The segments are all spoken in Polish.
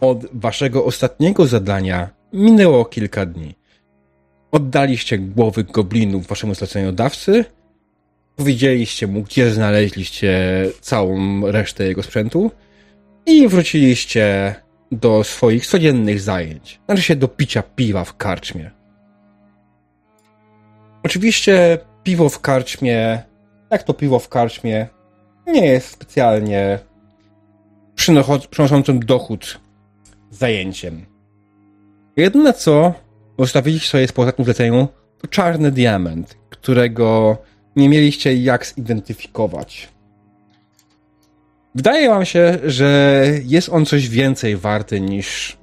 od waszego ostatniego zadania minęło kilka dni. Oddaliście głowy goblinów waszemu zleceniodawcy, powiedzieliście mu, gdzie znaleźliście całą resztę jego sprzętu i wróciliście do swoich codziennych zajęć. Znaczy się do picia piwa w karczmie. Oczywiście piwo w karczmie, jak to piwo w karczmie, nie jest specjalnie przynoszącym dochód zajęciem. Jedyne co zostawiliście sobie po ostatnim zleceniu to czarny diament, którego nie mieliście jak zidentyfikować. Wydaje wam się, że jest on coś więcej warty niż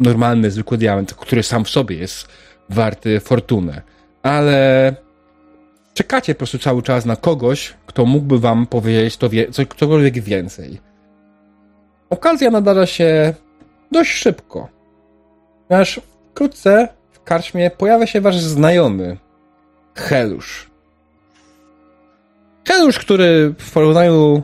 normalny, zwykły diament, który sam w sobie jest warty fortunę. Ale czekacie po prostu cały czas na kogoś, kto mógłby wam powiedzieć to wie, cokolwiek więcej. Okazja nadarza się dość szybko. Ponieważ wkrótce w karczmie pojawia się wasz znajomy, Helusz. Helusz, który w porównaniu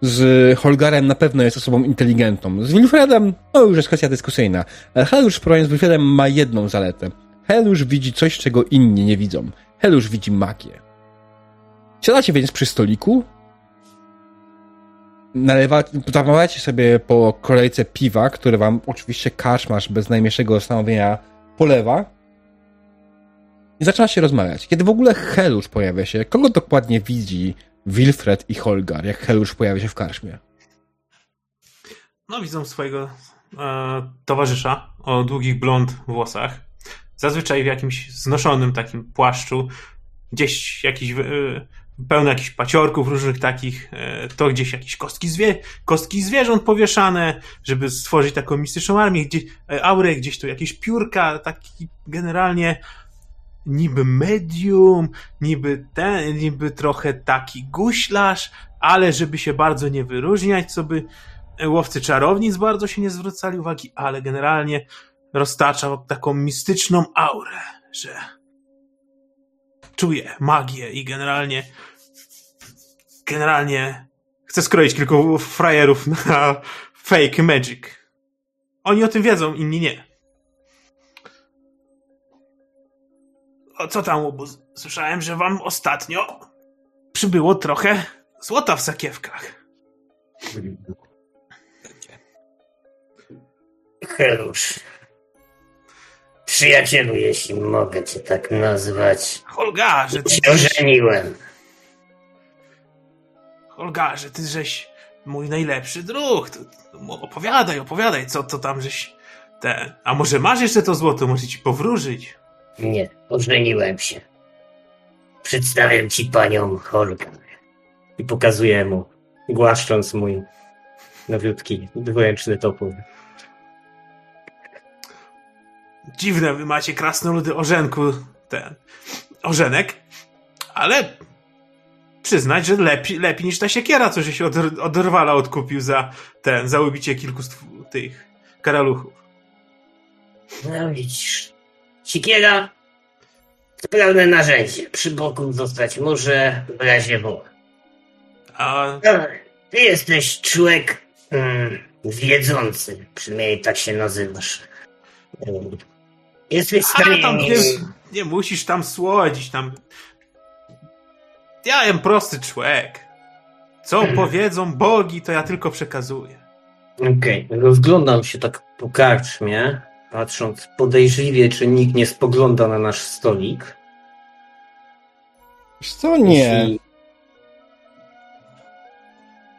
z Holgarem na pewno jest osobą inteligentną. Z Wilfredem, no już jest kwestia dyskusyjna. Ale Helusz w porównaniu z Wilfredem ma jedną zaletę. Helusz widzi coś, czego inni nie widzą. Helusz widzi magię. Siadacie więc przy stoliku, nalewacie, zamawiacie sobie po kolejce piwa, które wam oczywiście kaszmasz bez najmniejszego zastanowienia polewa i zaczyna się rozmawiać. Kiedy w ogóle Helusz pojawia się, kogo dokładnie widzi Wilfred i Holgar, jak Helusz pojawia się w karczmie? No, widzą swojego e, towarzysza o długich blond włosach. Zazwyczaj w jakimś znoszonym takim płaszczu. Gdzieś jakiś e, pełno jakichś paciorków różnych takich, e, to gdzieś jakieś kostki, zwie, kostki zwierząt powieszane, żeby stworzyć taką mistyczną armię, gdzieś, e, aurę, gdzieś tu jakieś piórka, taki generalnie niby medium, niby ten, niby trochę taki guślarz, ale żeby się bardzo nie wyróżniać, co by łowcy czarownic bardzo się nie zwracali uwagi, ale generalnie roztaczał taką mistyczną aurę, że czuje magię i generalnie generalnie chce skroić kilku frajerów na fake magic. Oni o tym wiedzą, inni nie. O co tam, obóz? Słyszałem, że wam ostatnio przybyło trochę złota w sakiewkach. Helusz. Przyjacielu, jeśli mogę cię tak nazwać. Holgarze, ty... Się ożeniłem. Holgarze, ty żeś mój najlepszy druh. To, to, opowiadaj, opowiadaj, co to tam żeś... Te... A może masz jeszcze to złoto, może ci powróżyć? Nie, ożeniłem się. Przedstawiam ci panią Holgar. I pokazuję mu, głaszcząc mój nowiutki, dwuręczny topór. Dziwne, wy macie krasnoludy orzenku, ten, orzenek, ale przyznać, że lepiej, lepiej niż ta siekiera, co się od, od rwala odkupił za ten, za ubicie kilku tych karaluchów. No widzisz, siekiera sprawne narzędzie. Przy boku zostać może w razie W. A No, ty jesteś człowiek mm, wiedzący, przynajmniej tak się nazywasz. Jesteś w stanie... tam nie, nie musisz tam słodzić, tam. Ja jestem prosty człowiek. Co powiedzą bogi, to ja tylko przekazuję. Okej, rozglądam się tak po karczmie, patrząc podejrzliwie, czy nikt nie spogląda na nasz stolik. Wiesz co, nie. Jeśli-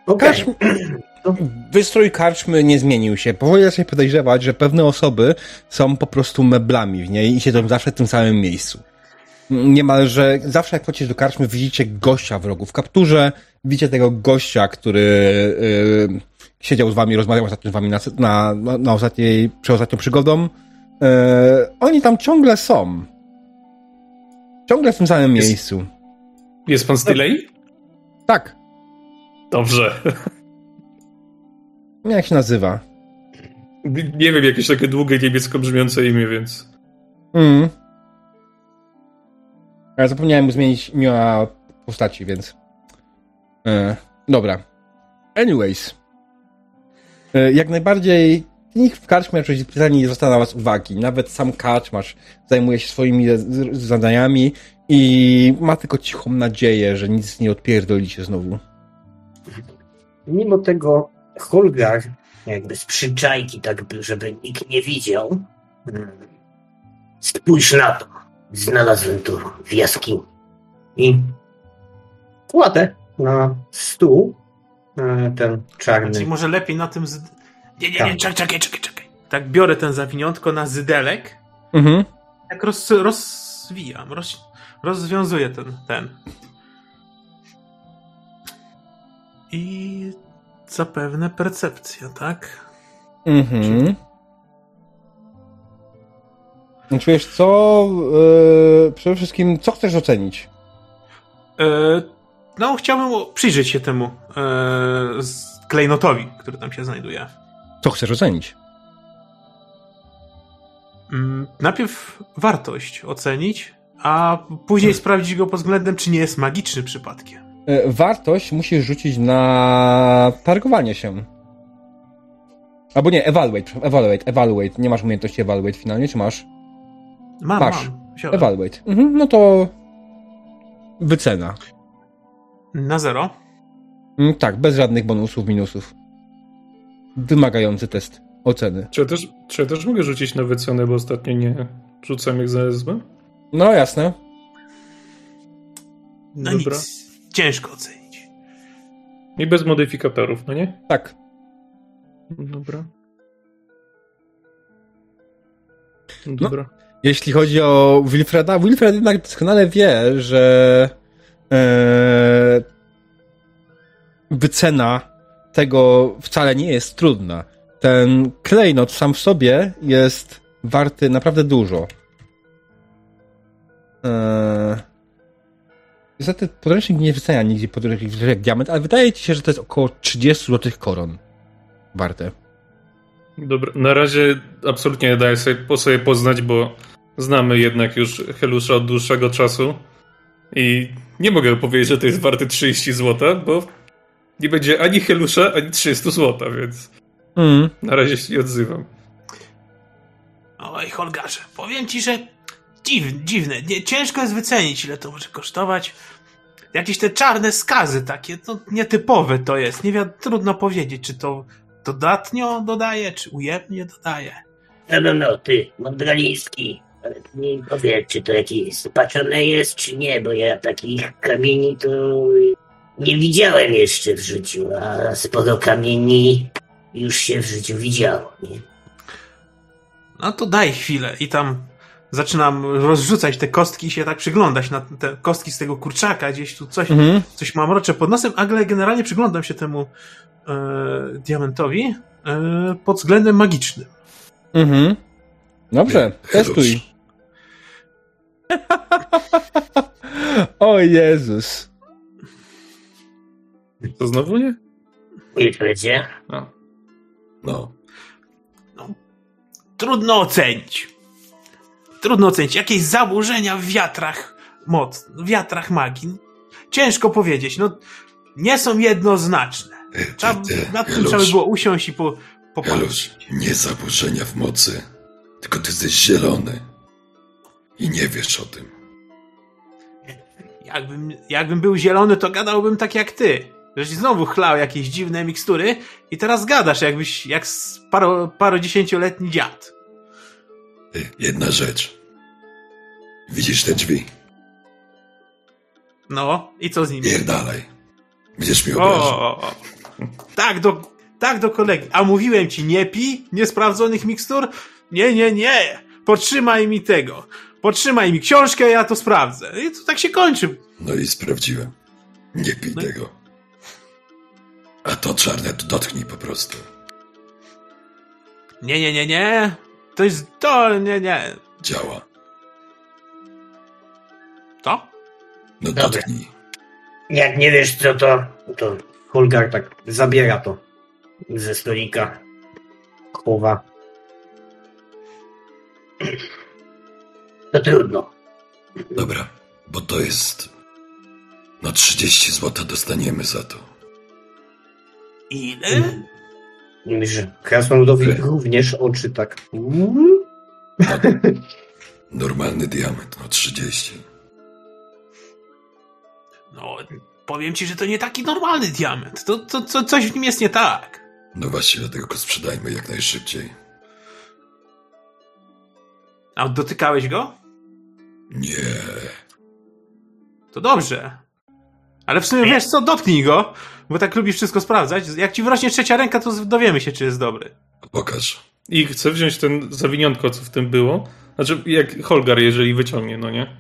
Okej, Karczm... Wystrój karczmy nie zmienił się. Powoli zacznie podejrzewać, że pewne osoby są po prostu meblami w niej i siedzą zawsze w tym samym miejscu. Niemalże zawsze jak wchodzicie do karczmy, widzicie gościa w rogu w kapturze, widzicie tego gościa, który yy, siedział z wami, rozmawiał ostatnio z wami na, na, na, ostatniej, przed ostatnią przygodą. Yy, oni tam ciągle są. Ciągle w tym samym Jest- miejscu. Jest pan Stiley? Tak. Dobrze. Jak się nazywa? Nie wiem, jakieś takie długie niebiesko brzmiące imię, więc. Mm. Zapomniałem mu zmienić imiona postaci, więc. E, dobra. Anyways. E, Jak najbardziej nikt w karczmie specjalnie nie zwraca na was uwagi. Nawet sam karczmarz zajmuje się swoimi zadaniami i ma tylko cichą nadzieję, że nic nie odpierdolicie znowu. Mimo tego Holgar, jakby z przyczajki, tak by- żeby nikt nie widział. mm, Spójrz na to. Znalazłem to w jaskini. I kładę na stół e, ten czarny. Czyli może lepiej na tym. Z... Nie, nie, nie, Tak. czekaj, czekaj, czekaj, czekaj. Tak biorę ten zawiniątko na zydelek, Mhm. tak roz, rozwijam, roz, rozwiązuję ten, ten. I zapewne percepcja, tak? Mhm. Znaczy wiesz co, e, przede wszystkim co chcesz ocenić? E, no, chciałbym przyjrzeć się temu z klejnotowi, który tam się znajduje. Co chcesz ocenić? Mm, Najpierw wartość ocenić, a później sprawdzić go pod względem, czy nie jest magiczny przypadkiem. Wartość musisz rzucić na targowanie się. Albo nie, evaluate, evaluate, evaluate. Nie masz umiejętności evaluate finalnie, czy masz? Mam, Masz. mam. Evaluate. Mhm, no to wycena. Na zero. Mm, tak, bez żadnych bonusów, minusów. Wymagający test oceny. Czy ja, też, czy ja też mogę rzucić na wycenę, bo ostatnio nie rzucam jak znalazłem? No jasne. No Dobra. nic. Ciężko ocenić. I bez modyfikatorów, no nie? Tak. Dobra. Dobra. Jeśli chodzi o Wilfreda, Wilfred jednak doskonale wie, że e, wycena tego wcale nie jest trudna. Ten klejnot sam w sobie jest warty naprawdę dużo. E, niestety podręcznik nie wycenia nigdzie podręcznik jak diament, ale wydaje ci się, że to jest około 30 złotych koron warte. Dobra. Na razie absolutnie nie daję sobie, po sobie poznać, bo znamy jednak już Helusza od dłuższego czasu i nie mogę powiedzieć, że to jest warte 30 zł, bo nie będzie ani Helusza, ani 300 zł, więc Mm. na razie się nie odzywam. Oj, Holgarze, powiem ci, że dziw, dziwne. Nie, ciężko jest wycenić, ile to może kosztować. Jakieś te czarne skazy takie, to nietypowe to jest. Nie wiem, trudno powiedzieć, czy to dodatnio dodaje, czy ujemnie dodaje. No, no, no, ty, Mądraliński. Ale ty mi powiedz, czy to jakieś spaczone jest, czy nie, bo ja takich kamieni to nie widziałem jeszcze w życiu, a sporo kamieni już się w życiu widziało, nie? No to daj chwilę i tam zaczynam rozrzucać te kostki i się tak przyglądać na te kostki z tego kurczaka, gdzieś tu coś, Mhm. coś mam rocze pod nosem, ale generalnie przyglądam się temu diamentowi e, pod względem magicznym. Mhm. Dobrze, testuj. o Jezus. To znowu nie? Wilfredzie? A. No, Trudno ocenić. Trudno ocenić. Jakieś zaburzenia w wiatrach moc, w wiatrach magii. Ciężko powiedzieć. No, nie są jednoznaczne. Trzeba, nad tym trzeba by było usiąść i po, popatrzeć. Nie zaburzenia w mocy, tylko ty jesteś zielony. I nie wiesz o tym. Jakbym, jakbym był zielony, to gadałbym tak jak ty. Żeś znowu chlał jakieś dziwne mikstury i teraz gadasz jakbyś, jak z paro, parodziesięcioletni dziad. Ty, jedna rzecz. Widzisz te drzwi? No, i co z nimi? Pierdalaj. Będziesz mi O, obrażał. Tak do, tak do kolegi. A mówiłem ci, nie pij niesprawdzonych mikstur? Nie, nie, nie. Potrzymaj mi tego. Potrzymaj mi książkę, ja to sprawdzę. I to tak się kończy. No i sprawdziłem. Nie pij No tego. A to czarne to dotknij po prostu. Nie, nie, nie, nie. To jest to, nie, nie. Działa. To? No Dobra. dotknij. Jak nie wiesz co to, to Holgar tak zabiera to ze stolika. Chowa. To trudno. Dobra, bo to jest... No 30 zł dostaniemy za to. Ile? Że krasnoludowi Okej. również oczy tak... Normalny diament, no 30. No, powiem ci, że to nie taki normalny diament. To, to, to coś w nim jest nie tak. No właśnie, dlatego go sprzedajmy jak najszybciej. A dotykałeś go? Nie. To dobrze. Ale w sumie wiesz co, dotknij go, bo tak lubisz wszystko sprawdzać. Jak ci wyrośnie trzecia ręka, to dowiemy się, czy jest dobry. Pokaż. I chcę wziąć ten zawiniątko, co w tym było. Znaczy, jak Holgar, jeżeli wyciągnie, no nie?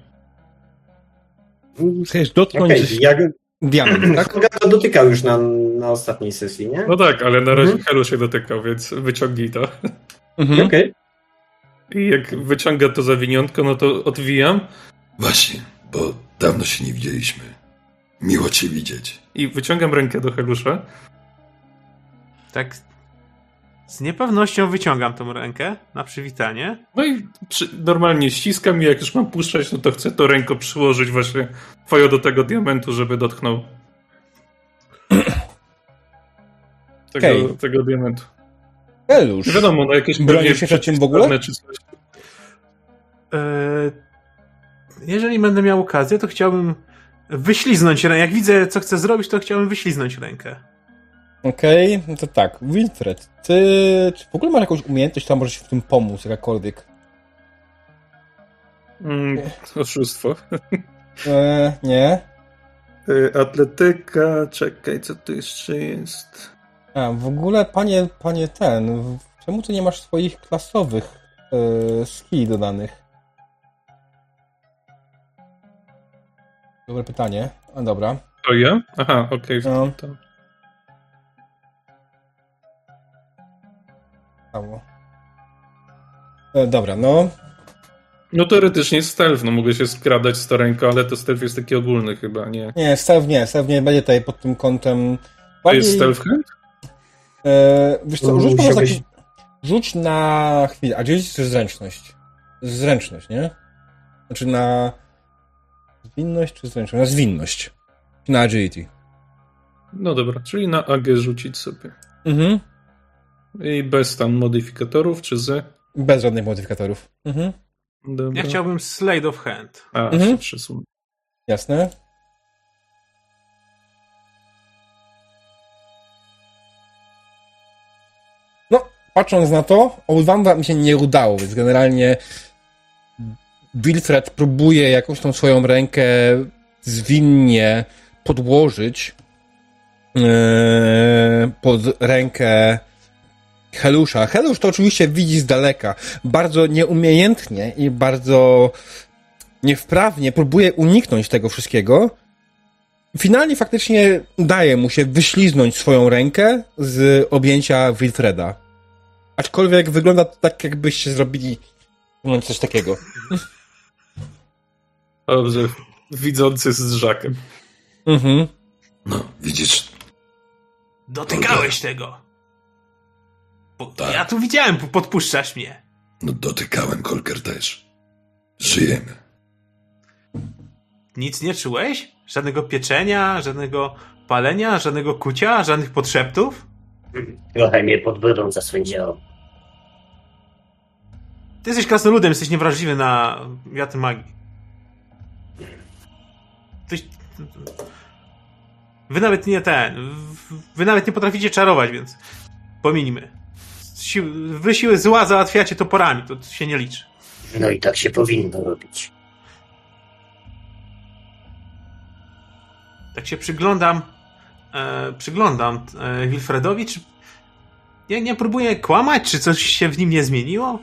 Chcesz dotknąć go diament, tak? Koga to dotykał już na, na ostatniej sesji, nie? No tak, ale na razie Mhm. Helu się dotykał, więc wyciągnij to. Mhm. Okej. I jak wyciąga to zawiniątko, no to odwijam Właśnie, bo dawno się nie widzieliśmy. Miło cię widzieć. i wyciągam rękę do Helusza. Tak z niepewnością wyciągam tą rękę na przywitanie. No i przy, normalnie ściskam i jak już mam puszczać, no to chcę to ręko przyłożyć właśnie twoją do tego diamentu, żeby dotknął tego, Okej. tego diamentu. Elusz. Nie wiadomo, no jakieś Bronisz się przed w ogóle? Czy coś. Eee, jeżeli będę miał okazję, to chciałbym wyśliznąć rękę. Jak widzę, co chcę zrobić, to chciałbym wyśliznąć rękę. Okej, no to tak. Wilfred, ty czy w ogóle masz jakąś umiejętność, która może ci w tym pomóc, jakakolwiek? Mm, oszustwo. E, nie? Y, Atletyka, czekaj, co tu jeszcze jest? A, w ogóle, panie, panie ten, czemu ty nie masz swoich klasowych e, skill dodanych? Dobre pytanie. A dobra. To ja? Aha, okej. No. Stało. E, dobra, no. No teoretycznie stealth, no mogę się skradać z to ręką, ale to stealth jest taki ogólny chyba, nie? Nie, Stev nie, Stev nie będzie tutaj pod tym kątem. To jest stealth hand? E, wiesz co, rzuć, musiałbyś- taki, rzuć na chwilę. Agility czy zręczność? Zręczność, nie? Znaczy na zwinność czy zręczność? Na zwinność. Na agility. No dobra, czyli na AG rzucić sobie. Mhm. I bez tam modyfikatorów, czy z? Bez żadnych modyfikatorów. Mhm. Dobra. Ja chciałbym Slade of Hand. A, Mhm. się przesunę. Jasne. No, patrząc na to, obydwam wam się nie udało, więc generalnie Wilfred próbuje jakąś tą swoją rękę zwinnie podłożyć e, pod rękę Helusza. Helusz to oczywiście widzi z daleka. Bardzo nieumiejętnie i bardzo niewprawnie próbuje uniknąć tego wszystkiego. Finalnie faktycznie udaje mu się wyśliznąć swoją rękę z objęcia Wilfreda. Aczkolwiek wygląda to tak, jakbyście zrobili no, coś takiego. Dobrze, widzący z żakiem. Mhm. No, widzisz, Dotykałeś tego. Bo Tak. Ja tu widziałem, podpuszczasz mnie. no dotykałem Kolker też. Żyjemy. Nic nie czułeś? Żadnego pieczenia, żadnego palenia, żadnego kucia, żadnych podszeptów? Trochę mnie pod brodą zasłędziało. Ty jesteś krasnoludem, jesteś niewrażliwy na wiatr magii. Tyś... Wy nawet nie ten. Wy nawet nie potraficie czarować, więc pominijmy. Wy siły zła załatwiacie toporami, to się nie liczy. No i tak się powinno robić. Tak się przyglądam. E, przyglądam e, Wilfredowi, czy. Ja nie próbuję kłamać, czy coś się w nim nie zmieniło?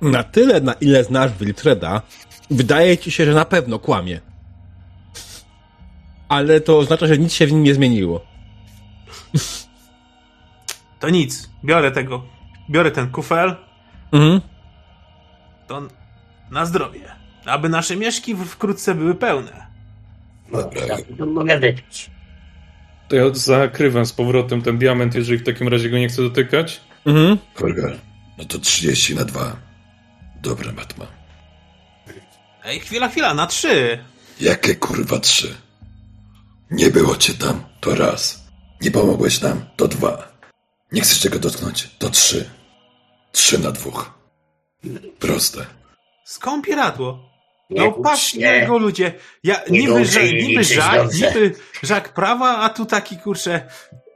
Na tyle, na ile znasz Wilfreda, wydaje ci się, że na pewno kłamie. Ale to oznacza, że nic się w nim nie zmieniło. To nic. Biorę tego. Biorę ten kufel. Mhm. To na zdrowie. Aby nasze mieszki wkrótce były pełne. Dobra. to mogę wypić. To ja zakrywam z powrotem ten diament, jeżeli w takim razie go nie chcę dotykać. Mhm. Kolgar, no to 30 na 2. Dobra, matma. Ej, chwila, chwila, na trzy. Jakie kurwa trzy? Nie było cię tam, to raz. Nie pomogłeś nam? To dwa. Nie chcesz czego dotknąć? To trzy. Trzy na dwóch. Proste. Skąpieradło. Nie No kłóć patrz się. na niego ludzie. Ja, Nie niby, że, niby żak, niby żak prawa, a tu taki kurczę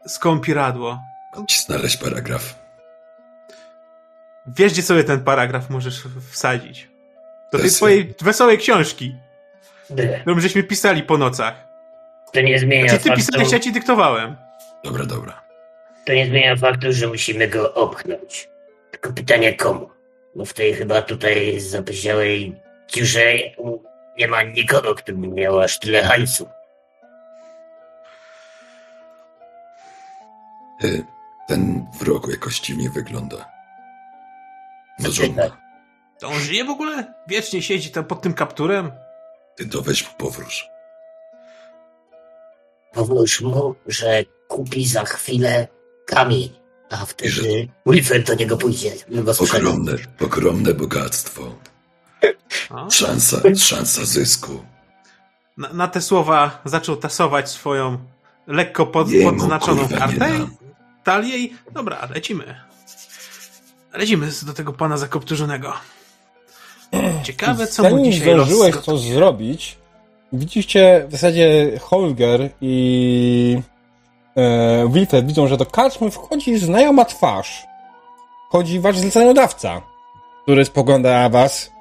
skąpieradło. Mam ci znaleźć paragraf. Wiesz, gdzie sobie ten paragraf możesz wsadzić. Do tej twojej wesołej książki, Ble. którą żeśmy pisali po nocach. To nie zmienia Czy ty faktu, pisałeś, ja ci dyktowałem. Dobra, dobra. To nie zmienia faktu, że musimy go opchnąć. Tylko pytanie komu? Bo w tej chyba tutaj zapyziałej dziurze nie ma nikogo, kto by miał aż tyle hajsu. Ty, ten wrog jakoś dziwnie wygląda. No tak? To on żyje w ogóle? Wiecznie siedzi tam pod tym kapturem? ty to weź mu powróż. Powórz mu, że kupi za chwilę kamień, a wtedy Wilfred do niego pójdzie. go sprzedał. Ogromne, ogromne bogactwo. Szansa, szansa zysku. Na, na te słowa zaczął tasować swoją lekko pod, Jemu, podznaczoną kurwa, nie kartę. dam. Talię i... Dobra, lecimy. Lecimy do tego pana zakopturzonego. Ciekawe, co mu Zanim dzisiaj zdążyłeś los... to zrobić, widzicie w zasadzie Holger i e, Wilfred widzą, że do karczmy wchodzi znajoma twarz. Wchodzi wasz zleceniodawca, który spogląda na was.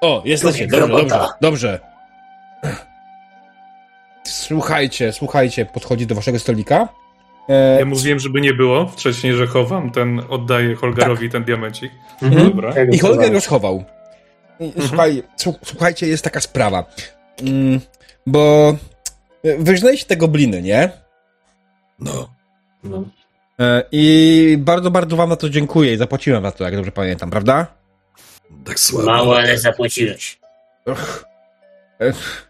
O, jesteście, dobrze, dobrze, dobrze. Słuchajcie, słuchajcie, podchodzi do waszego stolika. E, Ja mówiłem, żeby nie było wcześniej, że chowam ten, oddaję Holgerowi ten diamencik. Mhm. Dobra. I Holger go schował. I, Słuchaj, słu- słuchajcie, jest taka sprawa. Mm, bo wyżnęliście te gobliny, nie? No, No. E, I bardzo, bardzo wam na to dziękuję i zapłaciłem za to, jak dobrze pamiętam, prawda? tak słabo. Mało, ale zapłaciłeś. Ech. Ech.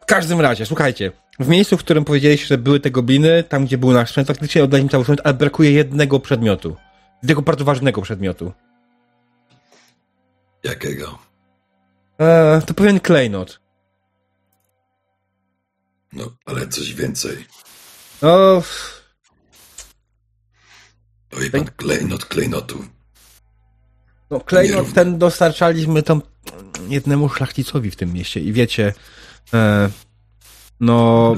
W każdym razie, słuchajcie, w miejscu, w którym powiedzieliście, że były te gobliny, tam gdzie był nasz sprzęt, faktycznie oddaliśmy cały sprzęt, ale brakuje jednego przedmiotu. Jednego bardzo ważnego przedmiotu. Jakiego? E, to pewien klejnot. No, ale coś więcej. No, Powie pan klejnot klejnotu. no klejnot ten dostarczaliśmy tam jednemu szlachcicowi w tym mieście i wiecie, e, no,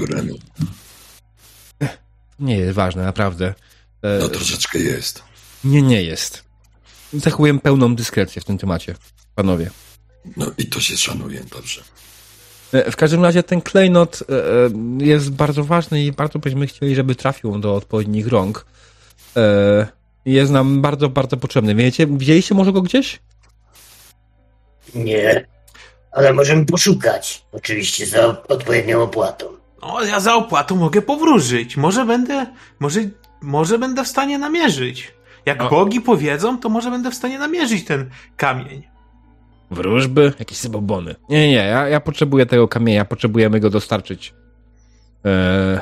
nie jest ważne, naprawdę. E, No troszeczkę jest. Nie, nie jest. Zachowuję pełną dyskrecję w tym temacie, panowie. No i to się szanuje, dobrze. E, W każdym razie ten klejnot e, e, jest bardzo ważny i bardzo byśmy chcieli, żeby trafił on do odpowiednich rąk. Jest nam bardzo, bardzo potrzebny. Wiecie, widzieliście może go gdzieś? Nie. Ale możemy poszukać. Oczywiście za odpowiednią opłatą. O, ja za opłatą mogę powróżyć. Może będę, może, może będę w stanie namierzyć. Jak O. bogi powiedzą, to może będę w stanie namierzyć ten kamień. Wróżby? Jakieś zabobony. Nie, nie, nie. Ja, ja potrzebuję tego kamienia. Potrzebujemy go dostarczyć e,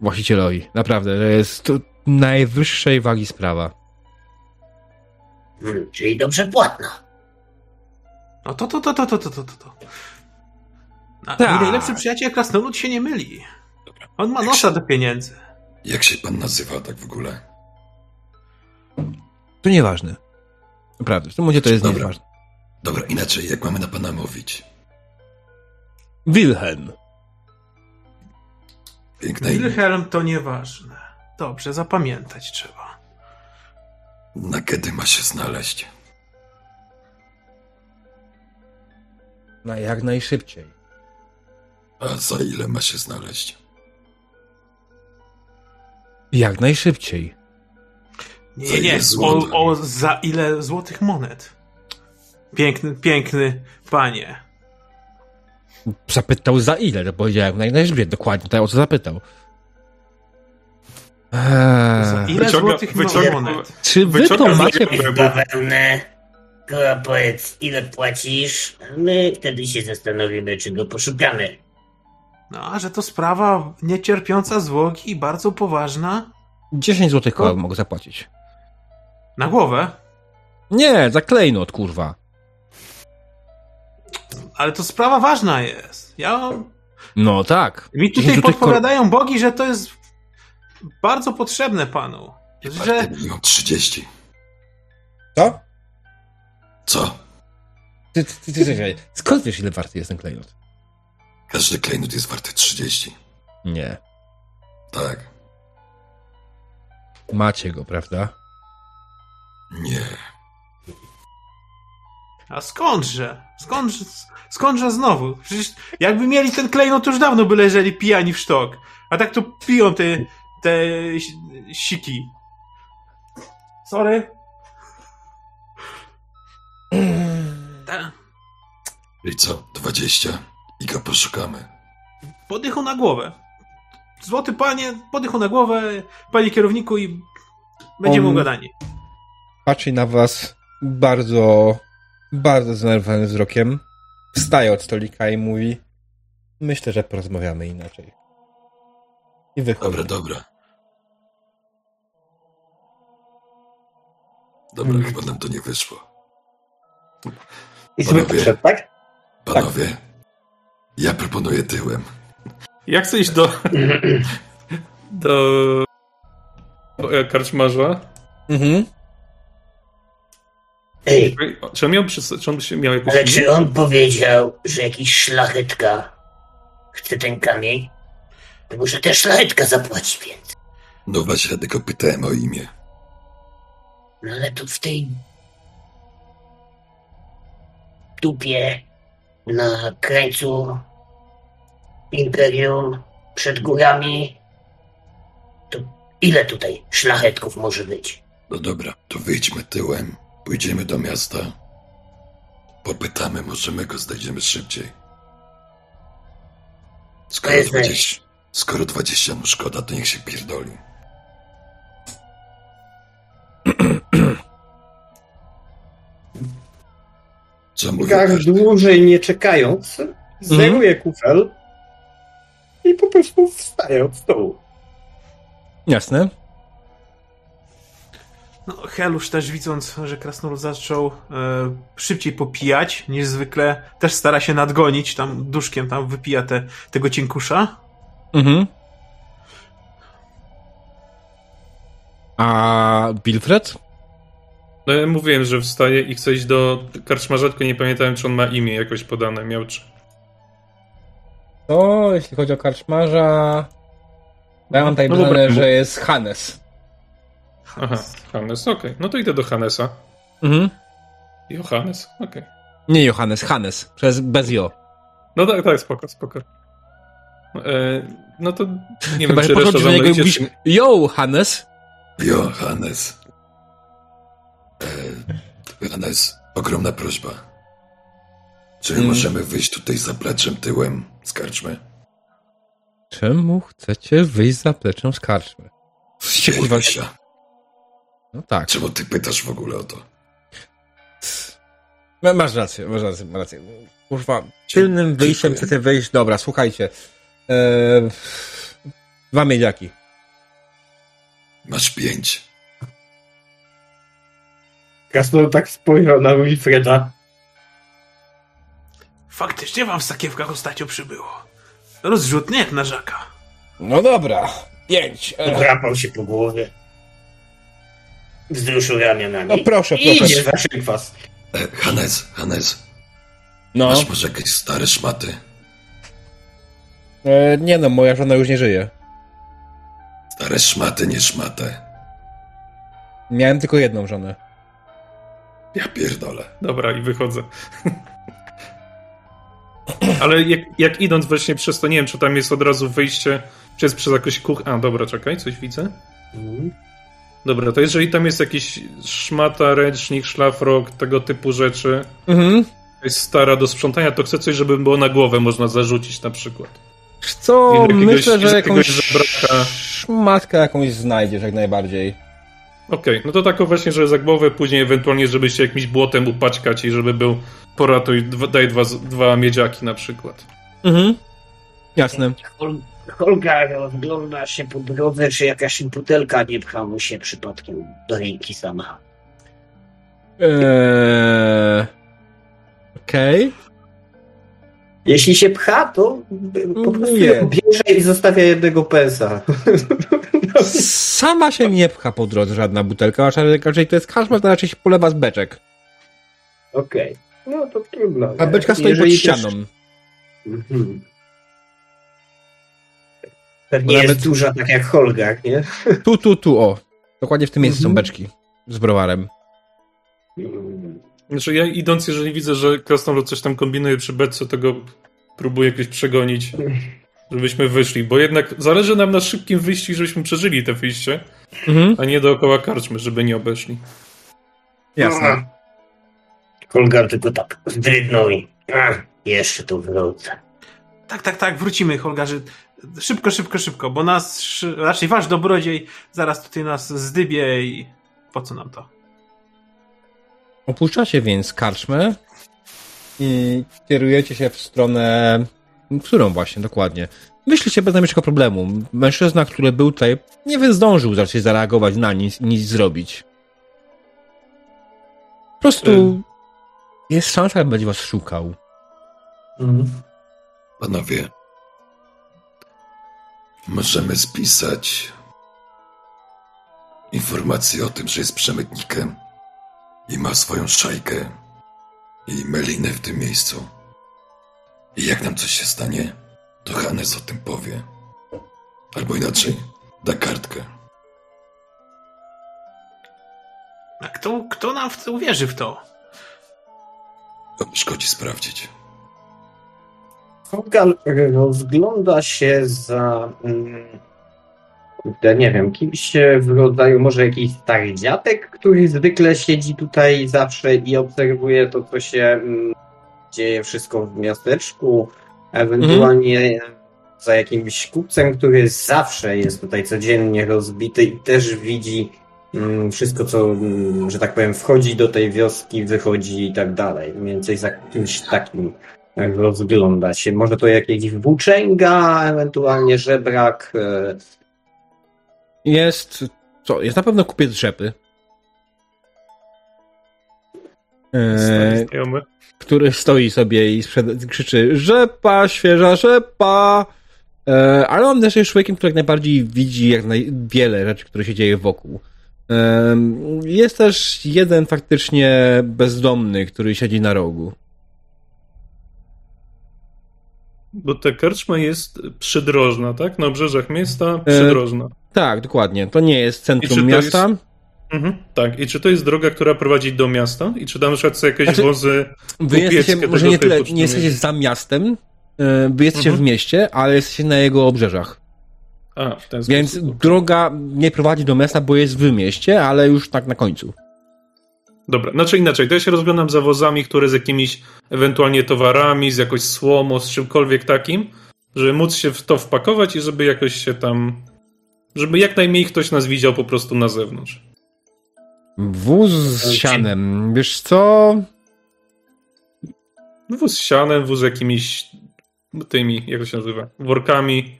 właścicielowi. Naprawdę, to jest to najwyższej wagi sprawa. Hmm, czyli dobrze płatna. No to, to, to, to, to, to, to, to. A mój najlepszy przyjaciel Krasnolud się nie myli. On ma nosa do pieniędzy. Jak się pan nazywa tak w ogóle? To nieważne. Naprawdę, w tym momencie to jest Dobra. nieważne. Dobra, inaczej, jak mamy na pana mówić? Wilhelm. Piękne. Wilhelm to nieważne. Dobrze, zapamiętać trzeba. Na kiedy ma się znaleźć? No jak najszybciej. A za ile ma się znaleźć? Jak najszybciej. Nie, Za nie. O, o za ile złotych monet? Piękny, piękny panie. Zapytał za ile, to powiedziałem najszybciej. Dokładnie, tak o co zapytał. Eee, Za ile Wyciąga- złotych wyciąga- monet? czy wy to macie... Bawełnę. Koła powiedz, ile płacisz? a My wtedy się zastanowimy, czy go poszukamy. No, a że to sprawa niecierpiąca zwłoki i bardzo poważna. 10 złotych koła mogę zapłacić. Na głowę. Nie, za klejnot, kurwa. Ale to sprawa ważna jest. Ja... No tak. Mi 10 tutaj podpowiadają bogi, że to jest bardzo potrzebne panu. I Że milion trzydzieści. Co? Co? Ty, ty, ty, ty, ty, skąd wiesz, ile warty jest ten klejnot? Każdy klejnot jest warty 30. Nie. Tak. Macie go, prawda? Nie. A skądże? Skądże, skądże znowu? Przecież jakby mieli ten klejnot, to już dawno by leżeli pijani w sztok. A tak to piją te, te si- siki. Sorry. Ta, I co? 20. I go poszukamy. podychu na głowę. Złoty panie, podychu na głowę, panie kierowniku i będziemy On- ugadani. Patrzy na was bardzo, bardzo zdenerwowanym wzrokiem. Wstaje od stolika i mówi myślę, że porozmawiamy inaczej. I wychodzi. Dobra, dobra. Dobra, Mm. chyba nam to nie wyszło. I sobie Panowie. poszedł, tak? Panowie, ja proponuję tyłem. Ja chcę iść do. do. e, karczmarza. Mhm. Ej, Czy on miał, czy on się miał jakąś. ale czy on powiedział, że jakiś szlachetka chce ten kamień? To może też szlachetka zapłaci więcej. No właśnie, ja tylko pytałem o imię. No ale tu w tej dupie na krańcu imperium przed górami to ile tutaj szlachetków może być? No dobra, to wyjdźmy tyłem, pójdziemy do miasta, popytamy, może my go znajdziemy szybciej. Skoro jest 20, skoro 20 mu szkoda, to niech się pierdoli. Co Gar każdy? dłużej nie czekając, zeruje kufel i po prostu wstaje od stołu. Jasne. No, Helusz też widząc, że Krasnolud zaczął e, szybciej popijać niż zwykle, też stara się nadgonić, tam duszkiem tam wypija te, tego cienkusza. Mhm. A Wilfred? No ja mówiłem, że wstaje i chce iść do karczmarza, tylko nie pamiętałem, czy on ma imię jakoś podane. Miał czy. To jeśli chodzi o karczmarza... Ja mam tutaj No dobra. napisane, że jest Hannes. Aha, Hannes, okej. No to idę do Hannesa. Mhm. Johannes, okej. Nie Johannes, Hannes. Przez bez Jo. No tak, tak, spoko, spoko. E, no to nie Chyba, wiem, że czy reszta niego i mówisz Yo, Hannes. Johannes. E, Hannes, ogromna prośba. Czy Mm. możemy wyjść tutaj zapleczem tyłem z karczmy? Czemu chcecie wyjść za pleczem z karczmy? Kurwa-. No tak. Czemu ty pytasz w ogóle o to? Ma- Masz rację, masz rację, masz rację. Kurwa, tylnym wyjściem chcecie wejść. Dobra, słuchajcie. Eee, dwa miedziaki. Masz pięć. Krasnolud tak spojrzał na Wilfreda. Faktycznie wam w sakiewkach ostatnio przybyło. Rozrzutny jak na żaka. No dobra, pięć. Eee, Drapał się po głowie. Wzruszył ramionami. no proszę, proszę. idzie. Za szykwas. E, Hannes, Hannes, No. masz może jakieś stare szmaty? Eee, nie no, moja żona już nie żyje. Stare szmaty, nie szmatę. Miałem tylko jedną żonę. Ja pierdolę. Dobra, i wychodzę. Ale jak, jak idąc właśnie przez to, nie wiem, czy tam jest od razu wyjście, czy jest przez jakąś kuch... A, dobra, czekaj, coś widzę. Dobra, to jeżeli tam jest jakiś szmata, ręcznik, szlafrok, tego typu rzeczy, Mhm. jest stara do sprzątania, to chcę coś, żeby było na głowę można zarzucić na przykład. Co, jakiegoś- myślę, że jakąś jakiegoś zabraka. szmatkę jakąś znajdziesz jak najbardziej. Okej, no to taką właśnie, że za głowę, później ewentualnie, żeby się jakimś błotem upaćkać i żeby był poratuj, dwa, daj dwa, dwa miedziaki na przykład. Mhm. Jasne. Hol- Holga rozgląda się po drodze, czy jakaś butelka nie pcha mu się przypadkiem do ręki sama. Eee... Okej. Jeśli się pcha, to po prostu Nie. bierze i zostawia jednego pensa. Sama się nie pcha po drodze żadna butelka, a raczej to jest karczma, to raczej się polewa z beczek. Okej. No to trudno. A beczka stoi pod Jeżeli ścianą. Też... Mhm. Pewnie Bo jest nawet- duża, tak jak Holgar, nie? Tu, tu, tu, o. Dokładnie w tym miejscu są Mhm. beczki z browarem. Znaczy ja idąc, jeżeli widzę, że Krasnolud coś tam kombinuje przy beczce, to go próbuję jakoś przegonić, żebyśmy wyszli, bo jednak zależy nam na szybkim wyjściu, żebyśmy przeżyli te wyjście, Mhm. a nie dookoła karczmy, żeby nie obeszli. Jasne. Holgar tylko tak wdrydnął i jeszcze tu wrócę. Tak, tak, tak, wrócimy, Holgarzy. Szybko, szybko, szybko, bo nas, raczej wasz dobrodziej zaraz tutaj nas zdybie i po co nam to? Opuszczacie więc karczmę i kierujecie się w stronę, którą właśnie, dokładnie. Wyszliście bez najmniejszego problemu. Mężczyzna, który był tutaj, nie zdążył raczej zareagować na nic, nic zrobić. Po prostu jest szansa, że będzie was szukał. Mhm. Panowie, możemy spisać informację o tym, że jest przemytnikiem i ma swoją szajkę i melinę w tym miejscu. I jak nam coś się stanie, to Hannes o tym powie. Albo inaczej, da kartkę. A kto, kto nam w to uwierzy w? To szkodzi sprawdzić. Holgar rozgląda się za. mm, nie wiem, kimś w rodzaju może jakiś stary dziadek, który zwykle siedzi tutaj zawsze i obserwuje to, co się mm, dzieje wszystko w miasteczku. Ewentualnie za jakimś kupcem, który zawsze jest tutaj codziennie rozbity i też widzi mm, wszystko, co, mm, że tak powiem, wchodzi do tej wioski, wychodzi i tak dalej. Mniej więcej za kimś takim rozgląda się. Może to jakiś włóczęga, ewentualnie żebrak. e, Jest, co, jest na pewno kupiec rzepy. Eee, który stoi sobie i sprzed- krzyczy rzepa, świeża rzepa. E, ale on też jest człowiekiem, który jak najbardziej widzi jak naj- wiele rzeczy, które się dzieje wokół. Em, jest też jeden faktycznie bezdomny, który siedzi na rogu. Bo ta karczma jest przydrożna, tak? Na obrzeżach miasta przydrożna. Tak, dokładnie. To nie jest centrum miasta. Mhm, tak. I czy to jest droga, która prowadzi do miasta? I czy tam na przykład są jakieś Znaczy, wozy Wy jesteście, może nie tyle, nie jesteście za miastem, e, wy jesteście Mhm. w mieście, ale jesteście na jego obrzeżach. A, w ten Więc sposób. droga nie prowadzi do miasta, bo jest w mieście, ale już tak na końcu. Dobra, znaczy inaczej, to ja się rozglądam za wozami, które z jakimiś ewentualnie towarami, z jakąś słomą, z czymkolwiek takim, żeby móc się w to wpakować i żeby jakoś się tam... Żeby jak najmniej ktoś nas widział po prostu na zewnątrz. Wóz z sianem. Wiesz co? Wóz z sianem, wóz z jakimiś tymi, jak to się nazywa, workami.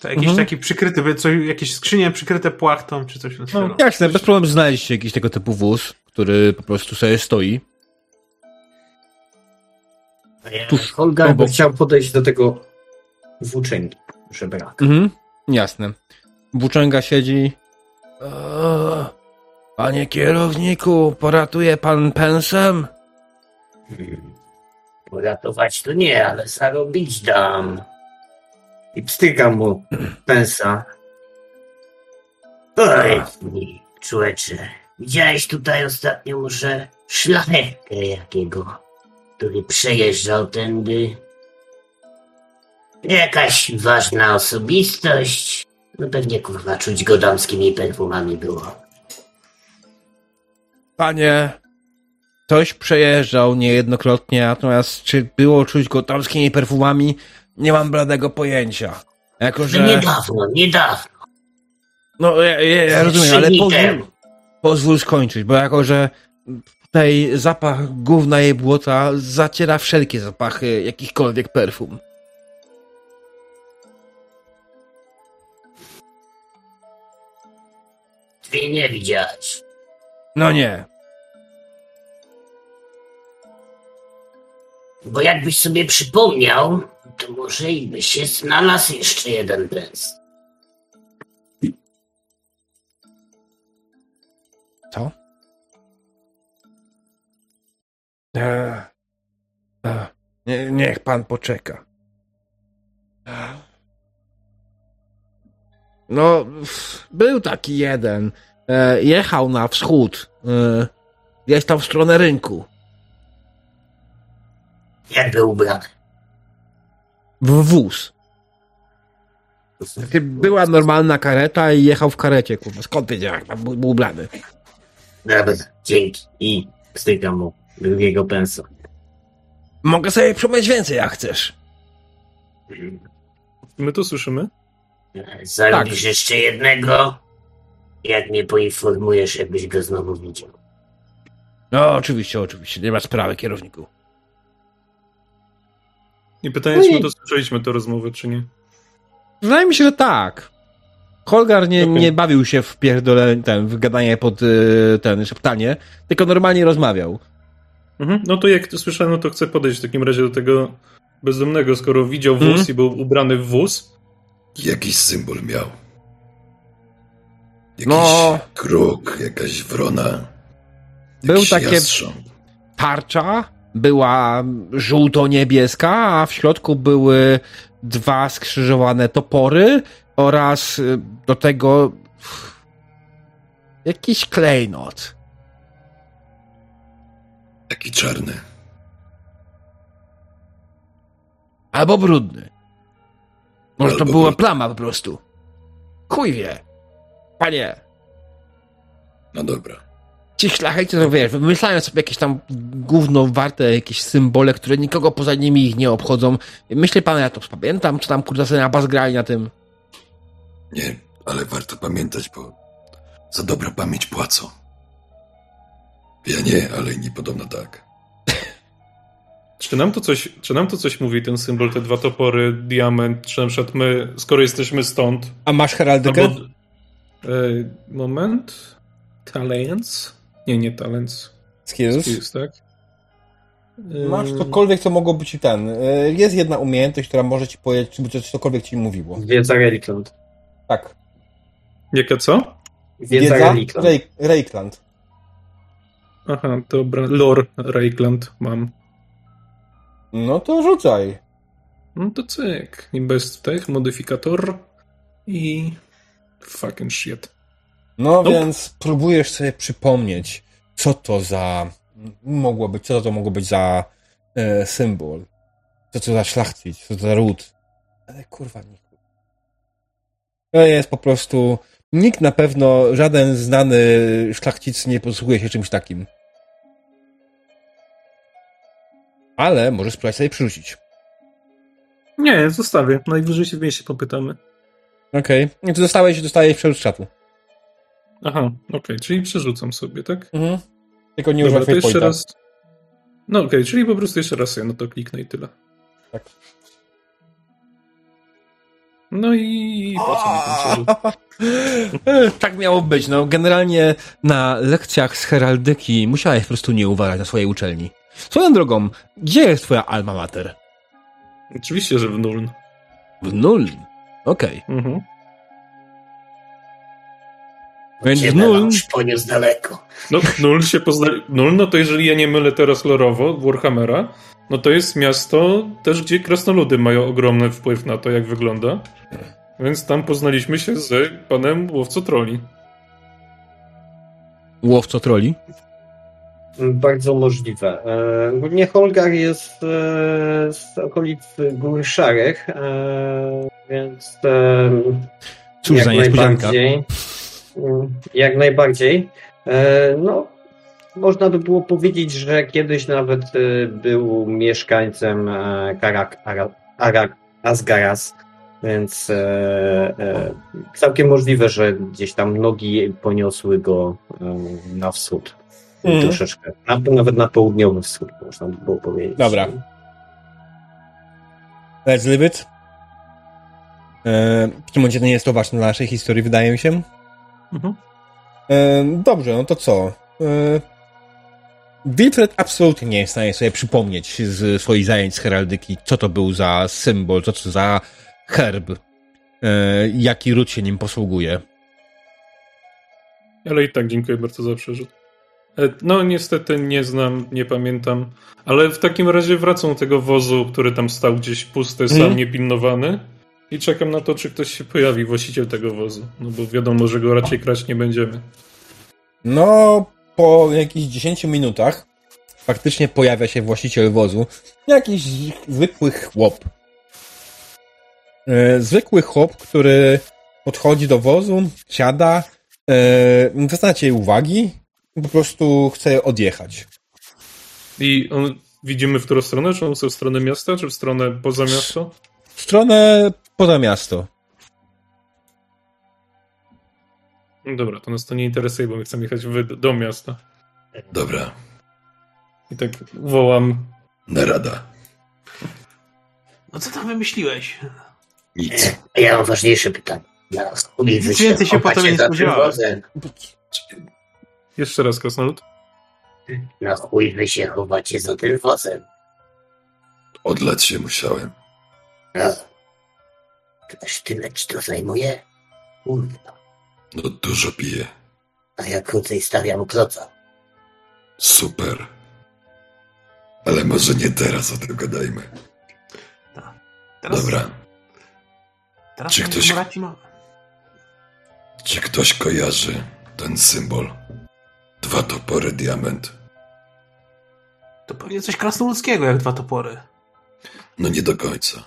To jakiś Mhm. taki przykryty, by- co, jakieś skrzynie przykryte płachtą, czy coś stylu. No, jasne, bez problemu znaleźliście jakiś tego typu wóz, który po prostu sobie stoi. A ja, Tuż Holgar by obok. chciał podejść do tego włóczęgi, żebraka. Mhm, jasne. Włóczęga siedzi. O, panie kierowniku, poratuje pan pensem? Hmm. Uratować to nie, ale zarobić dam. I pstryka mu pensa. Oj, mi, człecze. Widziałeś tutaj ostatnio może szlachetkę jakiego, który przejeżdżał tędy? Jakaś ważna osobistość. No pewnie kurwa czuć go damskimi perfumami było. Panie, ktoś przejeżdżał niejednokrotnie, natomiast czy było czuć go tamskimi perfumami? Nie mam bladego pojęcia. Jako, że... niedawno, niedawno. No, ja, ja, ja rozumiem, ale pozwól, pozwól skończyć, bo jako, że tutaj zapach gówna i błota zaciera wszelkie zapachy jakichkolwiek perfum. Ty nie widziałeś. No nie. Bo jakbyś sobie przypomniał, to może i by się znalazł jeszcze jeden pens. Co? E, e, nie, niech pan poczeka. No, był taki jeden. E, jechał na wschód. E, gdzieś tam w stronę rynku. Jak był ubrany? W wóz. Była normalna kareta i jechał w karecie, kurwa. Skąd wiedział, jak tam był, był ubrany? Dobra, dzięki. I stykam mu drugiego pensa. Mogę sobie przypomnieć więcej, jak chcesz. My to słyszymy? Zarobisz Tak. jeszcze jednego? Jak mnie poinformujesz, jakbyś go znowu widział. No, oczywiście, oczywiście. Nie ma sprawy, kierowniku. I pytanie, No czy i- my to słyszeliśmy tę rozmowę, czy nie? Wydaje mi się, że tak. Holgar nie, Okej. nie bawił się w pierdole, ten, w gadanie pod y, ten szeptanie, tylko normalnie rozmawiał. Mhm. No to jak to słyszałem, no to chcę podejść w takim razie do tego bezdomnego, skoro widział wóz Mhm. i był ubrany w wóz. Jakiś symbol miał. Jakiś No. kruk, jakaś wrona. Był jakiś takie- jastrząb. tarcza była żółto-niebieska, a w środku były dwa skrzyżowane topory oraz y, do tego jakiś klejnot. Taki czarny. Albo brudny. Może to Albo była brudny. plama po prostu. Chuj wie. Panie, No dobra. Ci szlachcice, to wiesz, wymyślają sobie jakieś tam gówno warte, jakieś symbole, które nikogo poza nimi ich nie obchodzą. Myśli pan, ja to pamiętam, czy tam kurde sobie na bas grali na tym. Nie, ale warto pamiętać, bo za dobrą pamięć płacą. Ja nie, ale inni podobno tak. Czy nam, to coś, czy nam to coś mówi, ten symbol, te dwa topory, diament, czy na przykład my, skoro jesteśmy stąd, A masz heraldykę? albo... E, moment. Talents? Nie, nie talents. Skills? Skills, tak? Masz cokolwiek, co mogło być ten. y, Jest jedna umiejętność, która może ci powiedzieć, czy cokolwiek ci mówiło. Wiedza Relikland. Tak. Jaka co? Wiedza. Rej- Reikland. Aha, dobra. Lore Reikland mam. No to rzucaj. No to cyk. I best tech, modyfikator i fucking shit. No Nope. więc próbujesz sobie przypomnieć, co to za mogło być, co to mogło być za e, symbol. Co to za szlachcic, co to za ród. Ale kurwa nie. To jest po prostu. Nikt na pewno, żaden znany szlachcic nie posługuje się czymś takim. Ale możesz spróbować sobie przerzucić. Nie, zostawię. Najwyżej się w mieście popytamy. Okej. Okay. To dostałeś, dostajesz przerzut czatu. Aha, okej, czyli przerzucam sobie, tak? Mhm. Tylko nie Dobra, używaj to jeszcze raz. No okej, czyli po prostu jeszcze raz ja no to kliknę i tyle. Tak. No i po co tak miało być. No, generalnie na lekcjach z heraldyki musiałeś po prostu nie uważać na swojej uczelni. Swoją drogą, gdzie jest twoja alma mater? Oczywiście, że w Nuln. W Nuln. Okej. Mhm. Więc Ciebie Nuln... już poniósł daleko. No, Nuln się poznali. Nuln, no to jeżeli ja nie mylę teraz lorowo, Warhammera, no to jest miasto też, gdzie krasnoludy mają ogromny wpływ na to, jak wygląda. Więc tam poznaliśmy się z panem łowco troli. Łowco troli. Bardzo możliwe. E, Głównie Holgar jest e, z okolic Gór Szarych, e, więc e, Cóż jak za niespodzianka. najbardziej. Mm, Jak najbardziej. E, No, można by było powiedzieć, że kiedyś nawet e, był mieszkańcem e, Karak, Ara, Arak, Asgaras, więc e, całkiem możliwe, że gdzieś tam nogi poniosły go na wschód. Mhm. Troszeczkę. Na, nawet na południowy wschód, można by było powiedzieć. Dobra. Let's leave it. W tym momencie to nie jest to ważne dla naszej historii, wydaje mi się. Mhm. E, dobrze, no to co? E, Wilfred absolutnie nie jest w stanie sobie przypomnieć z swoich zajęć z heraldyki, co to był za symbol, co to za herb, e, jaki ród się nim posługuje. Ale i tak dziękuję bardzo za przerzut. E, No, niestety nie znam, nie pamiętam. Ale w takim razie wracam do tego wozu, który tam stał gdzieś pusty, sam Mhm. niepilnowany. I czekam na to, czy ktoś się pojawi, właściciel tego wozu. No bo wiadomo, że go raczej krać nie będziemy. No, po jakichś 10 minutach faktycznie pojawia się właściciel wozu. Jakiś zwykły chłop. E, zwykły chłop, który podchodzi do wozu, siada, e, nie jej uwagi po prostu chce odjechać. I on, widzimy w którą stronę? Czy on chce w stronę miasta, czy w stronę poza miasto? W stronę poza miasto. No Dobra, to nas to nie interesuje, bo my chcemy jechać w, do miasta. Dobra, I tak wołam. narada. No co tam wymyśliłeś? Nic. Ja mam ważniejsze pytanie. Wy Nic więcej się po tobie nie za tym spodziewałem. wozem? Jeszcze raz, Krasnolud. Na chuj wy się chowacie za tym wozem? Odlać się musiałem. No. Aż tyle ci to zajmuje? Kurwa. No dużo piję. A ja krócej stawiam kloca. Super. Ale może nie teraz o tym gadajmy. Teraz, Dobra. teraz Czy ktoś- ma... Czy ktoś kojarzy ten symbol? Dwa topory, diament. To pewnie coś krasnoludzkiego, jak dwa topory. No nie do końca.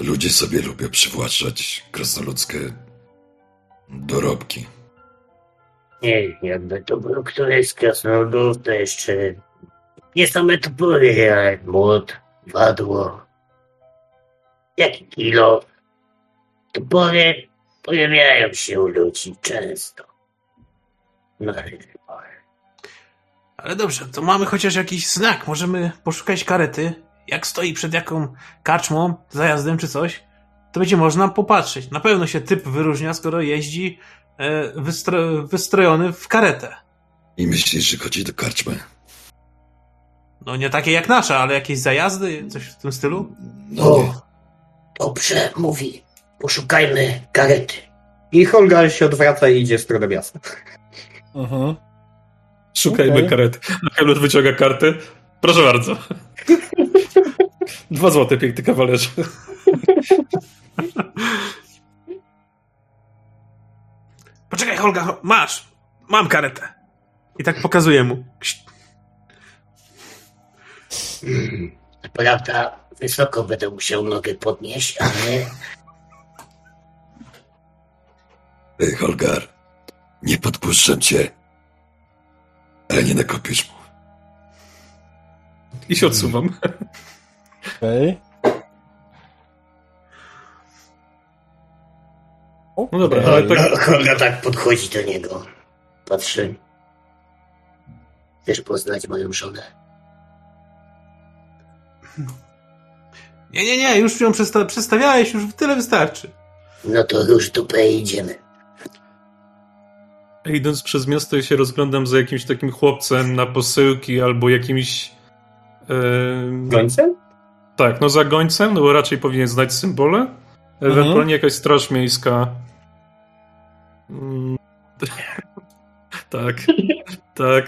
Ludzie sobie lubią przywłaszczać krasnoludzkie dorobki. Nie, jakby to był któryś z krasnoludów, to jeszcze nie same topory, jak młot, wadło, jak i kilo. Topory pojawiają się u ludzi często. No, Ale dobrze, to mamy chociaż jakiś znak. Możemy poszukać karety. Jak stoi przed jaką karczmą, zajazdem czy coś, to będzie można popatrzeć. Na pewno się typ wyróżnia, skoro jeździ e, wystro, wystrojony w karetę. I myślisz, że chodzi do karczmy? No nie takie jak nasza, ale jakieś zajazdy, coś w tym stylu? No dobrze, mówi. Poszukajmy karety. I Holgar się odwraca i idzie w stronę miasta. Mhm. Szukajmy Okej. karety. A Helmut wyciąga kartę. Proszę bardzo. Dwa złote, piękny kawalerze. Poczekaj, Holga, ho- masz! Mam karetę. I tak pokazuję mu. Prawda, wysoko będę musiał nogę podnieść, ale Ej, Holgar, nie podpuszczam cię. Ale nie nakopisz mu. I się odsuwam. Okej. No dobra, ale tak, no, Holga tak podchodzi do niego. Patrzy. Chcesz poznać moją żonę? Nie, nie, nie, już ją przesta- przedstawiałeś, już tyle wystarczy. No to już dupę idziemy. idąc przez miasto ja się rozglądam za jakimś takim chłopcem na posyłki albo jakimś... em, Gońcem? Tak, no za gońcem, no bo raczej powinien znać symbole. Ewentualnie jakaś straż miejska. Mm, tak, tak.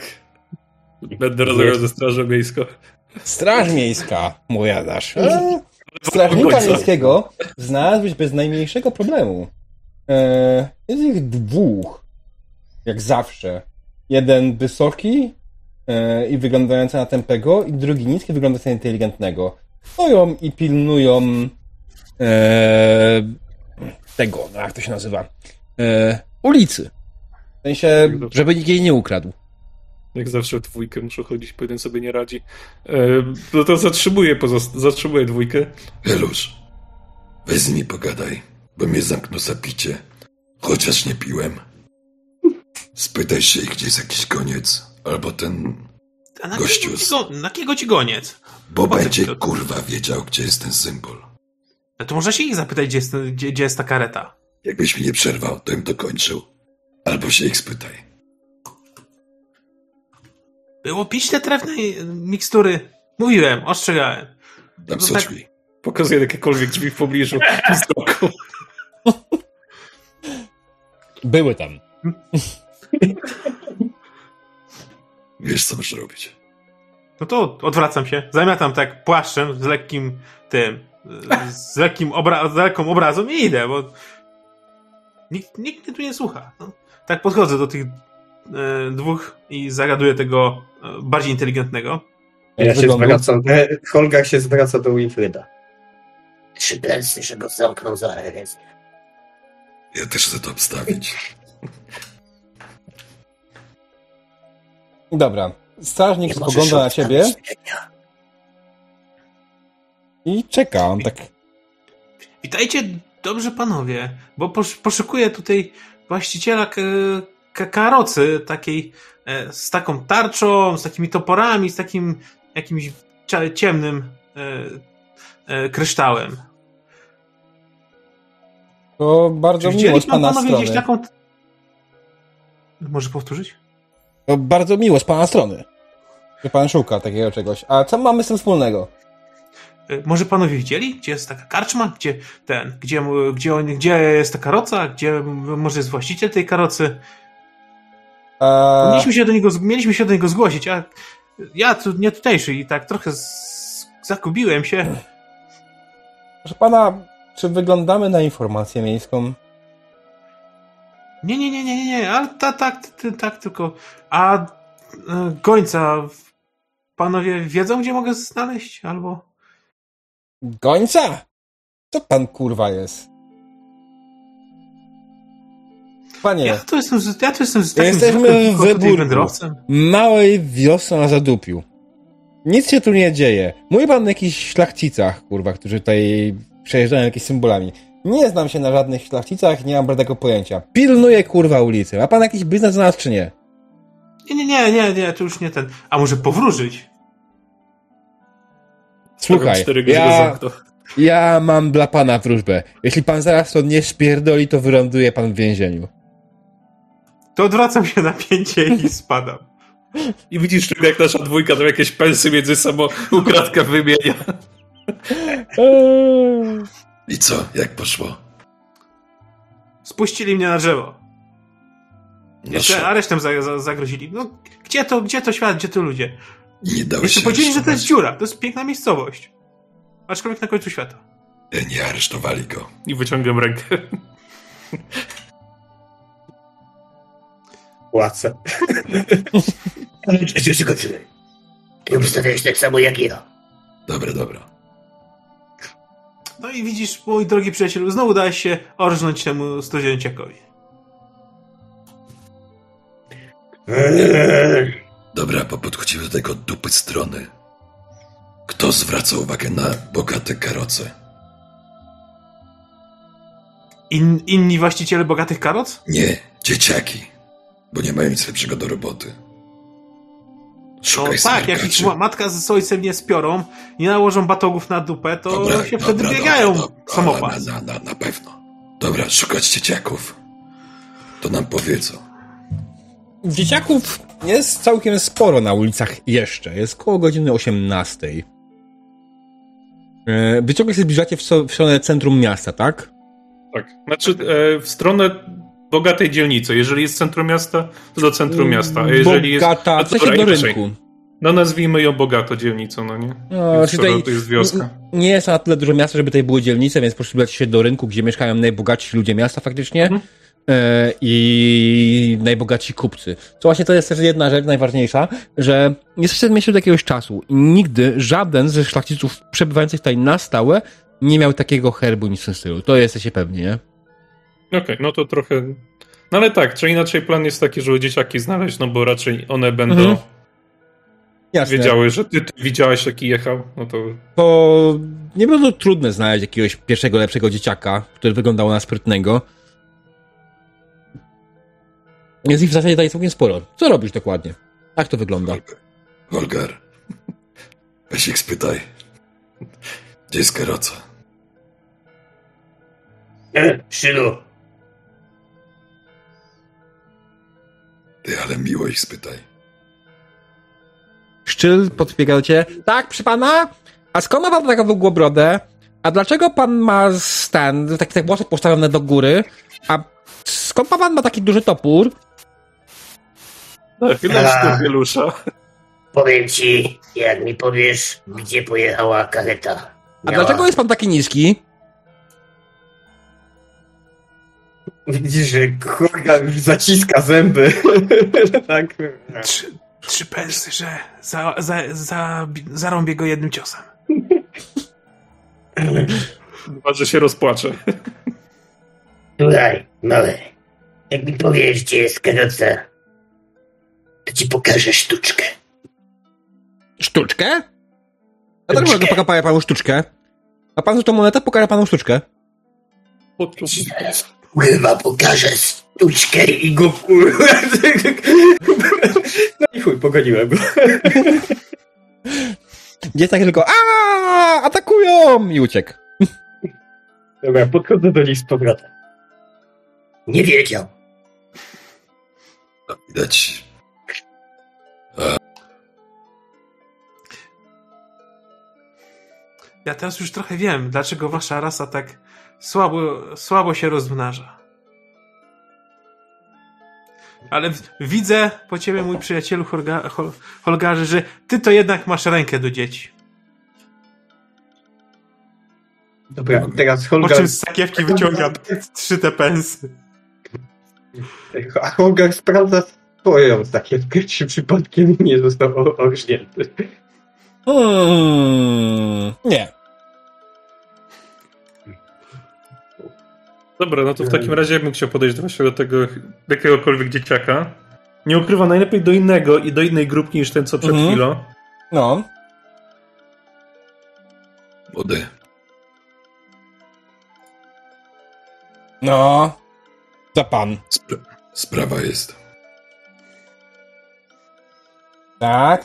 Będę rozmawiał ze strażą miejską. Straż miejska, mówiadasz. E, Strażnika miejskiego znalazłbyś bez najmniejszego problemu. E, jest ich dwóch. Jak zawsze. Jeden wysoki e, i wyglądający na tępego, i drugi niski, wyglądający na inteligentnego. Stoją i pilnują e, tego, no jak to się nazywa? E, ulicy. W sensie, żeby nikt jej nie ukradł. Jak zawsze dwójkę muszę chodzić, bo jeden sobie nie radzi. E, no to zatrzymuję, zatrzymuję dwójkę. Helusz, weź z nimi pogadaj, bo mnie zamknął za picie. Chociaż nie piłem. Spytaj się, gdzie jest jakiś koniec. Albo ten... A na Gościu kiego, ci go, na kiego ci goniec? Bo Po będzie to? kurwa wiedział, gdzie jest ten symbol. No to może się ich zapytać, gdzie jest, gdzie, gdzie jest ta kareta. Jakbyś mi nie przerwał, to bym dokończył. Albo się ich spytaj. Było pić te trefne mikstury. Mówiłem, ostrzegałem. Tam No są tak. drzwi. Pokazuję jakiekolwiek drzwi w pobliżu. Były tam. Wiesz, co masz robić. No to odwracam się, zamiatam tak płaszczem z lekkim tym, z lekkim obra- z lekką obrazą i idę, bo nikt, nikt mnie tu nie słucha. No. Tak podchodzę do tych e, dwóch i zagaduję tego e, bardziej inteligentnego. Ja się Wygląda- zwracam, e, Holgar się zwraca do Winfrida. Trzy pensy, że go zamknął za herezję. Ja też chcę to obstawić. Dobra. Strażnik spogląda na ciebie i czeka. On tak Witajcie, dobrze panowie, bo posz, poszukuję tutaj właściciela k- k- karocy takiej e, z taką tarczą, z takimi toporami, z takim jakimś ciemnym e, e, kryształem. to bardzo Czy miło z pan pana panowie gdzieś strony. taką... Może powtórzyć? To bardzo miło z pana strony. Że pan szuka takiego czegoś. A co mamy z tym wspólnego? E, Może panowie widzieli, gdzie jest taka karczma, gdzie ten, gdzie, gdzie, on, gdzie jest ta karoca, gdzie może jest właściciel tej karocy? A, Mieliśmy się do niego, mieliśmy się do niego zgłosić, a ja tu nie tutejszy i tak trochę z, zakubiłem się. proszę pana, czy wyglądamy na informację miejską? Nie, nie, nie, nie, nie, nie, ale tak, tak, tak, tylko. A e, gońca, panowie wiedzą, gdzie mogę znaleźć? Albo. Gońca? Co pan kurwa jest? Panie, Ja tu jestem, ja tu jestem z takim Jesteśmy w wędrowcem. małej wiosny na Zadupiu. Nic się tu nie dzieje. Mówi pan o jakichś szlachcicach, kurwa, którzy tutaj przejeżdżają jakimiś symbolami. Nie znam się na żadnych szlachcicach, nie mam bladego pojęcia. Pilnuję, kurwa, ulicy. Ma pan jakiś biznes za nas, czy nie? Nie, nie, nie, nie, nie, to już nie ten. A może powróżyć? Słuchaj, ja, ja mam dla pana wróżbę. Jeśli pan zaraz to nie spierdoli, to wyląduje pan w więzieniu. To odwracam się na pięcie i spadam. I widzisz, tylko jak nasza dwójka tam jakieś pensy między sobą ukradka wymienia. I co? Jak poszło? Spuścili mnie na drzewo. No Jeszcze szok. aresztem za, za, zagrozili. No, gdzie to, gdzie to świat, gdzie to ludzie? Nie dałeś Jeszcze się powiedzieli, że to jest dziura, to jest piękna miejscowość. Aczkolwiek na końcu świata. E, Nie aresztowali go. I wyciągam rękę. Płacę. Ale przecież skończyłem. Ty obstawiałeś tak samo jak ja. Dobra, dobra. No i widzisz, mój drogi przyjacielu, znowu dałeś się orżnąć temu studzięciakowi. Eee, Dobra, bo podchodzimy do tego dupy strony. Kto zwraca uwagę na bogate karoce? In, inni właściciele bogatych karoc? Nie, dzieciaki. Bo nie mają nic lepszego do roboty. No tak, jak ich matka z ojcem nie spiorą i nałożą batogów na dupę, to Dobra, się wtedy dobra, biegają dobra. Na, na, na pewno. Dobra, szukać dzieciaków. To nam powiedzą. Dzieciaków jest całkiem sporo na ulicach jeszcze. Jest koło godziny 18. E, Wy ciągle się zbliżacie w so- w stronę centrum miasta, tak? Tak. Znaczy, e, w stronę bogatej dzielnicy. Jeżeli jest centrum miasta, to do centrum miasta. A jeżeli jest. Bogata, no w sensie dobra, do rynku. No nazwijmy ją bogato dzielnicą, no nie? No, Więc skoro tutaj to jest wioska. Nie jest na tyle dużo miasta, żeby tutaj były dzielnice, więc poszukać się do rynku, gdzie mieszkają najbogatsi ludzie miasta faktycznie Mhm. e, i najbogatsi kupcy. Co właśnie to jest też jedna rzecz najważniejsza, że jesteście w mieście od jakiegoś czasu i nigdy żaden ze szlachciców przebywających tutaj na stałe nie miał takiego herbu nic w tym stylu. To jesteście pewni, nie? Okej, no to trochę. No ale tak, czy inaczej plan jest taki, żeby dzieciaki znaleźć, no bo raczej one będą Mhm. Jasne. wiedziały, że ty, ty widziałeś, jaki jechał, no to To nie było to trudne znaleźć jakiegoś pierwszego, lepszego dzieciaka, który wyglądał na sprytnego. Jest ich w zasadzie tutaj całkiem sporo. Co robisz dokładnie? Jak to wygląda? Holgar, weź ich spytaj. Gdzie jest karoca? e, Szylu, Ty, ale miło ich spytaj. Szczyl podbiega cię. Tak, przy pana? A skąd ma pan taką długą brodę? A dlaczego pan ma stand, takie te włosy postawione do góry? A skąd pan ma taki duży topór? No, chwilę A. Powiem ci, jak mi powiesz, gdzie pojechała kareta. A dlaczego jest pan taki niski? Widzisz, że Holgar już zaciska zęby. tak. Trzy, trzy pensy, że za, za, za, zarąbię go jednym ciosem. Chyba, że się rozpłacze. Słuchaj, mały, jak mi powiesz, gdzie jest karoca, to ci pokażę sztuczkę. Sztuczkę? Też Sztuczkę. mogę pokapać panu sztuczkę. A pan zresztą monetę pokaże panu sztuczkę. Ci zaraz kurwa pokażę sztuczkę i go Kurwa. No i chuj, pogoniłem go. Gdzie tak tylko a atakują! I uciekł. Dobra, podchodzę do nich z powrotem. nie wiedział. No, widać. Ja teraz już trochę wiem, dlaczego wasza rasa tak słabo, słabo się rozmnaża. Ale w- widzę po ciebie, mój przyjacielu Holga, Hol, Holgarze, że ty to jednak masz rękę do dzieci. Dobra, teraz Po Holgar, czym z sakiewki wyciąga trzy te pensy. a Holgar sprawdza swoją sakiewkę, czy przypadkiem nie został orżnięty. Hmm, nie. Dobra, no to w takim razie ja bym chciał podejść właśnie do tego jakiegokolwiek dzieciaka. Nie ukrywa najlepiej do innego i do innej grupki niż ten, co przed Mhm. chwilą. No. Młody, No. Co pan? spra- sprawa jest. Tak?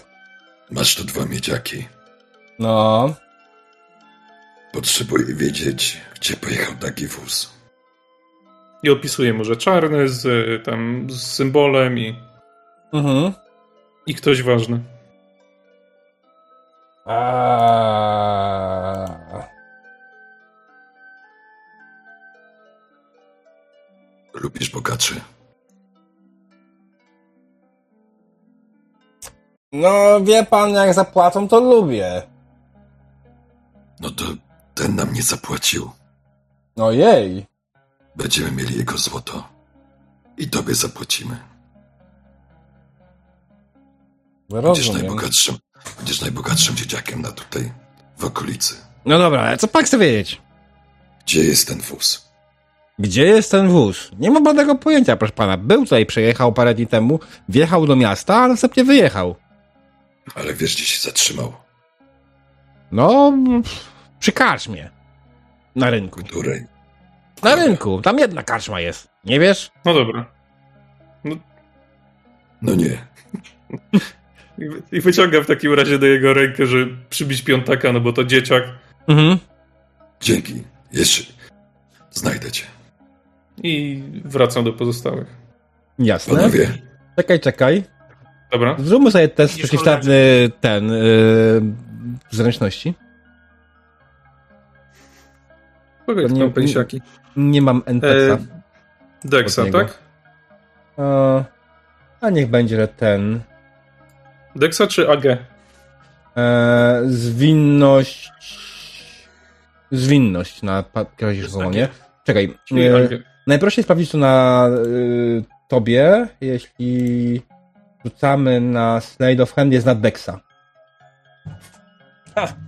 Masz tu dwa miedziaki. No. Potrzebuję wiedzieć, gdzie pojechał taki wóz. I opisuje mu, że czarny z tam z symbolem i, Mhm. i ktoś ważny. A... Lubisz bogaczy? No, wie pan, jak zapłacą, to lubię. No to ten nam nie zapłacił. Ojej. Będziemy mieli jego złoto. I tobie zapłacimy. Będziesz Rozumiem. najbogatszym, będziesz najbogatszym dzieciakiem na tutaj, w okolicy. No dobra, ale co pan chce wiedzieć? Gdzie jest ten wóz? Gdzie jest ten wóz? Nie mam żadnego pojęcia, proszę pana. Był tutaj, przejechał parę dni temu, wjechał do miasta, a następnie wyjechał. Ale wiesz, gdzie się zatrzymał? No, przy karczmie. Na rynku. Której? Na rynku. Tam jedna karczma jest. Nie wiesz? No dobra. No nie. I, wy- I wyciąga w takim razie do jego rękę, że przybić piątaka, no bo to dzieciak. Mhm. Dzięki. Jeszcze znajdę cię. I wracam do pozostałych. Jasne. Panowie, Czekaj, czekaj. Dobra? Zróbmy sobie test przeciwstawny ten yy, zręczności. Kogo nie- nie? Nie mam NPC. E, Dexa, tak? E, a niech będzie, ten. Dexa czy AG? E, zwinność. Zwinność na pa- kierowniczą, nie? Czekaj. E, najprościej sprawdzić to na y, tobie, jeśli rzucamy na Slade of Hand jest na Dexa.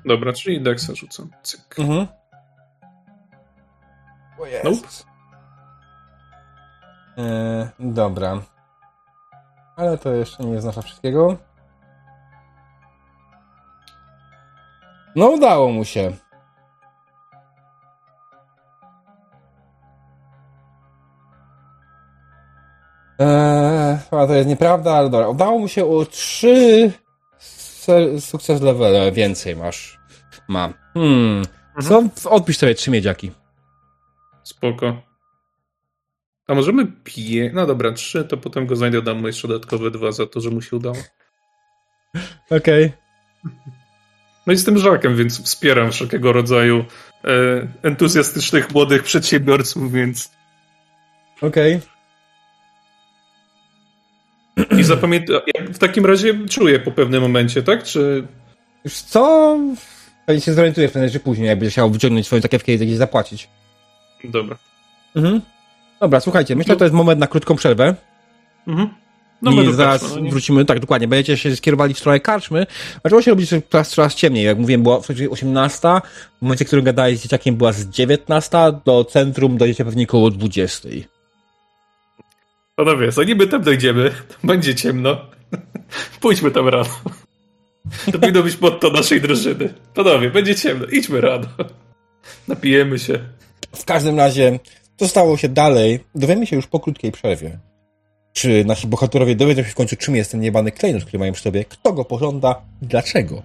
Dobra, czyli Dexa rzucam. Cyk. Mhm. Nope. E, dobra. Ale to jeszcze nie oznacza wszystkiego. No udało mu się. Eee, to jest nieprawda, ale dobra. Udało mu się o trzy sukces level więcej masz. Mam. Hmm. Co? Odpisz sobie trzy miedziaki. Spoko. A możemy pije... No dobra, trzy, to potem go znajdę, dam mu jeszcze dodatkowe dwa za to, że mu się udało. Okej. No i z tym żakiem, więc wspieram wszelkiego rodzaju e, entuzjastycznych młodych przedsiębiorców, więc Okej. I zapamięta... W takim razie czuję po pewnym momencie, tak? Czy... Już co? Pewnie się zorientujesz prędzej czy później, jak będziesz chciał wyciągnąć swoją takiewkę i gdzieś zapłacić. Dobra. Mhm. Dobra, słuchajcie, myślę, że to jest moment na krótką przerwę. Mhm. No I zaraz no nie? wrócimy, tak, dokładnie. Będziecie się skierowali w stronę karczmy. Zaczęło się robić coraz, coraz ciemniej. Jak mówiłem, była w 18. W momencie, w którym gadałeś z dzieciakiem, była z 19. Do centrum dojdziecie pewnie koło 20. Panowie, zanim my tam dojdziemy, to będzie ciemno. Pójdźmy tam rano. To powinno być motto naszej drużyny. Panowie, będzie ciemno, idźmy rano. Napijemy się. W każdym razie, co stało się dalej, dowiemy się już po krótkiej przerwie. Czy nasi bohaterowie dowiedzą się w końcu, czym jest ten niebany klejnot, który mają przy sobie, kto go pożąda i dlaczego.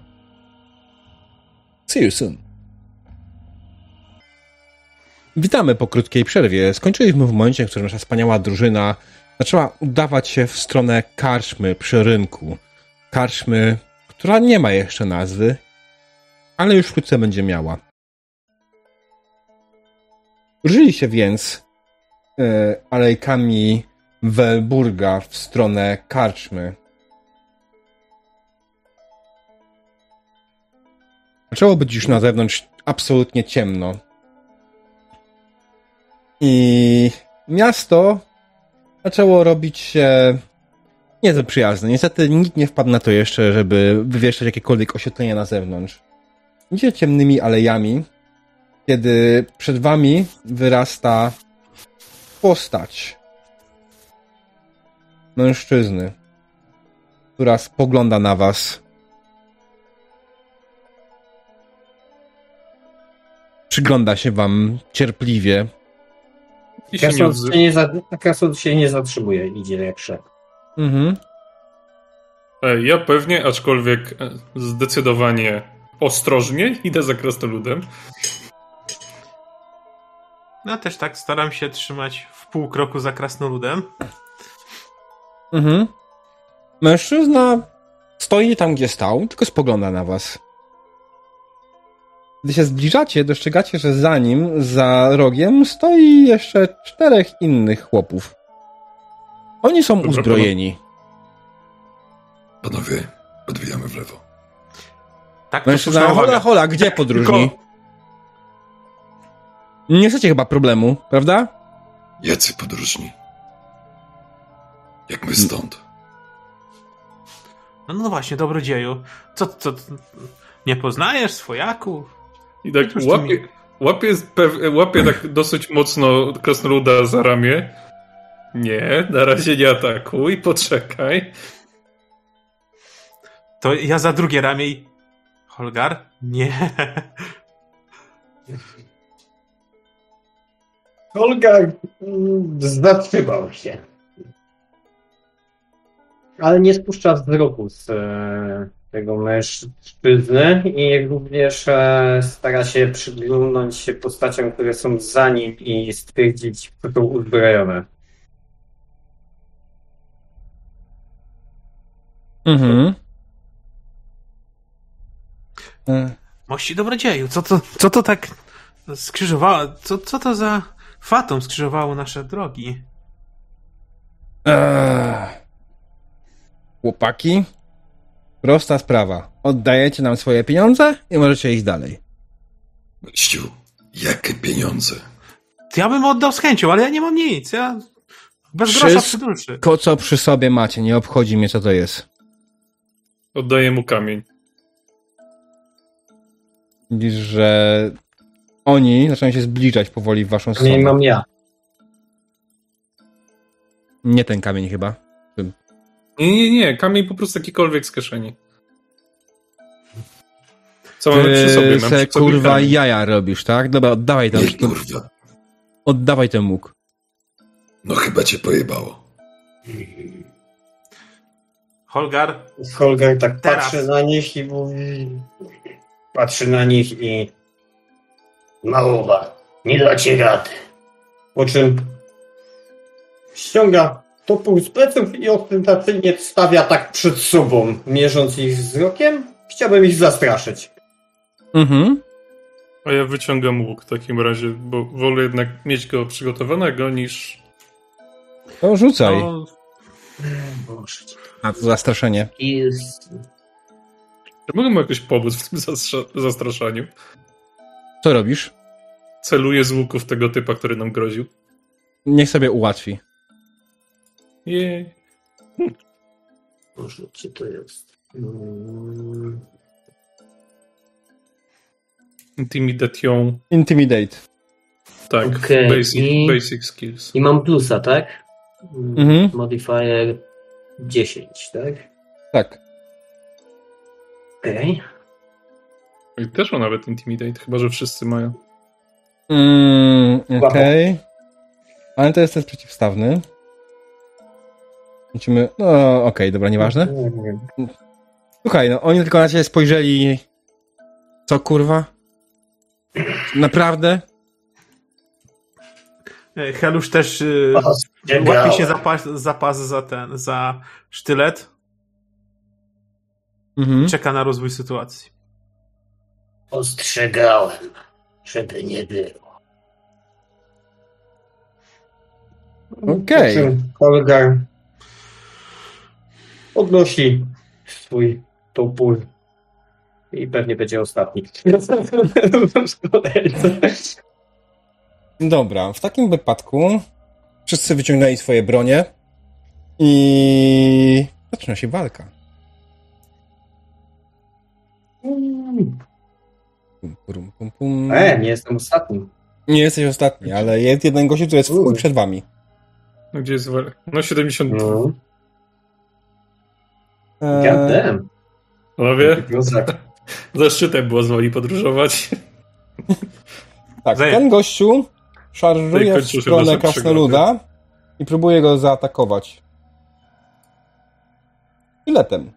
See you soon. Witamy po krótkiej przerwie. Skończyliśmy w momencie, w którym nasza wspaniała drużyna zaczęła udawać się w stronę karczmy przy rynku. Karczmy, która nie ma jeszcze nazwy, ale już wkrótce będzie miała. Ruszyli się więc e, alejkami Welburga w stronę karczmy. Zaczęło być już na zewnątrz absolutnie ciemno. I miasto zaczęło robić się niezbyt przyjazne. Niestety nikt nie wpadł na to jeszcze, żeby wywieszać jakiekolwiek oświetlenie na zewnątrz. Idzie ciemnymi alejami, kiedy przed wami wyrasta postać mężczyzny, która spogląda na was. Przygląda się wam cierpliwie. I się nie się za, się nie zatrzymuje, idzie jak szedł. Mhm. E, Ja pewnie, aczkolwiek e, zdecydowanie ostrożnie idę za krasnoludem. No też tak staram się trzymać w pół kroku za krasnoludem. Mhm. Mężczyzna stoi tam, gdzie stał, tylko spogląda na was. Gdy się zbliżacie, dostrzegacie, że za nim, za rogiem, stoi jeszcze czterech innych chłopów. Oni są Dobra, uzbrojeni. Panowie, odbijamy w lewo. Tak, Mężczyzna, hola, hola, gdzie podróżni? Tylko- Nie chcecie chyba problemu, prawda? Jacy podróżni? Jak my stąd? No, no właśnie, dobrodzieju. Co, co, nie poznajesz swojaków? I tak łapie, mi- łapie, pew- łapie tak dosyć mocno krasnoluda za ramię. Nie, na razie nie atakuj, poczekaj. To ja za drugie ramię i... Holgar? Nie. Olga mm, zatrzymał się. Ale nie spuszcza wzroku z e, tego mężczyzny i również e, stara się przyglądnąć się postaciom, które są za nim i stwierdzić, kto są uzbrojone. Mhm. Mości dobrodzieju, co to, co to tak skrzyżowało? Co, co to za fatum skrzyżowało nasze drogi? Eee. Chłopaki, prosta sprawa. Oddajecie nam swoje pieniądze i możecie iść dalej. Ściu, jakie pieniądze? Ja bym oddał z chęcią, ale ja nie mam nic. Ja bez Wszystko- grosza przy duszy. Ko co przy sobie macie, nie obchodzi mnie co to jest. Oddaję mu kamień. Widzisz, że oni zaczynają się zbliżać powoli w waszą Nie stronę. mam ja. Nie ten kamień chyba. Nie, nie, nie, kamień po prostu jakikolwiek z kieszeni. Co mamy przy sobie? Mam se, przy sobie kurwa kamień. jaja robisz, tak? Dobra, oddawaj ten, Nie, kurwa. oddawaj ten łuk. No chyba cię pojebało. Holgar, Holger tak Teraz. patrzy na nich i mówi... Patrzy na nich i... Małowa, nie dacie rady. Po czym ściąga topór z pleców i ostentacyjnie stawia tak przed sobą, mierząc ich wzrokiem. Chciałbym ich zastraszyć. Mhm. A ja wyciągam łuk w takim razie, bo wolę jednak mieć go przygotowanego niż... To rzucaj. no, Boże, A, to zastraszenie. jest... Czy mogę mu jakoś pomóc w tym zastraszaniu? Co robisz? Celuję z łuku w tego typa, który nam groził. Niech sobie ułatwi. Jej. Boże, gdzie to jest? Mm, Intimidation. Intimidate. Tak, Okej, basic, i- basic skills. I mam plusa, tak? Mm, Mhm. Modifier 10, tak? Tak. Okej. I też ma nawet intimidate, chyba że wszyscy mają. Mm, Okej. Ale to jest test przeciwstawny. Lecimy. No, okej, dobra, nieważne. Słuchaj, no oni tylko na ciebie spojrzeli. Co kurwa? Naprawdę? Helusz też y, łapie się za pas, za pas za ten, za sztylet. Mhm. Czeka na rozwój sytuacji. Ostrzegałem, żeby nie było. Okej. Czym Holgar podnosi swój topór i pewnie będzie ostatni. Dobra, w takim wypadku wszyscy wyciągnęli swoje bronie i zaczyna się walka. Pum, pum, pum, pum. E, nie jestem ostatnim. Nie jesteś ostatni, ale jest jeden gościu, który jest w chuj przed wami. No gdzie jest Wel? No 70. No. Eee. Panowie, Kozak. za szczytem było z woli podróżować. tak, Zaję. ten gościu szarżuje w stronę krasnoluda i próbuje go zaatakować. Sztyletem.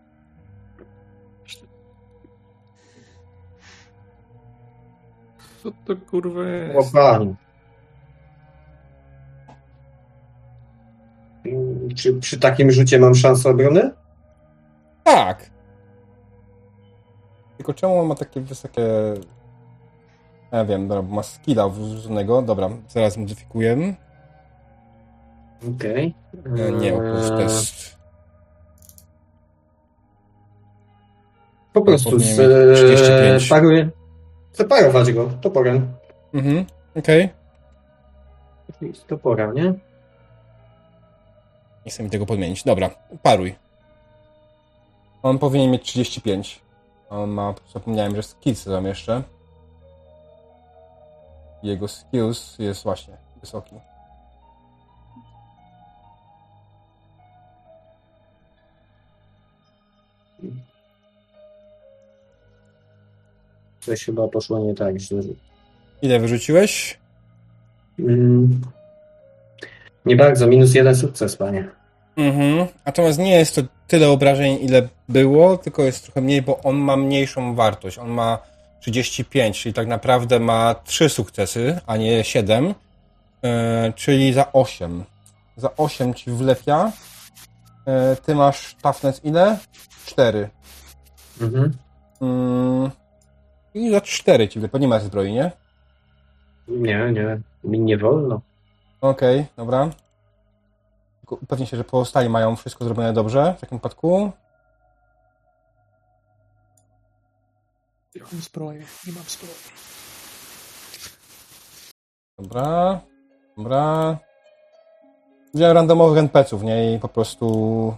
Co to kurwa jest? Mm, Czy przy takim rzucie mam szansę obrony? Tak. Tylko czemu on ma takie wysokie... Ja wiem, dobra, bo ma skilla wrzuconego. Dobra, zaraz modyfikuję. Okej. E, Nie, prostu to jest... Po prostu z, mieć e, 35. paruję. Chcę parować go toporem. Mhm, okej. Z toporem, nie? Nie chcę mi tego podmienić. Dobra, paruj. On powinien mieć 35. On ma... Zapomniałem, że skills tam jeszcze. Jego skills jest właśnie wysoki. Coś chyba poszło nie tak źle. Ile wyrzuciłeś? Mm. Nie bardzo, minus jeden sukces, panie. Mhm. Natomiast nie jest to tyle obrażeń, ile było, tylko jest trochę mniej, bo on ma mniejszą wartość. On ma 35, czyli tak naprawdę ma 3 sukcesy, a nie 7, e, czyli za 8. Za 8 ci wlepia. E, ty masz toughness ile? 4. Mhm. Mm. I za 4 ci wlepia. Nie ma zbroi, nie? Nie, nie, mi nie wolno. Okej, dobra. Tylko Upewnij się, że pozostali mają wszystko zrobione dobrze w takim przypadku. Ja mam zbroję, nie mam zbroi. Dobra, dobra. Wziąłem randomowych NPC-ów, nie? I po prostu...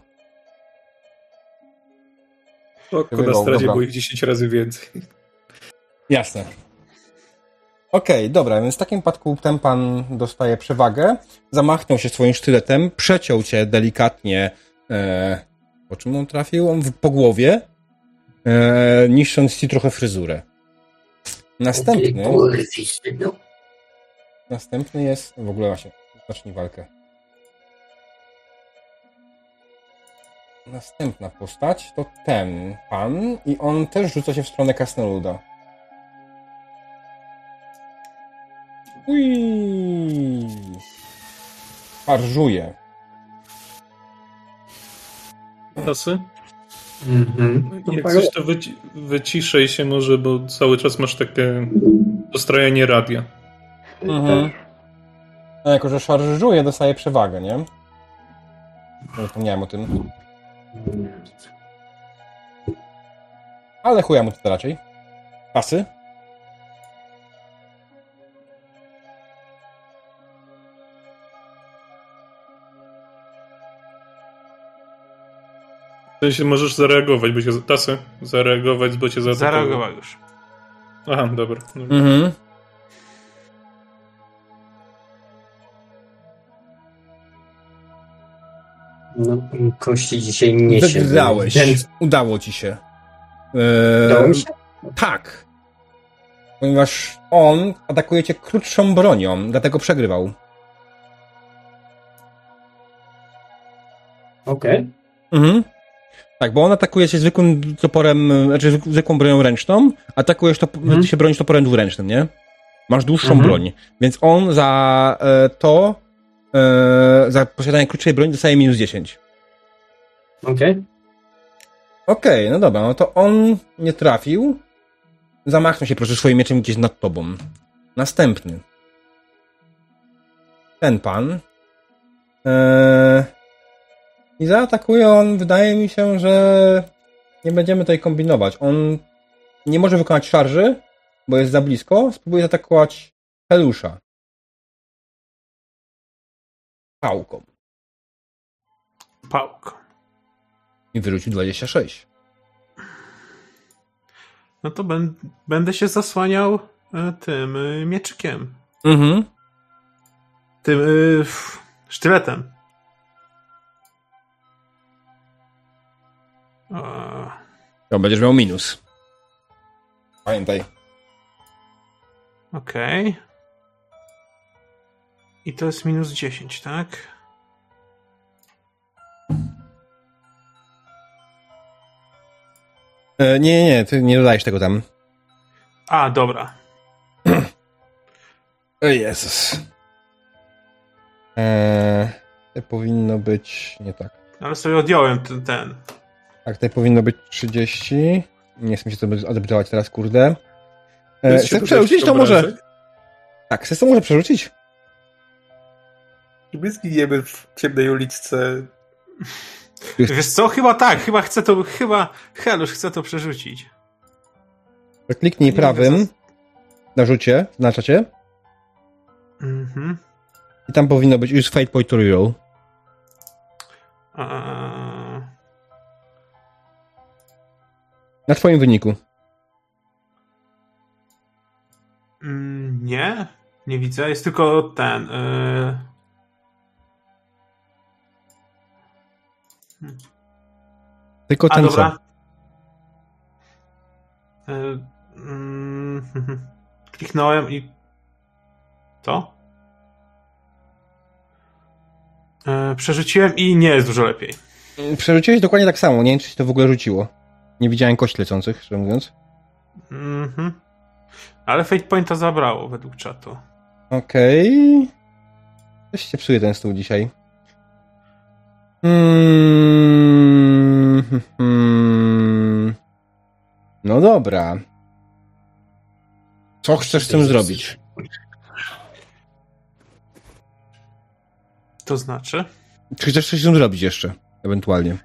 Wywał, stradzie dobra. było ich 10 razy więcej. Jasne. Okej, dobra, więc w takim przypadku ten pan dostaje przewagę, zamachnął się swoim sztyletem, przeciął cię delikatnie, e, po czym on trafił? On w, po głowie, e, niszcząc ci trochę fryzurę. Następny, następny jest, w ogóle właśnie, zacznij walkę. Następna postać to ten pan i on też rzuca się w stronę Krasnoluda. Ui! Parżuje. Tasy? Mhm. Jak coś to wyci- wyciszej się może, bo cały czas masz takie dostrajanie radia. Mhm. A jako, że szarżuje, dostaje przewagę, nie? Nie Zapomniałem o tym. Ale chuja mu to raczej. Pasy? W sensie możesz zareagować, bo cię... Tasy? Zareagować, bo cię zaatakował. Zareagował już. Aha, dobra. dobra. Mhm. No, kości dzisiaj nie się. Wygrałeś. Więc Udało ci się. udało Eee, mi się? tak. Ponieważ on atakuje cię krótszą bronią, dlatego przegrywał. Okej. Mhm. Tak, bo on atakuje cię zwykłym toporem, znaczy zwyk- zwykłą bronią ręczną, atakujesz to, ty się bronisz toporem dwuręcznym, nie? Masz dłuższą Mhm. broń. Więc on za e, to, e, za posiadanie krótszej broni dostaje minus 10. Okej. Okej, no dobra, no to on nie trafił. Zamachnął się proszę swoim mieczem gdzieś nad tobą. Następny. Ten pan. Eee, I zaatakuje on, wydaje mi się, że nie będziemy tutaj kombinować. On nie może wykonać szarży, bo jest za blisko. Spróbuje zaatakować Helusza. Pałką. Pałką. I wyrzucił 26. No to ben, będę się zasłaniał e, tym e, mieczykiem. Mhm. Tym f- sztyletem. To będziesz miał minus. Pamiętaj. Okej. I to jest minus 10, tak? E, nie, nie, ty nie dodajesz tego tam. A, dobra. O Jezus. Eee, to powinno być nie tak. Ale sobie odjąłem ten. ten. Tak, tutaj powinno być 30. Nie chcę się to odbywać teraz, kurde. E, chcesz przerzucić, to może... Tak, chcesz to może przerzucić? My zginiemy w ciemnej uliczce. Wiesz co? Chyba tak, chyba chcę to. Chyba Helusz chce to przerzucić. Kliknij prawym na rzucie, na czacie. Mhm. I tam powinno być use fate point to reroll. Eee, Na twoim wyniku. mm, nie, nie widzę. Jest tylko ten. e, Tylko A ten dobra. co. E, mm, Kliknąłem i. To? E, Przerzuciłem i nie jest dużo lepiej. Przerzuciłeś dokładnie tak samo, nie wiem czy się to w ogóle rzuciło. Nie widziałem kości lecących, szczerze mówiąc. Mhm. Ale Fate Pointa zabrało według czatu. Okej. Coś się psuje ten stół dzisiaj. Hmm. No dobra. Co chcesz z tym zrobić? To znaczy? Czy chcesz coś z tym zrobić jeszcze? Ewentualnie.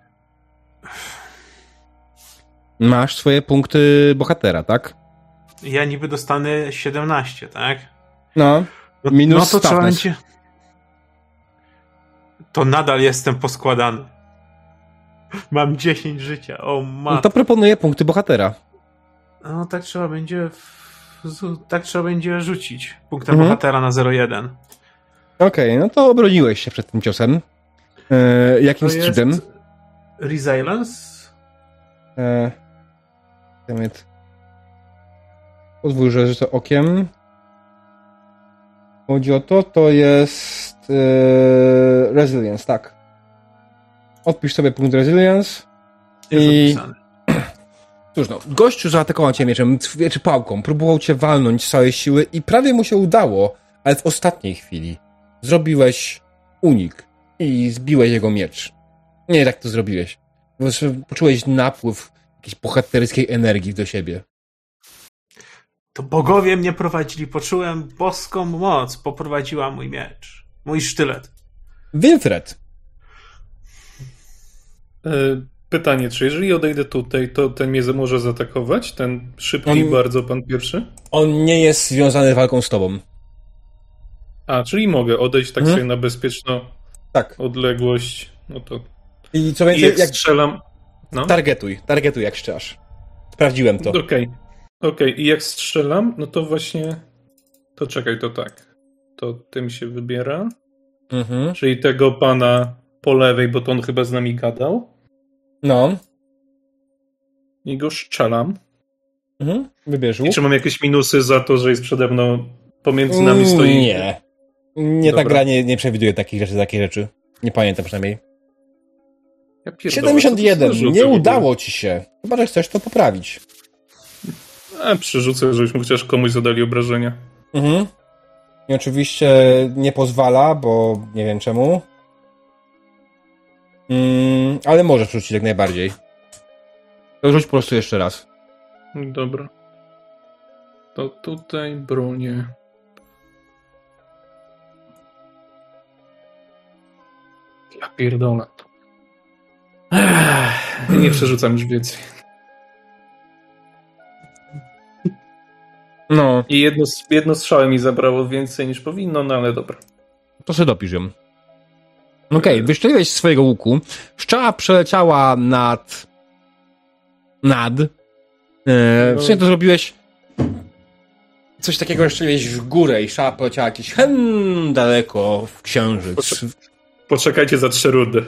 Masz swoje punkty bohatera, tak? Ja niby dostanę 17, tak? No. No, Minus no to trzeba będzie. To nadal jestem poskładany. Mam 10 życia. O no matko. to proponuję punkty bohatera. No tak trzeba będzie. Tak trzeba będzie rzucić punktem Mhm. bohatera na 0,1. Okej, no to obroniłeś się przed tym ciosem. E, jakim To skrzydłem? Resilience? E, dammit. Pozwól, że rzucę okiem. Chodzi o to, to jest e, Resilience, tak. Odpisz sobie punkt Resilience. Jest I- zapisany. Cóż no, gościu zaatakował cię mieczem, czy pałką, próbował cię walnąć z całej siły i prawie mu się udało, ale w ostatniej chwili zrobiłeś unik i zbiłeś jego miecz. Nie tak to zrobiłeś. Poczułeś napływ jakiejś bohaterskiej energii do siebie. To bogowie mnie prowadzili. Poczułem boską moc. Poprowadziła mój miecz. Mój sztylet. Wilfred, E, pytanie, czy jeżeli odejdę tutaj, to ten mnie może zaatakować? Ten szybki On- bardzo pan pierwszy? On nie jest związany walką z tobą. A, czyli mogę odejść tak Mhm. sobie na bezpieczną Tak. odległość. No to. I co I więcej, jak, jak strzelam. No. targetuj, targetuj jak strzelasz. Sprawdziłem to. Okej. Okej, i jak strzelam, no to właśnie. To czekaj, to tak. To tym się wybiera. Mhm. Czyli tego pana po lewej, bo to on chyba z nami gadał. No. I go strzelam. Mhm. Wybierz I czy mam jakieś minusy za to, że jest przede mną, pomiędzy nami stoi. Mm, Nie. Nie, ta Dobra. gra nie, nie przewiduje takich rzeczy, takich rzeczy. Nie pamiętam przynajmniej. Ja pierdolę, co to 71. za rzuty Nie udało ci się. Chyba, że chcesz to poprawić. A, przerzucę, żebyśmy chociaż komuś zadali obrażenia. Mhm. I oczywiście nie pozwala, bo nie wiem czemu. Mm, ale możesz rzucić jak najbardziej. To rzuć po prostu jeszcze raz. Dobra. To tutaj bronię. Ja pierdolę. Nie przerzucam już więcej. No, I jedno, jedno strzałe mi zabrało więcej niż powinno, no ale dobra. to sobie dopisz ją. Okej, wystrzeliłeś z swojego łuku. Szczała przeleciała nad... nad... E, w sumie to zrobiłeś... Coś takiego, że strzeliłeś w górę i szczała poleciała jakieś hen daleko w księżyc. Poczekajcie za trzy rundy.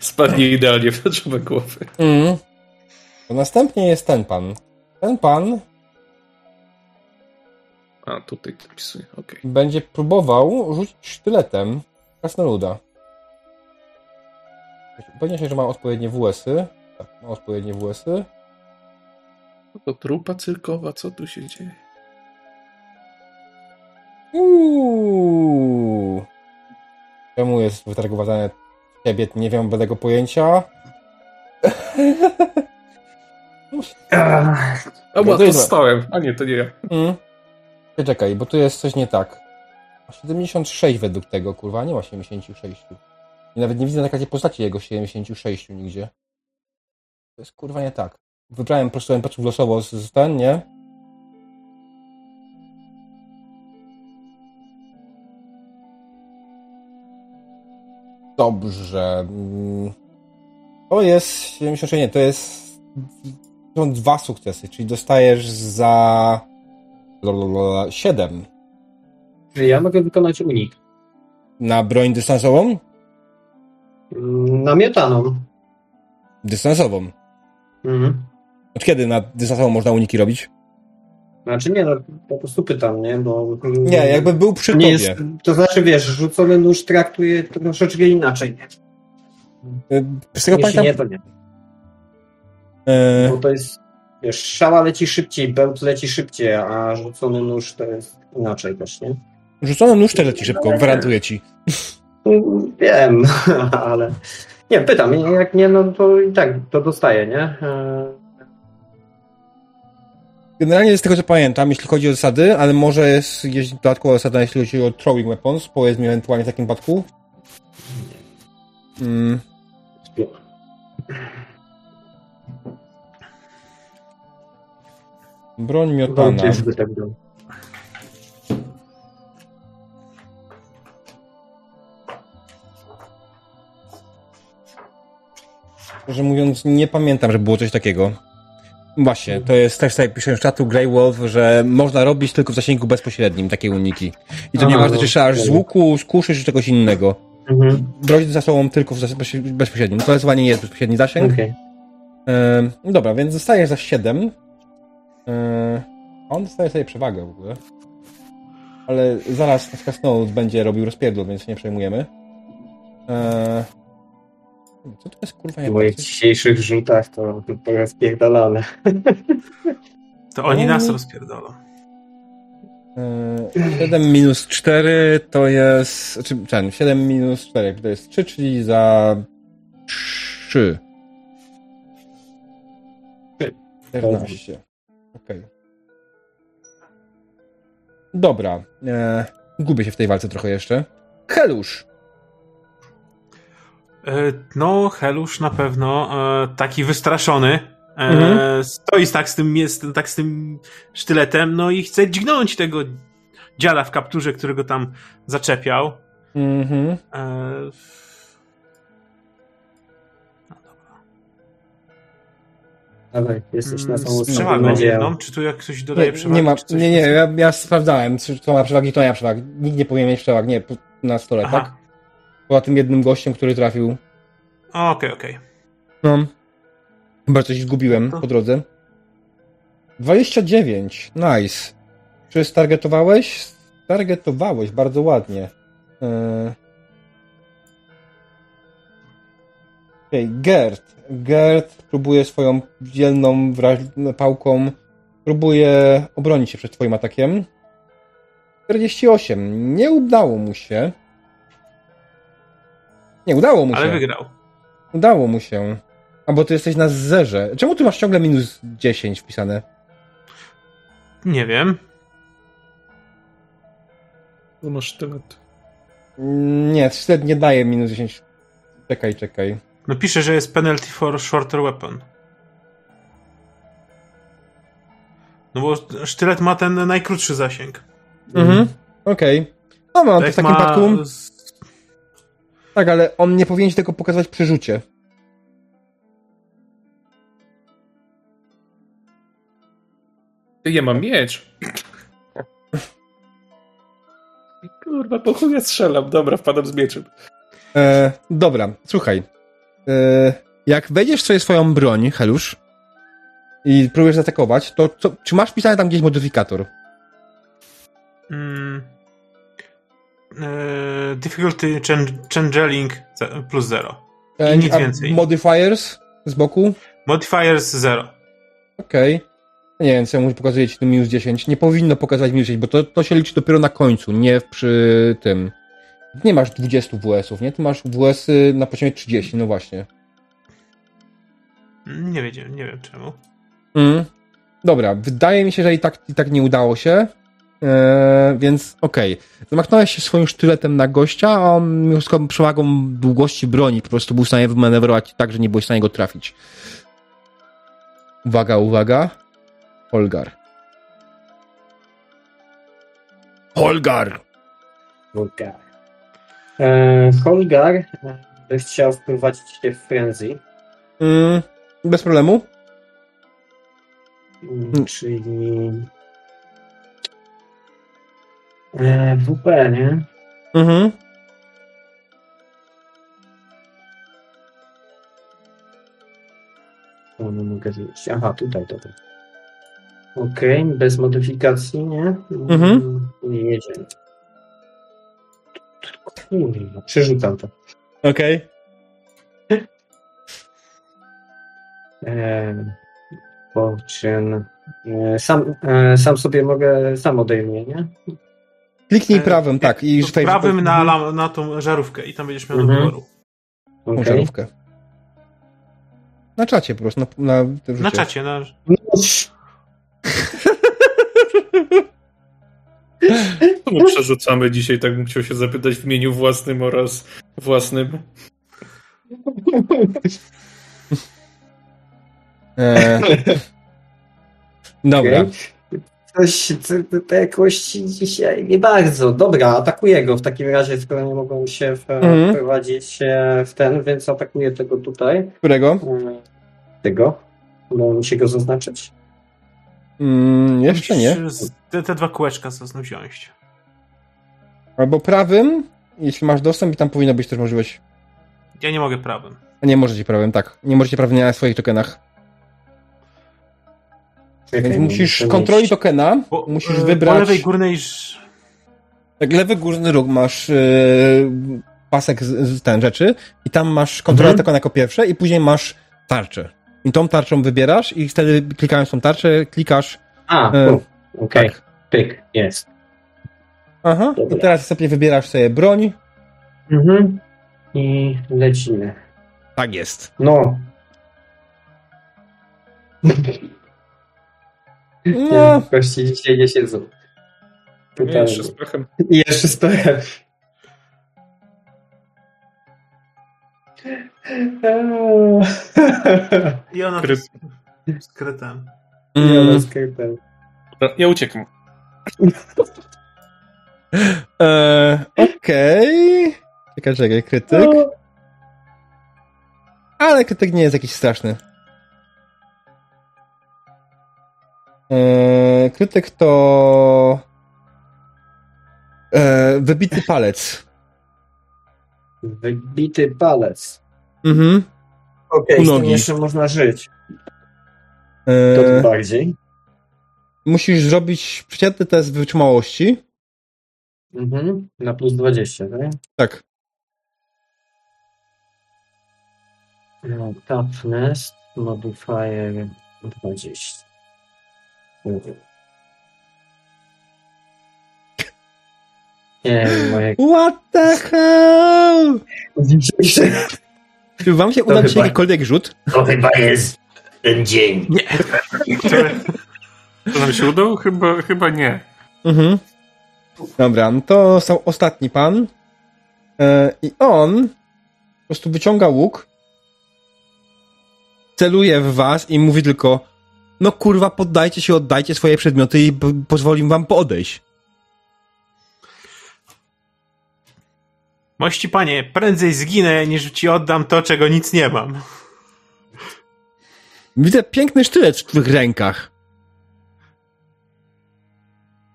Spadnie idealnie w czubek głowy. Mm. To następnie jest ten pan. Ten pan A, tutaj zapisuję, okej. będzie próbował rzucić sztyletem krasnoluda. Upewnię się, że ma odpowiednie WS-y. Tak, ma odpowiednie WS-y. To trupa cyrkowa, co tu się dzieje? Uuu. Czemu jest wytargowane ciebie? Nie wiem, będę go pojęcia. To bo to stałem. A nie, to nie ja. Mm. Czekaj, bo tu jest coś nie tak. Ma 76 według tego, kurwa, nie ma 76. I nawet nie widzę na takiej postaci jego 76 nigdzie. To jest kurwa nie tak. Wybrałem po prostu patrzył losowo z ten, nie? Dobrze. Mm. To jest 76, nie, to jest są dwa sukcesy, czyli dostajesz za 7 Czy ja mogę wykonać unik? na broń dystansową? Mm, Namiotaną. Dystansową. Mhm. Od kiedy na dystansową można uniki robić? Znaczy nie, no po prostu pytam, nie? Bo Nie, jakby był przy nie jest, to znaczy wiesz, rzucony nóż traktuje troszeczkę inaczej. Tego Jeśli pamiętam. nie, to nie. y, Bo to jest, wiesz, szała leci szybciej, bełt leci szybciej, a rzucony nóż to jest inaczej też, nie? Rzucony nóż też leci szybko, gwarantuję ci. Mm, Wiem, ale nie, pytam, jak nie, no to i tak to dostaję, nie? Generalnie z tego co pamiętam, jeśli chodzi o zasady, ale może jest, jest dodatkowa zasada, jeśli chodzi o throwing weapons, powiedz mi ewentualnie w takim przypadku. Mm. Broń miotana. Tak. Szczerze mówiąc, nie pamiętam, że było coś takiego. Właśnie, to jest też tutaj piszę w czatu Grey Wolf, że można robić tylko w zasięgu bezpośrednim takie uniki. I to Aha, nieważne, no, czy strzelasz z łuku, z kuszy, czy czegoś innego. Mhm, Broń za sobą tylko w zas- bezpoś- bezpośrednim. To zdecydowanie nie jest bezpośredni zasięg. okej. Ehm, dobra, więc zostajesz za 7. Ehm, on dostaje sobie przewagę w ogóle. Ale zaraz na przykład Snow będzie robił rozpierdol, więc nie przejmujemy. Ehm, co to jest kurwa W moich dzisiejszych rzutach to, to jest pierdolone. To oni nas Oni- rozpierdolą. Ehm, 7 minus 4 to jest. Znaczy, ten, 7 minus 4 to jest 3, czyli za 3. 14. Okej. Dobra. E, gubię się w tej walce trochę jeszcze. Helusz. E, No, Helusz na pewno e, taki wystraszony. e, Mhm. Stoi tak z, tym, jest, tak z tym sztyletem, no i chce dźgnąć tego dziada w kapturze, którego tam zaczepiał. Mhm. Dawaj, jesteś na mm, samą przewagą nadzieję. jedną. Czy tu jak ktoś dodaje Nie, przewagę? nie ma, nie, nie, ja, ja sprawdzałem, czy to ma przewagi, to nie ma przewagi. Nikt nie powinien mieć przewag, nie, na stole, Aha. tak? Poza tym jednym gościem, który trafił. Okej, okej. No. Chyba coś zgubiłem To- po drodze. 29, nice. Czy stargetowałeś? Stargetowałeś, bardzo ładnie. Yy... Okej, Gert. Gert próbuje swoją dzielną pałką, próbuje obronić się przed twoim atakiem. 48. Nie udało mu się. Nie, udało mu Ale się. wygrał. Udało mu się. A bo ty jesteś na zerze. Czemu ty masz ciągle minus 10 wpisane? Nie wiem. No masz sztylet. Mm, Nie, sztylet nie daje minus 10. Czekaj, czekaj. No pisze, że jest penalty for shorter weapon. No bo sztylet ma ten najkrótszy zasięg. Mhm. Okej. No mam, to w takim ma przypadku. Tak, ale on nie powinien ci tego pokazywać przy rzucie. Ja mam miecz. Kurwa, po chuj ja strzelam. Dobra, wpadam z mieczem. E, dobra, słuchaj. E, jak wejdziesz sobie swoją broń, Helusz, i próbujesz zaatakować, to co, czy masz pisany tam gdzieś modyfikator? Mm, e, difficulty chan- changeling plus 0. I nic więcej. Modifiers z boku? Modifiers 0. Okej. Nie wiem, co mu pokazuje ci tu minus 10. Nie powinno pokazać minus 10, bo to, to się liczy dopiero na końcu, nie przy tym. Nie masz 20 WS-ów, nie? Ty masz WS-y na poziomie 30, no właśnie. Nie wiedziałem, nie wiem czemu. Mm. Dobra, wydaje mi się, że i tak, i tak nie udało się. Eee, więc okej. Zamachnąłeś się swoim sztyletem na gościa, a on mimo wszystko przewagą długości broni po prostu był w stanie wymanewrować tak, że nie byłeś w stanie go trafić. Uwaga, uwaga. Holgar. Holgar! Holgar. E, Holgar e, by chciał wprowadzić się w frenzy, Mm, bez problemu. mm, czyli e, WP, nie? Mhm. To nie mogę zmieścić. Aha, tutaj to. Okej, bez modyfikacji, nie? Mhm. Nie jedziemy. Kurwa, przerzucam to. Okej. E, po czym e, sam, e, sam sobie mogę, sam odejmuję, nie? Kliknij E, prawym, tak. I To tutaj- prawym na, na tą żarówkę i tam będziesz miał do Mhm. wyboru. Tą Okej. żarówkę. Na czacie po prostu, na, na, Na czacie, na... No, my przerzucamy dzisiaj, tak bym chciał się zapytać w imieniu własnym oraz własnym. E... Dobra. Okej. Coś, co, te jakości dzisiaj nie bardzo. Dobra, atakuję go w takim razie, skoro nie mogą się Mhm. wprowadzić e, w ten, więc atakuję tego tutaj. Którego? E, Tego. Udało się go zaznaczyć. Mm, jeszcze nie. Te, te dwa kółeczka co wziąć. Albo prawym, jeśli masz dostęp i tam powinno być też możliwość. Ja nie mogę prawym. A nie możecie prawym, tak. Nie możecie prawym na swoich tokenach. Czekaj, Więc musisz kontroli tokena, Bo, musisz e, wybrać. Po lewej górnej... Tak, lewy górny róg masz yy, pasek z, z ten rzeczy i tam masz kontrolę Mhm. tokena jako pierwsze i później masz tarczę. I tą tarczą wybierasz i wtedy klikając tą tarczę, klikasz. A, tu. okej. Tak. Pyk, jest. Aha. Dobra. I teraz sobie wybierasz sobie broń. Mhm. I lecimy. Tak jest. No. No, Kości dzisiaj nie siedzą. Nie, jeszcze z pechem. I jeszcze z pechem. I ona Kryt. z krytem. Mm, skrytem. Dobra, Ja uciekam. e, Okej. Czekaj, czekaj, krytyk. Ale krytyk nie jest jakiś straszny. E, krytyk to... E, wybity palec. Wybity palec. Mhm. Okej, z tym jeszcze można żyć. To tym bardziej. musisz zrobić przeciętny test wytrzymałości. Mhm. Na plus 20, tak? Tak. No, toughness, modifier 20. Nie wiem, moje... What the hell? Czy wam się uda chyba- jakikolwiek rzut? To chyba jest ten dzień. To nam się udało? Chyba, chyba nie. Mhm. Dobra, no to są ostatni pan. E, I on po prostu wyciąga łuk, celuje w was i mówi tylko no kurwa, poddajcie się, oddajcie swoje przedmioty i pozwolim wam podejść. Mości panie, prędzej zginę, niż ci oddam to, czego nic nie mam. Widzę piękny sztylet w twych rękach.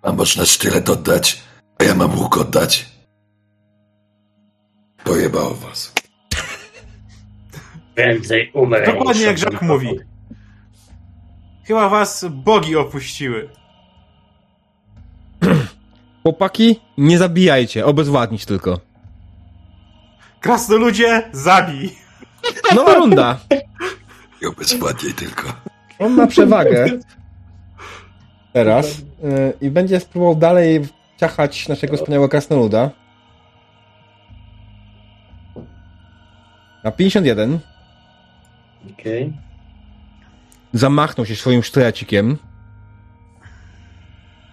A można sztylet oddać, a ja mam łuk oddać? Pojebało was. Prędzej umrę. Dokładnie jak Jacques mówi. Chyba was bogi opuściły. Chłopaki, nie zabijajcie, obezwładnić tylko. Krasnoludzie, zabij! Nowa runda. I obezwładniej tylko. On ma przewagę. Teraz. y, I będzie spróbował dalej ciachać naszego wspaniałego krasnoluda. Na 51. Okej. Zamachnął się swoim sztylecikiem.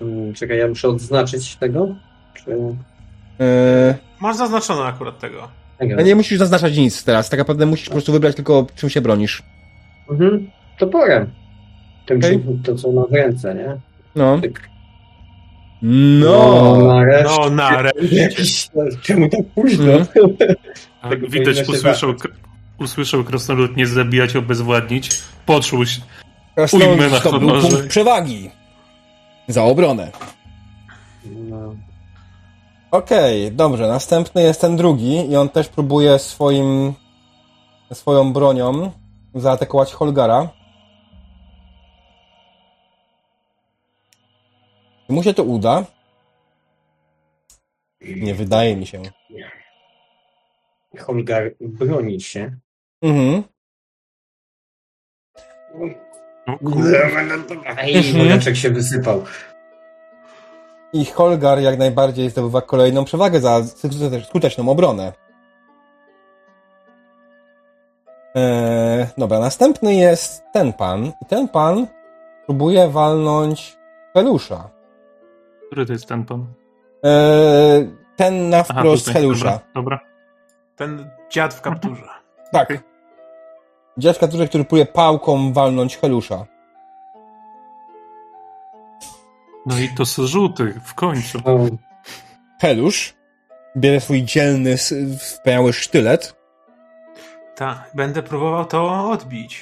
Mm, Czekaj, ja muszę odznaczyć tego? Czy... Yy, Masz zaznaczone akurat tego. a nie musisz zaznaczać nic teraz. Tak naprawdę musisz po prostu wybrać tylko czym się bronisz. Mhm. Toporem. Tym, czym- to co ma w ręce, nie? No. Tak. No. nareszcie. No, nareszcie. Jakiś, czemu tak późno? A Tego Widać, usłyszał, zacząć. usłyszał krasnolud nie zabijać, obezwładnić. Poczuł się. Krasnolud Ujmę na zdobył honorze. punkt przewagi. Za obronę. No. Okej, dobrze. Następny jest ten drugi i on też próbuje swoim swoją bronią zaatakować Holgara. Czy mu się to uda? Nie wydaje mi się. Holgar broni się. Mhm. No. Ej, woreczek się wysypał. I Holgar jak najbardziej zdobywa kolejną przewagę za skute- skuteczną obronę. Eee, dobra, następny jest ten pan. I ten pan próbuje walnąć Helusza. Który to jest ten pan? Eee, ten na wprost tutaj, Helusza. Dobra, dobra. Ten dziad w kapturze. Tak. Okej. Dziadka, który, który próbuje pałką walnąć Helusza. No i to są żółty, w końcu. O, Helusz bierze swój dzielny, wspaniały sztylet. Tak, będę próbował to odbić.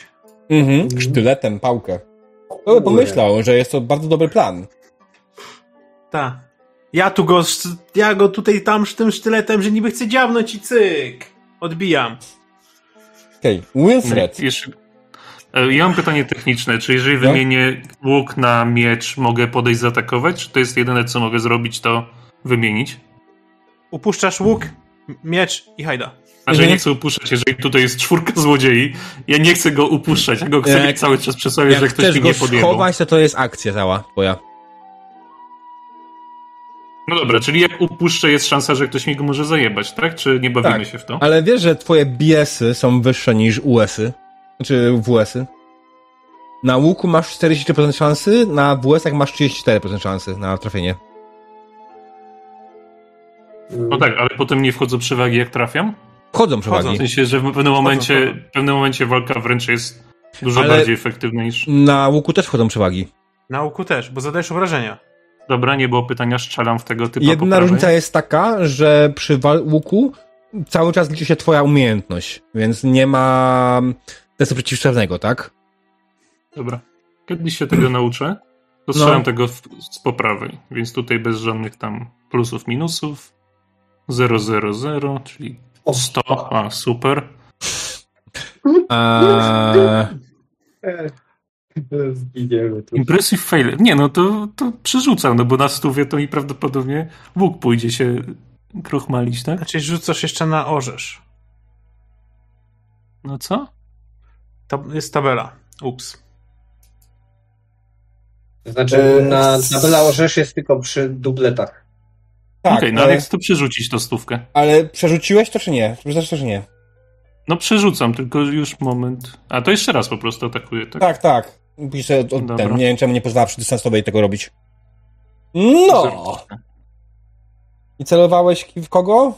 Mhm. Sztyletem pałkę. Kto by pomyślał, że jest to bardzo dobry plan. Tak. Ja tu go, ja go tutaj tam sz- tym sztyletem, że niby chcę dziabnąć i cyk. Odbijam. Okej, Wilfred. Jeszcze... E, Ja mam pytanie techniczne. Czy jeżeli No. wymienię łuk na miecz, mogę podejść zaatakować? Czy to jest jedyne, co mogę zrobić, to wymienić? Upuszczasz łuk, miecz i hajda. A że Mhm. nie chcę upuszczać, jeżeli tutaj jest czwórka złodziei, ja nie chcę go upuszczać, ja go chcę Jak- mieć cały czas przy sobie, Jak że ktoś chcesz mi go nie podjechał. schować, to to jest akcja cała twoja. No dobra, czyli jak upuszczę, jest szansa, że ktoś mi go może zajebać, tak? Czy nie bawimy Tak. się w to? Ale wiesz, że twoje BS-y są wyższe niż US-y? Znaczy WS-y? Na łuku masz 43% szansy, na WS-ach masz 34% szansy na trafienie. No tak, ale potem nie wchodzą przewagi, jak trafiam? Wchodzą W przewagi. sensie, że w pewnym momencie, wchodzą. w pewnym momencie walka wręcz jest dużo Ale- bardziej efektywna niż... Na łuku też wchodzą przewagi. Na łuku też, bo zadajesz obrażenia. Dobra, nie było pytania, strzelam w tego typu Jedna różnica jest taka, że przy łuku cały czas liczy się twoja umiejętność, więc nie ma testu przeciwstawnego, tak? Dobra. Kiedyś się tego nauczę, to strzelam tego w, z poprawej, więc tutaj bez żadnych tam plusów, minusów. 0, 0, 0, czyli 100. A, super. Eee, Zginiemy tu. Impressive fail. Nie, no to, to przerzucam, no bo na stówie to mi prawdopodobnie łuk pójdzie się krochmalić, tak? Znaczy rzucasz jeszcze na orzesz. No co? To jest tabela. Ups. To znaczy, E, na tabela orzesz jest tylko przy dubletach. tak, Okej, no ale, ale chcę przerzucić to stówkę. ale przerzuciłeś to czy nie? Przerzucasz to czy nie? No przerzucam, tylko już moment. A to jeszcze raz po prostu atakuję, tak? Tak, tak. Piszę od, ten. Nie wiem, czemu nie pozwala przy dystansowej tego robić. No! I celowałeś w kogo?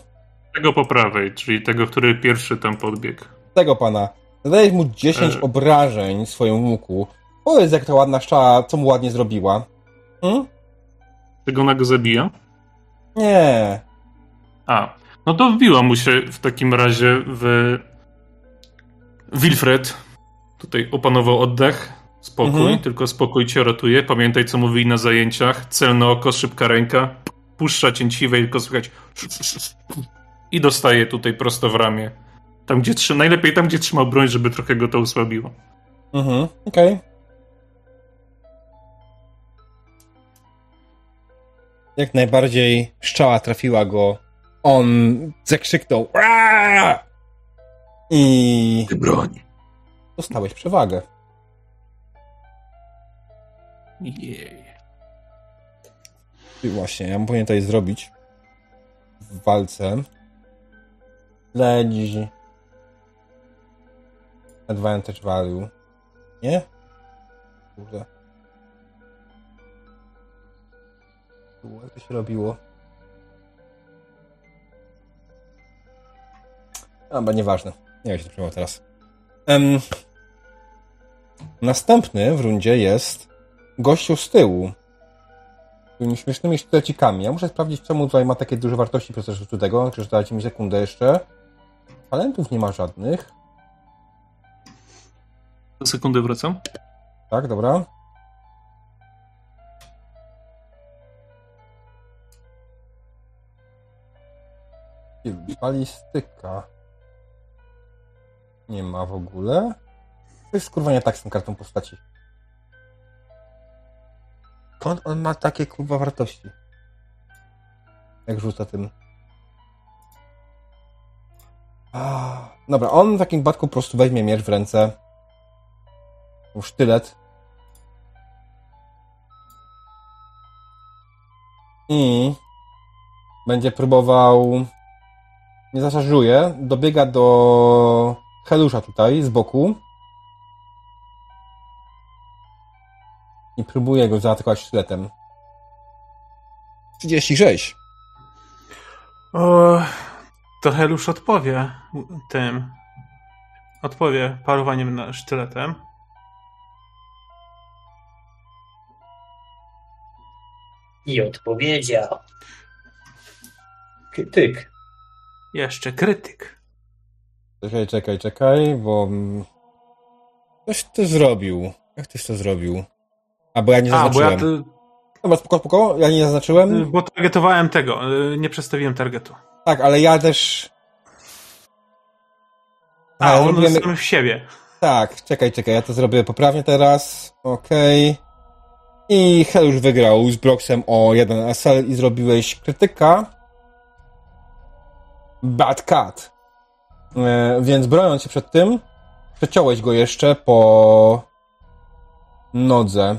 Tego po prawej, czyli tego, który pierwszy tam podbiegł. Tego pana. Zadajesz mu 10 E. obrażeń swoją łuku. Powiedz, jak ta ładna szczała, co mu ładnie zrobiła. Hmm? Tego ona go zabija? Nie. A, no to wbiła mu się w takim razie w... Wilfred tutaj opanował oddech. Spokój, Mhm. tylko spokój cię ratuje. Pamiętaj, co mówili na zajęciach. Celne oko, szybka ręka. Puszcza cięciwe i tylko słychać i dostaje tutaj prosto w ramię. Tam, gdzie trzyma, najlepiej tam, gdzie trzymał broń, żeby trochę go to osłabiło. Mhm, okej. Jak najbardziej szczała trafiła go. On zakrzyknął. I Ty broń. dostałeś przewagę. Jej. Właśnie, ja powinien tutaj zrobić w walce. Śledź. Advantage value. Nie? Kurde. To się robiło? Chyba nieważne. Nie wiem, się to teraz. Em, następny w rundzie jest gościu z tyłu tymi śmiesznymi sztylecikami. Ja muszę sprawdzić, czemu tutaj ma takie duże wartości procesu tego. Czy dajcie mi sekundę jeszcze. Talentów nie ma żadnych. Za sekundę wracam. Tak, dobra. Balistyka. Nie ma w ogóle. To jest kurwa nie tak z tą kartą postaci. Skąd on ma takie kurwa wartości? Jak rzuca tym. Dobra, on w takim wypadku po prostu weźmie miecz w ręce. Sztylet. I będzie próbował. Nie zaszarżuje. Dobiega do Helusza tutaj z boku. I próbuje go zaatakować sztyletem. 36. O, to Helusz odpowie tym. Odpowie parowaniem na sztyletem. I odpowiedział. Krytyk. Jeszcze krytyk. Czekaj, czekaj, czekaj, bo. Coś ty zrobił. Jak tyś to zrobił? A bo ja nie A, bo ja zaznaczyłem. tu, Dobra, spoko, spoko, ja nie zaznaczyłem. bo targetowałem tego, y, nie przestawiłem targetu. Tak, ale ja też. A, Ale on zrobiłem- sam w siebie. Tak, czekaj, czekaj, ja to zrobię poprawnie teraz. Okej. I Helusz wygrał z Broxem o jeden SL i zrobiłeś krytyka. Bad Cat. E, więc broniąc się przed tym, przeciąłeś go jeszcze po nodze.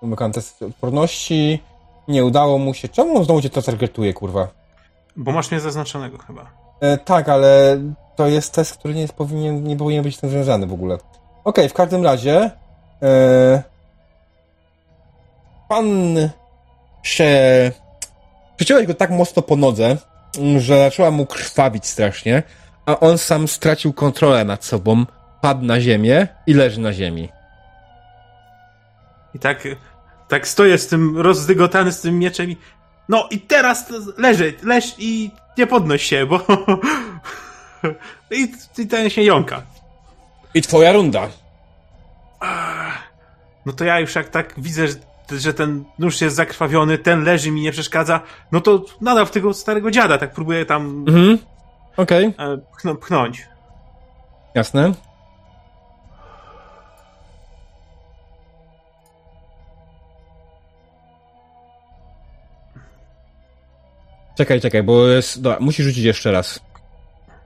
Umykam test odporności. Nie udało mu się. Czemu on znowu cię to targetuje, kurwa? Bo masz mnie zaznaczonego chyba. E, tak, ale to jest test, który nie, jest, powinien, nie powinien być z tym związany w ogóle. Okej, w każdym razie e, pan się przyciąłeś go tak mocno po nodze, że zaczęła mu krwawić strasznie, a on sam stracił kontrolę nad sobą, padł na ziemię i leży na ziemi. I tak, tak stoję z tym rozdygotany z tym mieczem i no i teraz to leży, leż i nie podnoś się, bo i, i ten się jąka. I twoja runda. No to ja już jak tak widzę, że, że ten nóż jest zakrwawiony, ten leży mi nie przeszkadza, no to nadal w tego starego dziada tak próbuję tam Mhm. Okej, e, pchną, pchnąć. jasne. Czekaj, czekaj, bo jest... Dobra, musisz rzucić jeszcze raz.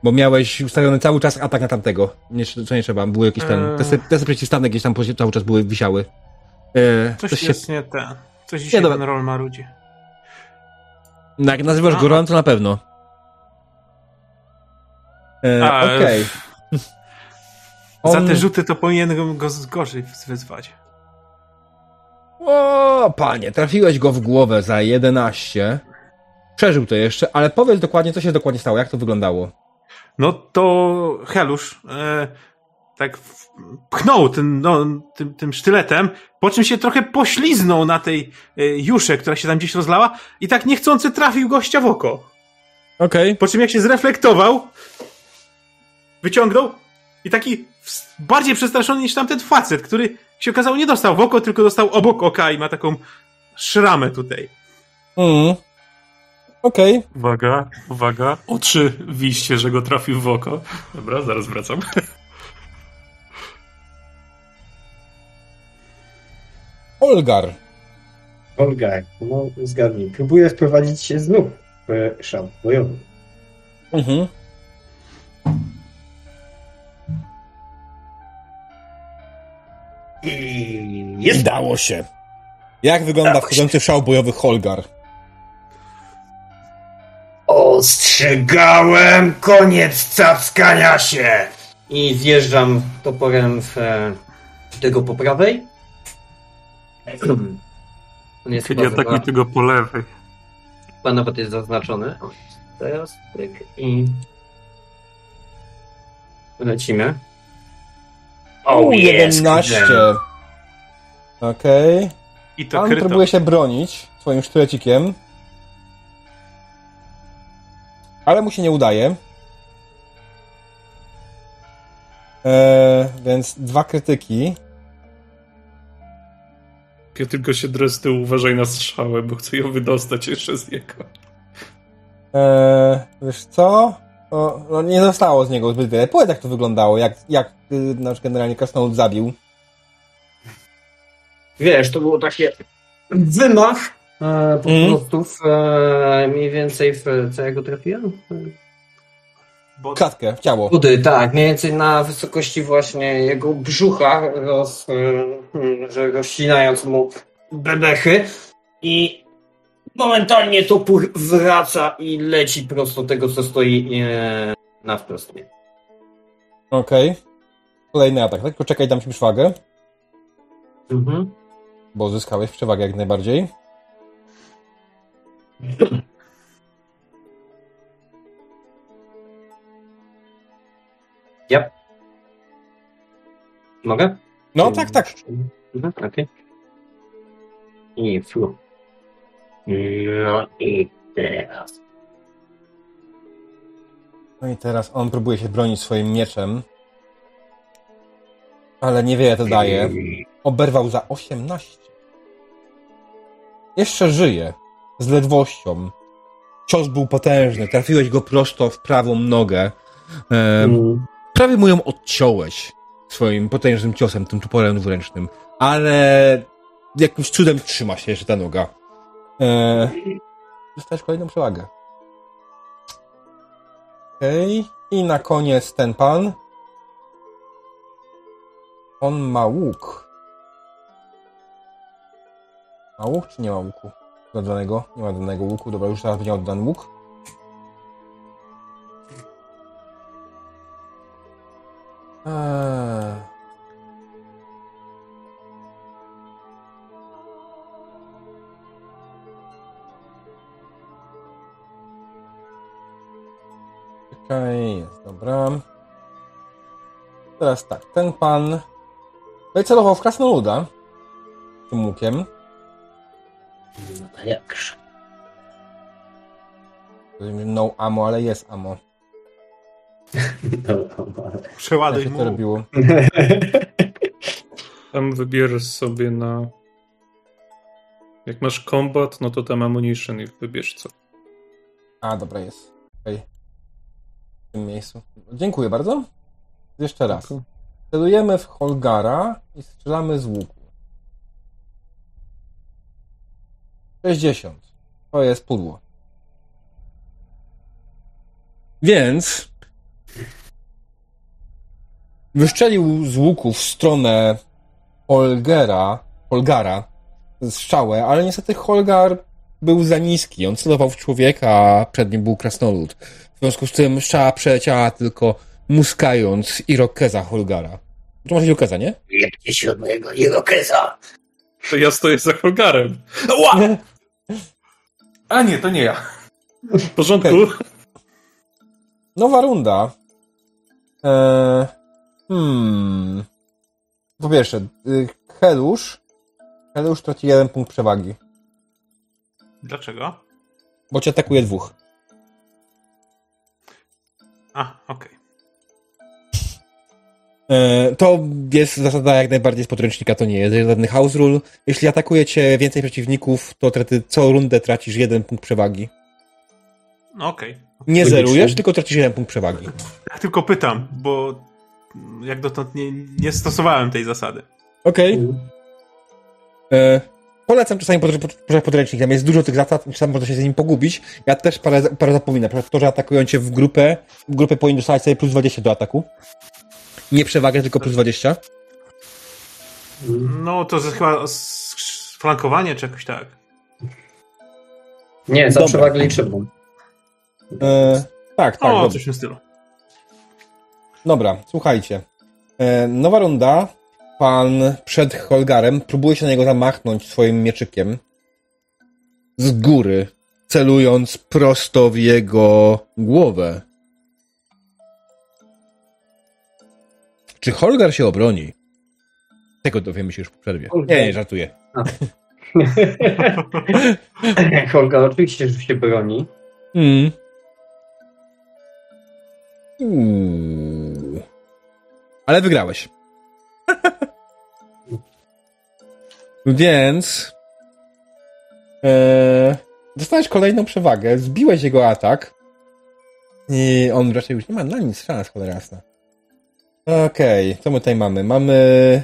Bo miałeś ustawiony cały czas atak na tamtego. Nie, to nie trzeba, były jakieś ten... Eee. Testy, testy przeciwstawne gdzieś tam cały czas były, wisiały. Eee, Coś, coś się... jest nie ten. Coś dzisiaj ten roll marudzi. No, jak nazywasz A, go Ron, to na pewno. Eee, Okej. Za On- te rzuty to powinien go gorzej wyzwać. O, panie, trafiłeś go w głowę za 11. Przeżył to jeszcze, ale powiedz dokładnie, co się dokładnie stało, jak to wyglądało. No to Helusz e, tak pchnął tym, no, tym, tym sztyletem, po czym się trochę pośliznął na tej e, jusze, która się tam gdzieś rozlała i tak niechcący trafił gościa w oko. Okej. Po czym jak się zreflektował, wyciągnął i taki bardziej przestraszony niż tamten facet, który się okazało nie dostał w oko, tylko dostał obok oka i ma taką szramę tutaj. Mm. Okej. Uwaga, uwaga. Oczy wiście, że go trafił w oko. Dobra, zaraz wracam. Olgar. Olga, no zgadnij. Próbuję wprowadzić się znów w szał bojowy. Mhm. I jest dało się. Jak wygląda Dało się. wchodzący w szał bojowy Holgar? Ostrzegałem, koniec cackania się! I zjeżdżam toporem w e, tego po prawej. On jest chyba, atakuj chyba, tego po lewej. chyba nawet jest zaznaczony. O, teraz pyk i lecimy. O, U, jest, 11. kurde. Okej. I to Pan kryto. próbuje się bronić swoim sztylecikiem. Ale mu się nie udaje. Eee, więc dwa krytyki. Ja tylko się tyłu, uważaj na strzałę, bo chcę ją wydostać jeszcze z niego. Eee, wiesz co? O, no nie zostało z niego zbyt wiele. Powiedz jak to wyglądało, jak, jak y, nasz generalnie Krasnolud zabił. Wiesz, to było takie wymach e, po Mhm. prostu w, e, mniej więcej w co ja go trafiłem? Bo Klatkę, w ciało. Budy, tak, mniej więcej na wysokości właśnie jego brzucha, roz, e, że rozcinając mu bebechy i momentalnie topór wraca i leci prosto tego, co stoi e, na wprost mnie. Okej. Kolejny atak, tak? Tylko czekaj, dam ci przewagę, Mhm. bo zyskałeś przewagę jak najbardziej. Yep. Mogę? No tak, tak. Mhm, okej. I flu. No i teraz. No i teraz on próbuje się bronić swoim mieczem. Ale niewiele to daje. Oberwał za 18. Jeszcze żyje. Z ledwością. Cios był potężny. Trafiłeś go prosto w prawą nogę. E, Mm. prawie mu ją odciąłeś swoim potężnym ciosem, tym toporem dwuręcznym. Ale jakimś cudem trzyma się jeszcze ta noga. E, dostajesz kolejną przewagę. Okej. I na koniec ten pan. On ma łuk. Ma łuk czy nie ma łuku? Dodanego? Nie ma danego łuku. Dobra, już teraz będzie oddany łuk. Eee. Czekaj, jest, dobra. Teraz tak, ten pan celował w krasnoluda tym łukiem. No to jakże. No ammo, ale jest ammo. No, ale... Jak Przeładuj się to mu. robiło? Tam wybierz sobie na... Jak masz combat, no to tam ammunition i wybierz co. A, dobra, jest. Okej. W tym miejscu. Dziękuję bardzo. Jeszcze raz. Celujemy w Holgara i strzelamy z łuku. 60. To jest pudło. Więc wyszczelił z łuku w stronę Holgera, Holgara strzałę, ale niestety Holgar był za niski. On celował w człowieka, a przed nim był krasnolud. W związku z tym strzała przeleciała tylko muskając Irokeza Holgara. To może Irokeza, nie? Jebcie się od mojego Irokeza. To ja stoję za Holgarem. Ła! A nie, to nie ja. W porządku. Nowa runda. Eee, hmm. Po pierwsze, y, Helusz. Helusz traci jeden punkt przewagi, Dlaczego? bo cię atakuje dwóch. A, okej. To jest zasada jak najbardziej z podręcznika, to nie jest żadny house rule. Jeśli atakuje cię więcej przeciwników, to traty, co rundę tracisz jeden punkt przewagi. No okej. Nie Logicznie. zerujesz, tylko tracisz jeden punkt przewagi. Ja tylko pytam, bo jak dotąd nie, nie stosowałem tej zasady. Okej. E, Polecam czasami podrę- pod- podręcznik, tam jest dużo tych zasad, czasami można się z nim pogubić. Ja też parę, parę zapominam. Na przykład to, że atakują cię w grupę, w grupę powinien dostać sobie plus 20 do ataku. Nie przewagę, tylko plus 20. No to jest chyba flankowanie czy jakoś tak. Nie, za Dobra. przewagę liczebną. E, tak, tak. o, dobra. coś w stylu. Dobra, słuchajcie. E, nowa runda. Pan przed Holgarem próbuje się na niego zamachnąć swoim mieczykiem. Z góry, celując prosto w jego głowę. Czy Holgar się obroni? Tego dowiemy się już po przerwie. Holgar. Nie, nie, żartuję. Holga oczywiście, że się broni. Mm. Uuu. Ale wygrałeś. Więc. E, dostałeś kolejną przewagę, zbiłeś jego atak. I on raczej już nie ma na nic szans, cholera jasna. Okej, co my tutaj mamy? Mamy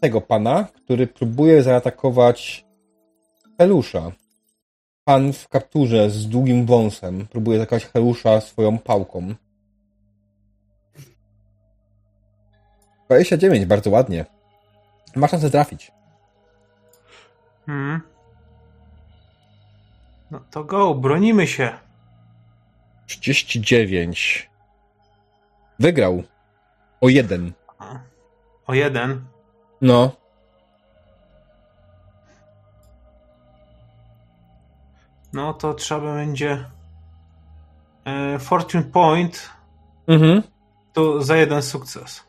tego pana, który próbuje zaatakować Helusza. Pan w kapturze z długim wąsem próbuje zaatakować Helusza swoją pałką. 29, bardzo ładnie. Ma szansę trafić. Hmm. No to go, bronimy się. 39. Wygrał. O jeden. O jeden. No. No to trzeba będzie. E, Fortune Point Mhm. to za jeden sukces.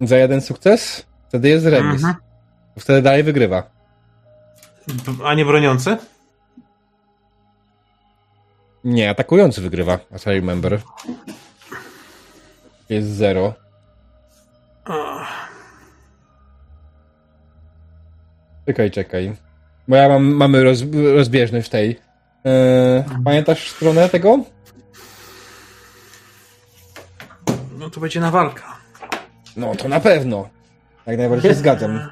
Za jeden sukces? Wtedy jest remis. Mhm. Wtedy dalej wygrywa. A nie broniący? Nie, atakujący wygrywa, as I remember. Jest zero. Ach, Czekaj, czekaj. Bo ja mam, mamy roz, rozbieżność w tej. Eee, pamiętasz stronę tego? No to będzie na walka. No to na pewno. Jak najbardziej się zgadzam.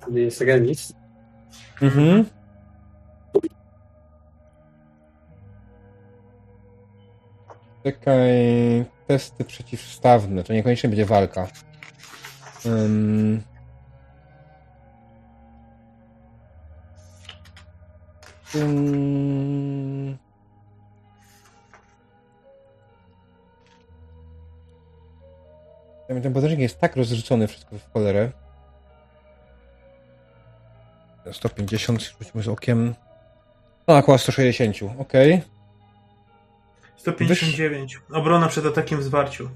Wtedy jest remis. Mhm. Czekaj. Testy przeciwstawne. To niekoniecznie będzie walka. Ym... Ym... Ten podręcznik jest tak rozrzucony wszystko w cholerę. 150, rzućmy z okiem. No, około 160, okej. 159. Obrona przed atakiem w zwarciu.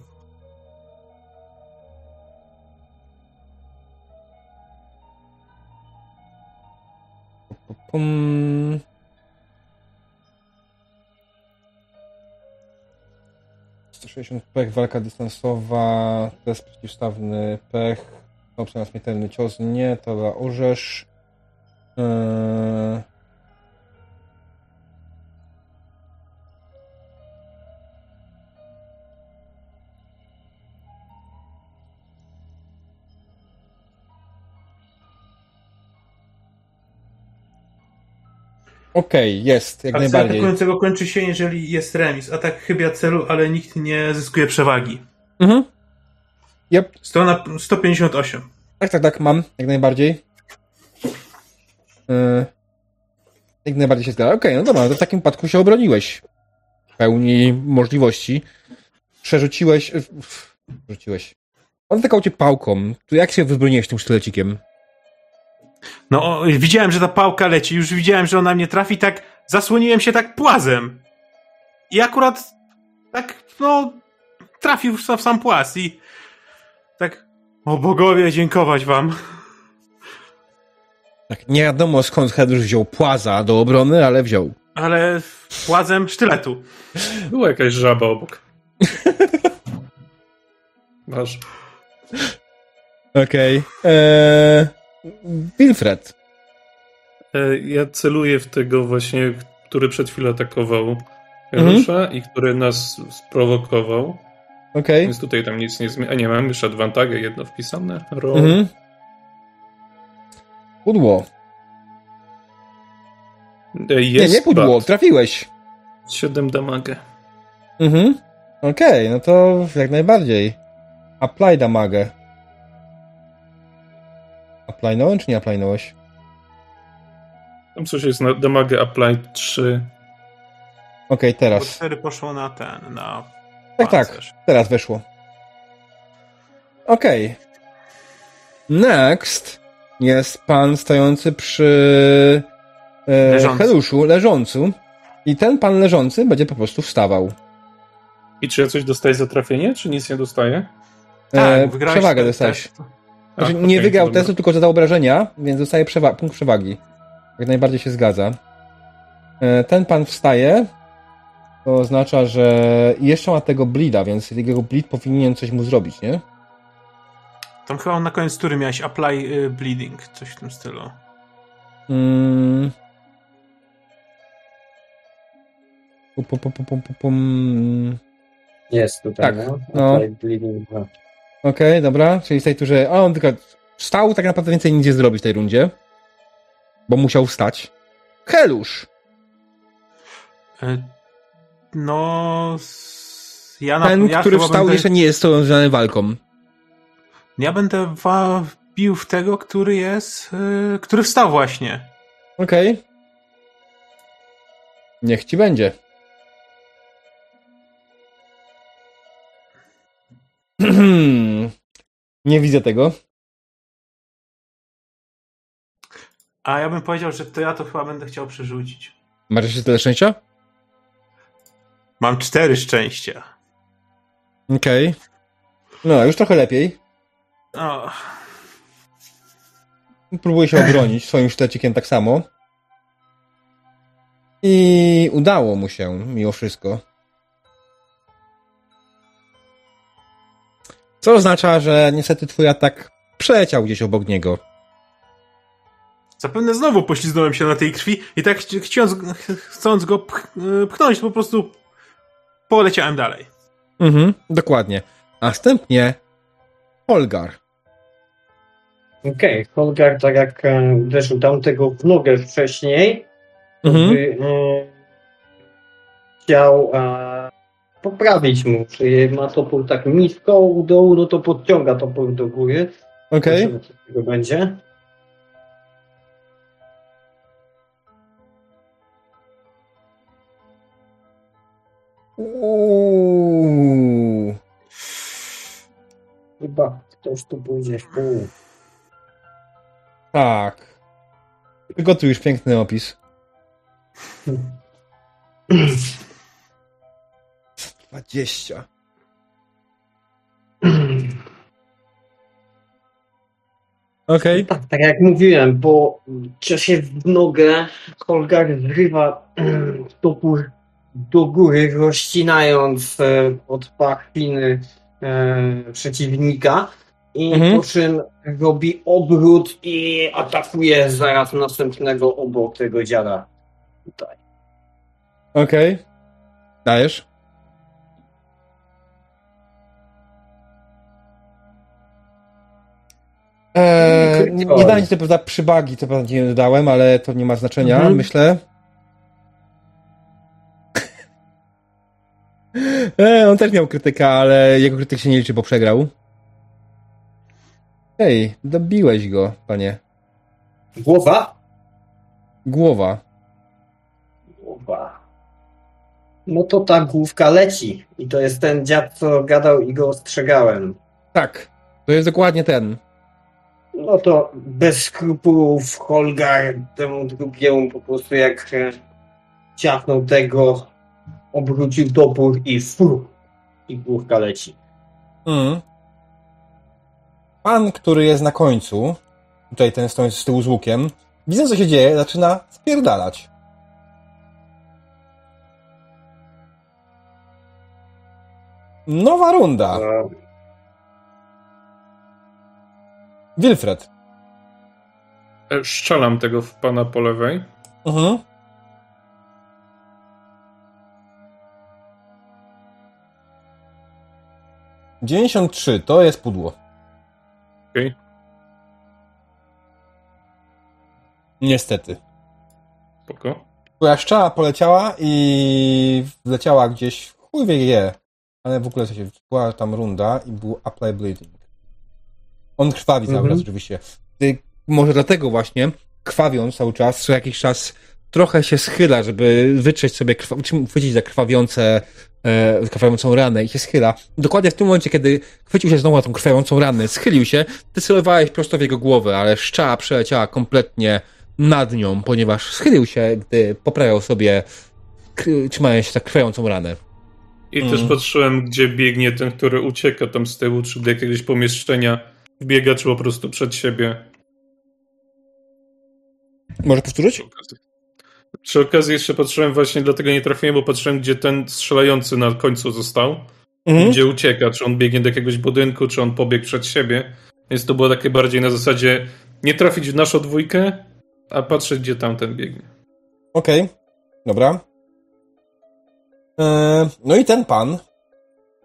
Pum. pech, walka dystansowa, test przeciwstawny, pech, opcja na śmiertelny cios, nie, to orzesz. Eee... Okej, okay, jest, jak Akcja najbardziej. atakującego kończy się, jeżeli jest remis. Atak chybia celu, ale nikt nie zyskuje przewagi. Mhm. Yep. Strona 158. Tak, tak, tak, mam, jak najbardziej. Yy, jak najbardziej się zgadza. Okej, okay, no dobra, to w takim wypadku się obroniłeś. W pełni możliwości. Przerzuciłeś... Przerzuciłeś. On tykał cię pałką. Tu jak się wybroniłeś tym sztylecikiem? No, o, widziałem, że ta pałka leci, już widziałem, że ona mnie trafi, tak zasłoniłem się tak płazem. I akurat tak, no, trafił w sam płaz i tak, o bogowie, dziękować wam. Tak, nie wiadomo skąd Hedrusz wziął płaza do obrony, ale wziął. Ale płazem sztyletu. Była jakaś żaba obok. Masz. Okej. Okay. Eee... Wilfred. E, ja celuję w tego właśnie, który przed chwilą atakował Janusza mhm. i który nas sprowokował. Okay. Więc tutaj tam nic nie zmienia. A nie, mam już adwantagę jedno wpisane. Roll. Mhm. Pudło. E, jest nie, nie pudło, bad. trafiłeś. 7 damage. Mhm. Okej, okay, no to jak najbardziej. Apply damage. Aplaynąłem, czy nie aplaynąłeś? Tam coś jest na damage apply 3. Okej, okay, teraz. 4 poszło na ten, na Tak, tak, teraz weszło. Okej. Okay. Next jest pan stojący przy e, leżący. Heluszu, leżący. I ten pan leżący będzie po prostu wstawał. I czy ja coś dostaję za trafienie, czy nic nie dostaję? Tak, e, przewagę dostałeś. Znaczy, nie okay, wygrał testu, tylko zadał obrażenia, więc dostaje przewa punkt przewagi. Jak najbardziej się zgadza. E, ten pan wstaje. To oznacza, że jeszcze ma tego bleeda, więc jego bleed powinien coś mu zrobić, nie? Tam chyba na koniec tury miałeś apply y, bleeding, coś w tym stylu. Mm. Pum, pum, pum, pum, Jest tutaj, tak. no. no. Apply bleeding 2. Okej, okay, dobra. Czyli z tej turze. A on tylko wstał, tak naprawdę więcej nic nie zrobić w tej rundzie. Bo musiał wstać. Helusz! E, no. Ja na, Ten, ja który wstał, będę... jeszcze nie jest związany walką. Ja będę bił w tego, który jest. Yy, który wstał właśnie. Okej. Okay. Niech ci będzie. Nie widzę tego. A ja bym powiedział, że to ja to chyba będę chciał przerzucić. Masz jeszcze tyle szczęścia? Mam cztery szczęścia. Okej. Okay. No, już trochę lepiej. O. Próbuję się obronić swoim sztecikiem tak samo. I udało mu się, mimo wszystko. Co oznacza, że niestety twój atak przeleciał gdzieś obok niego. Zapewne znowu poślizgnąłem się na tej krwi i tak chcąc, chcąc go pchnąć, po prostu poleciałem dalej. Mhm, dokładnie. Następnie Holgar. Okej, okay, Holgar tak jak e, uderzył tamtego w nogę wcześniej, mhm. by, e, chciał e, poprawić mu. Czyli ma topór tak nisko u dołu, no to podciąga topór do góry. Okej. Okay. Tego będzie. Uuu. Chyba ktoś tu pójdzie w pół. Tak. Przygotuj już piękny opis. 20. Okej. Tak, tak jak mówiłem, po ciosie w nogę Holgar zrywa topór do góry, rozcinając e, od pachwiny e, przeciwnika i Mhm. po czym robi obrót i atakuje zaraz następnego obok tego dziada. Tutaj. Okej. Dajesz? Eee, nie, nie dałem ci to prawda przybagi, to prawda nie dodałem, ale to nie ma znaczenia, Mhm. myślę. eee, on też miał krytyka, ale jego krytyk się nie liczy, bo przegrał. Ej, dobiłeś go, panie. Głowa? Głowa. Głowa. No to ta główka leci. I to jest ten dziad, co gadał i go ostrzegałem. Tak, to jest dokładnie ten. No to bez skrupułów Holgar temu drugiemu po prostu jak ciachnął tego, obrócił topór i fru. I główka leci. Mm. Pan, który jest na końcu, tutaj ten stojący z tyłu z łukiem, widząc co się dzieje, zaczyna spierdalać. Nowa runda. E, Wilfred. E, Strzelam tego w pana po lewej. Mhm. Dziewięćdziesiąt trzy, to jest pudło. Okej. Niestety. Spoko. Twoja szczała poleciała i wleciała gdzieś w chuj wie je. Ale w ogóle się była tam runda i był apply bleeding. On krwawi cały Mhm. czas oczywiście. Ty, może dlatego właśnie, krwawiąc cały czas, co jakiś czas trochę się schyla, żeby wytrzeć sobie, chwycić za krwawiące, e, krwawiącą ranę i się schyla. Dokładnie w tym momencie, kiedy chwycił się znowu na tą krwawiącą ranę, schylił się, ty celowałeś prosto w jego głowę, ale szczała przeleciała kompletnie nad nią, ponieważ schylił się, gdy poprawiał sobie, trzymając się za krwawiącą ranę. I Mm. też patrzyłem, gdzie biegnie ten, który ucieka tam z tyłu, czy do jakiegoś pomieszczenia wbiega, czy po prostu przed siebie. Może powtórzyć? Przy okazji. Jeszcze patrzyłem właśnie, dlatego nie trafiłem, bo patrzyłem, gdzie ten strzelający na końcu został. Mhm. Gdzie ucieka, czy on biegnie do jakiegoś budynku, czy on pobiegł przed siebie. Więc to było takie bardziej na zasadzie nie trafić w naszą dwójkę, a patrzeć, gdzie tamten biegnie. Okej, dobra. E, no i ten pan,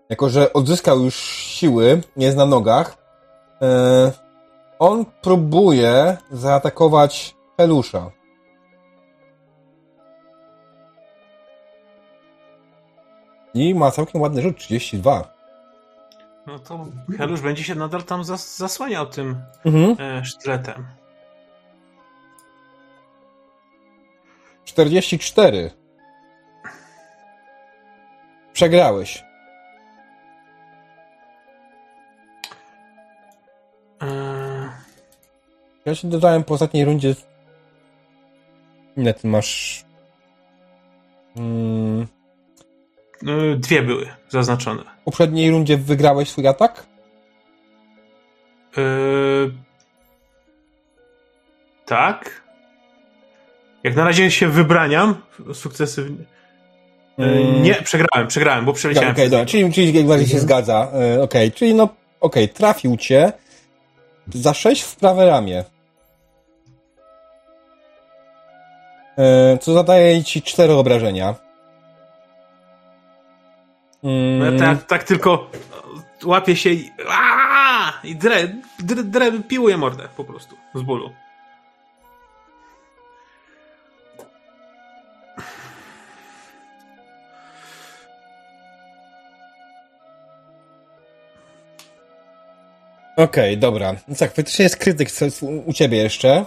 jako że odzyskał już siły, jest na nogach, on próbuje zaatakować Helusza. I ma całkiem ładny rzut, 32. No to Helusz będzie się nadal tam zas zasłaniał tym Mhm. e, sztyletem. 44. Przegrałeś. Ja ci dodałem po ostatniej rundzie. Ile ty masz? Mm, e, dwie były zaznaczone. w poprzedniej rundzie wygrałeś swój atak? E, tak. Jak na razie się wybraniam sukcesywnie. E, Mm. nie, przegrałem, przegrałem, bo Okej, przeleciałem. okay, dobra, czyli, czyli jak najbardziej się zgadza. E, Okej, czyli no, okej, trafił cię za 6 w prawe ramię. Co zadaje ci 4 obrażenia. Mm, No ja tak, tak tylko łapię się i, Aaaa! i drę, drę, drę, piłuję mordę po prostu z bólu. Okej, dobra. No tak, faktycznie jest krytyk co- u, u ciebie jeszcze.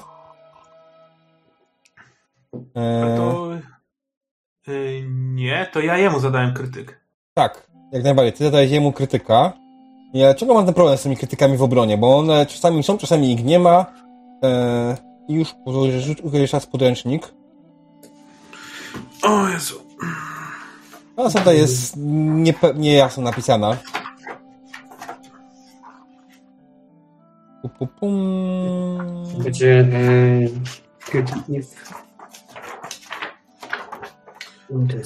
E, To y, nie, to ja jemu zadałem krytyk. Tak, jak najbardziej. Ty zadajesz jemu krytyka. Ja ciągle mam ten problem z tymi krytykami w obronie, bo one czasami są, czasami ich nie ma. E, I już jeszcze raz podręcznik. O Jezu. No, zasada jest niepe- niejasno napisana. Pu, pu, pum. Będzie e, krytyczny w... To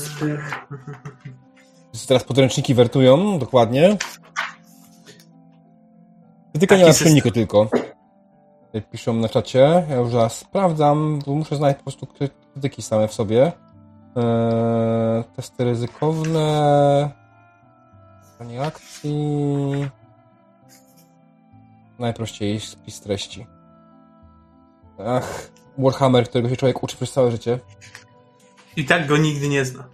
jest Teraz podręczniki wertują, dokładnie. Krytyka nie ma silniku tylko. Piszą na czacie. Ja już zaraz sprawdzam, bo muszę znaleźć po prostu kry- krytyki same w sobie. Eee, testy ryzykowne. Panie akcji. Najprościej spis treści. Ach, Warhammer, którego się człowiek uczy przez całe życie. I tak go nigdy nie zna.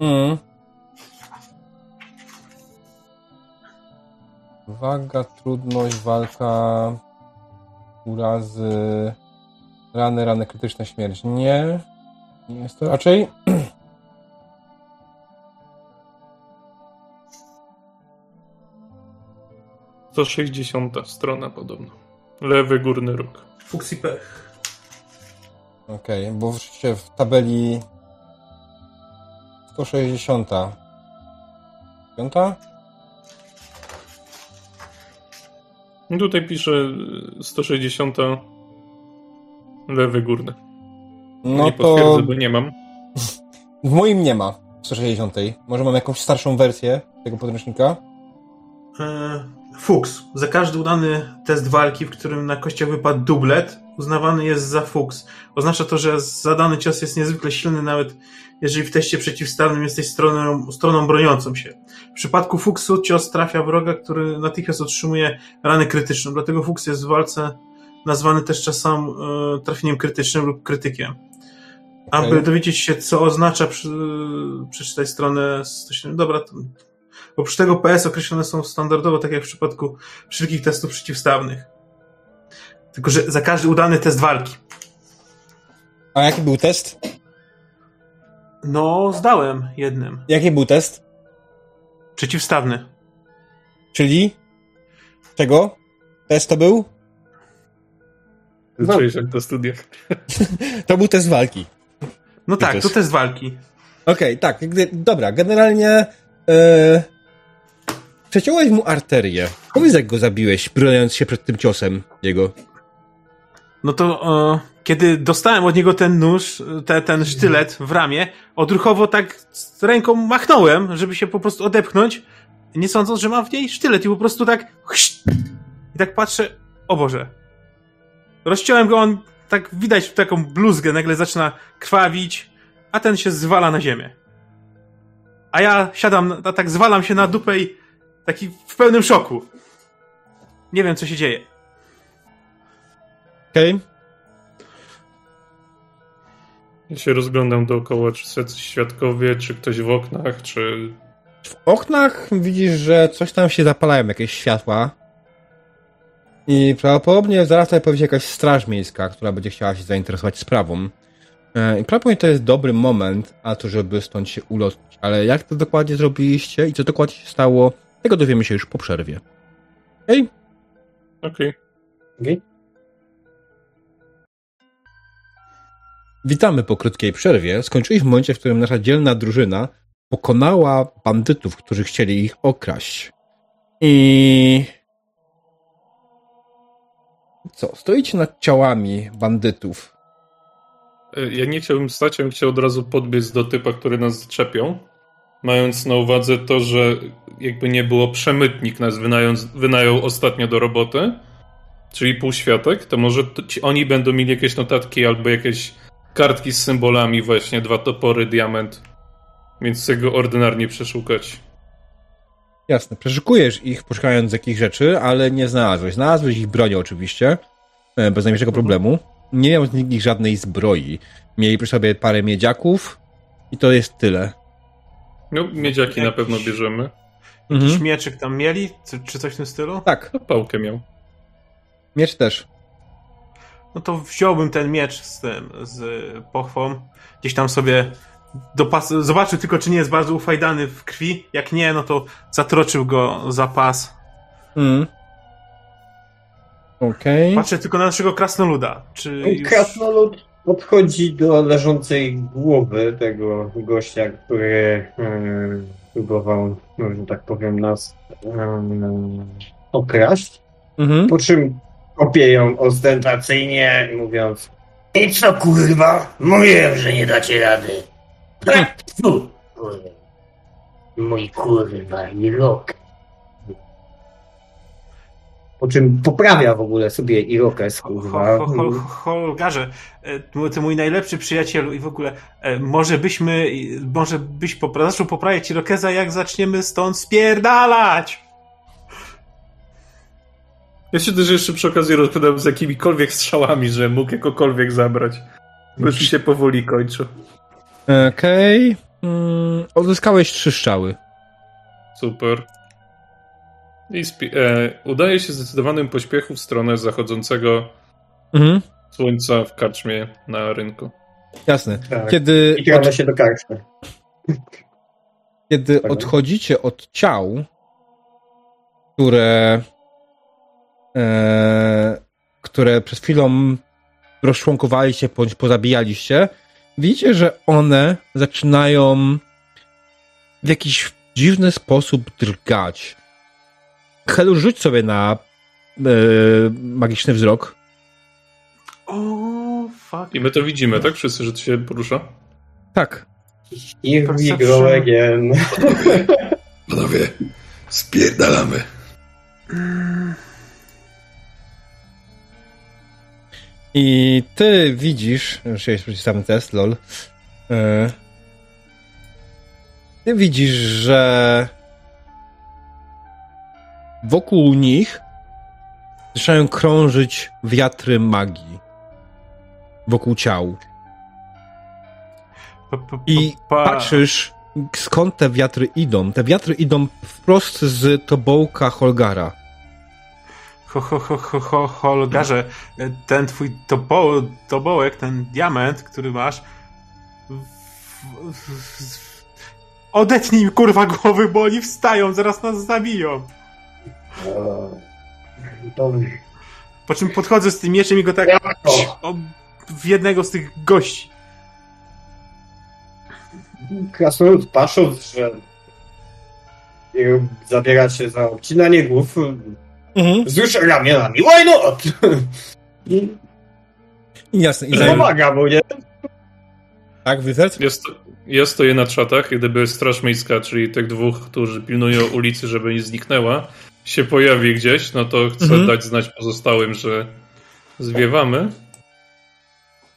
Mm. Waga, trudność, walka, urazy, rany, rany krytyczne, śmierć. Nie. Nie jest to raczej. To 60 strona podobno. Lewy górny róg. Fuks Okej, bo wrzucicie w tabeli 160. Piąta? No Tutaj pisze y, 160 lewy górny. No nie to potwierdzę, bo nie mam. w moim nie ma 160. Może mam jakąś starszą wersję tego podręcznika? E, Fuks. Za każdy udany test walki, w którym na kościach wypadł dublet, uznawany jest za fuks. Oznacza to, że zadany cios jest niezwykle silny, nawet jeżeli w teście przeciwstawnym jesteś stroną, stroną broniącą się. W przypadku fuksu cios trafia wroga, który natychmiast otrzymuje ranę krytyczną. Dlatego fuks jest w walce nazwany też czasem e, trafieniem krytycznym lub krytykiem. Aby Okej. dowiedzieć się, co oznacza, przy, przeczytać stronę 107. Dobra, to, oprócz tego PS określone są standardowo, tak jak w przypadku wszelkich testów przeciwstawnych. Tylko, że za każdy udany test walki. A jaki był test? No, zdałem jednym. Jaki był test? Przeciwstawny. Czyli? Czego? Test to był? Zacząłeś jak to studiach. To był test walki. No tak, to test walki. Okej, tak. gdy- Dobra, generalnie e, przeciąłeś mu arterię. Powiedz, jak go zabiłeś, broniąc się przed tym ciosem jego. No to e, kiedy dostałem od niego ten nóż, te, ten sztylet w ramię, odruchowo tak z ręką machnąłem, żeby się po prostu odepchnąć, nie sądząc, że mam w niej sztylet i po prostu tak i tak patrzę, o Boże. Rozciąłem go, on tak widać taką bluzgę, nagle zaczyna krwawić, a ten się zwala na ziemię. A ja siadam, tak zwalam się na dupę i taki w pełnym szoku. Nie wiem, co się dzieje. Okej? Ja się rozglądam dookoła, czy są jacyś świadkowie, czy ktoś w oknach, czy... W oknach widzisz, że coś tam się zapalają, jakieś światła. I prawdopodobnie zaraz tutaj pojawi się jakaś straż miejska, która będzie chciała się zainteresować sprawą. E, I prawdopodobnie to jest dobry moment, a to żeby stąd się ulotnić. Ale jak to dokładnie zrobiliście i co dokładnie się stało, tego dowiemy się już po przerwie. Okej? Okej. Okej? Witamy po krótkiej przerwie. Skończyliśmy w momencie, w którym nasza dzielna drużyna pokonała bandytów, którzy chcieli ich okraść. I. Co? Stoicie nad ciałami bandytów. E, Ja nie chciałbym stać, ja bym chciał od razu podbiec do typa, który nas zaczepią. Mając na uwadze to, że jakby nie było przemytnik nas wynając, wynajął ostatnio do roboty, czyli półświatek, to może to ci, oni będą mieli jakieś notatki albo jakieś kartki z symbolami właśnie, dwa topory, diament. Więc chcę go ordynarnie przeszukać. Jasne, przeszukujesz ich, poszukając jakich rzeczy, ale nie znalazłeś. Znalazłeś ich bronię oczywiście, e, bez najmniejszego problemu. Nie miał z nich żadnej zbroi. Mieli przy sobie parę miedziaków i to jest tyle. No, miedziaki na Jakiś- pewno bierzemy. Jakiś Mhm. mieczyk tam mieli? Czy, czy coś w tym stylu? Tak, No, pałkę miał. miecz też. No to wziąłbym ten miecz z tym, z pochwą. Gdzieś tam sobie dopas... Zobaczył tylko, czy nie jest bardzo ufajdany w krwi. Jak nie, no to zatroczył go za pas. Mm. Okej. Patrzę tylko na naszego krasnoluda. Czy już... Krasnolud podchodzi do leżącej głowy tego gościa, który um, próbował, no, że tak powiem, nas um, okraść. Mhm. Po czym kopie ją ostentacyjnie, mówiąc I co kurwa? Mówiłem, że nie dacie rady. Kurwa. Mój kurwa i rok. Po czym poprawia w ogóle sobie irokes, kurwa. Ho- ho- ho- Holgarze, e, ty mój najlepszy przyjacielu i w ogóle e, może byśmy, może byś popra- zaczął poprawiać Irokeza, jak zaczniemy stąd spierdalać! Ja się też jeszcze przy okazji rozkładam z jakimikolwiek strzałami, że mógł jakokolwiek zabrać. Bo już się powoli kończy. Okej. Mm, odzyskałeś trzy strzały. Super. I e, udaje się zdecydowanym pośpiechu w stronę zachodzącego Mhm. słońca w karczmie na rynku. Jasne. Tak. Kiedy, I od, się do karczmy. kiedy Tak. odchodzicie od ciał, które e, które przed chwilą rozczłonkowaliście bądź pozabijaliście, widzicie, że one zaczynają w jakiś dziwny sposób drgać. Helu, rzuć sobie na e, magiczny wzrok. O, fuck. I my to widzimy, tak? Wszyscy, że to się porusza? Tak. Here we Perception. go again. Panowie, spierdalamy. I ty widzisz, już jest przeczytany test, lol. E, Ty widzisz, że wokół nich zaczynają krążyć wiatry magii. Wokół ciał. I pa- patrzysz, skąd te wiatry idą. Te wiatry idą wprost z tobołka Holgara. Ho, ho, ho, ho, ho, Holgarze, ten twój tobo, tobołek, ten diament, który masz. Odetnij mi kurwa głowy, bo oni wstają, zaraz nas zabiją. Po czym podchodzę z tym mieczem i go tak w jednego z tych gości. Krasnolud patrząc, że zabiera się za obcinanie głów, Mhm. wzrusz ramionami. Why not? I Jasne. I zanim... pomaga mu, nie? Tak, Wizard? Ja, sto- ja stoję na trzatach, gdyby Straż Miejska, czyli tych dwóch, którzy pilnują ulicy, żeby nie zniknęła, się pojawi gdzieś, no to chcę Mhm. dać znać pozostałym, że zwiewamy.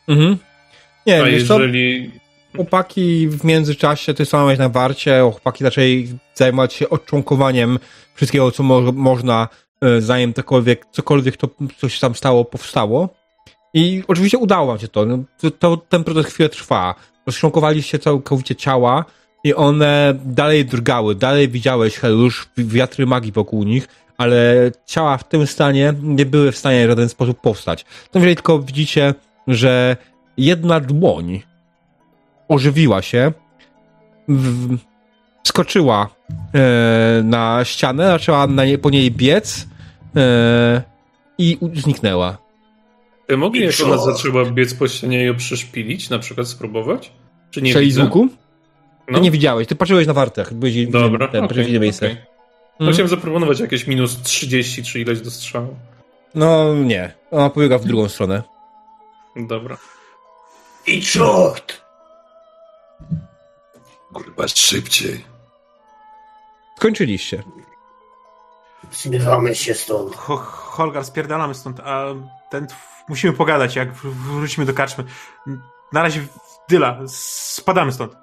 Mhm. Nie, A jeżeli chłopaki w międzyczasie, ty samałeś na warcie, chłopaki zaczęli zajmować się odczłonkowaniem wszystkiego, co mo można, e, zanim cokolwiek, cokolwiek to, co się tam stało, powstało. I oczywiście udało wam się to. No, to, to ten proces chwilę trwa. Rozczłonkowaliście całkowicie ciała i one dalej drgały, dalej widziałeś już wiatry magii wokół nich, ale ciała w tym stanie nie były w stanie w żaden sposób powstać. To tylko widzicie, że jedna dłoń ożywiła się, w, skoczyła e, na ścianę, zaczęła na nie, po niej biec e, i zniknęła. Czy mogli, I jak ona zaczęła biec po ścianie, ją przyszpilić, na przykład spróbować? Czy nie Strzeli z widzę? łuku? No. Ty nie widziałeś, ty patrzyłeś na wartach. Byłeś Dobra, ten, okej, okay, miejsce. Mhm. Chciałem zaproponować jakieś minus 30 czy ileś do strzału. No nie, ona pobiega w drugą stronę. Dobra. I czort! Kurwa, szybciej. Skończyliście. Zbywamy się stąd. Ho, Holgar, spierdalamy stąd, a ten... Musimy pogadać, jak wrócimy do karczmy. Na razie dyla, spadamy stąd.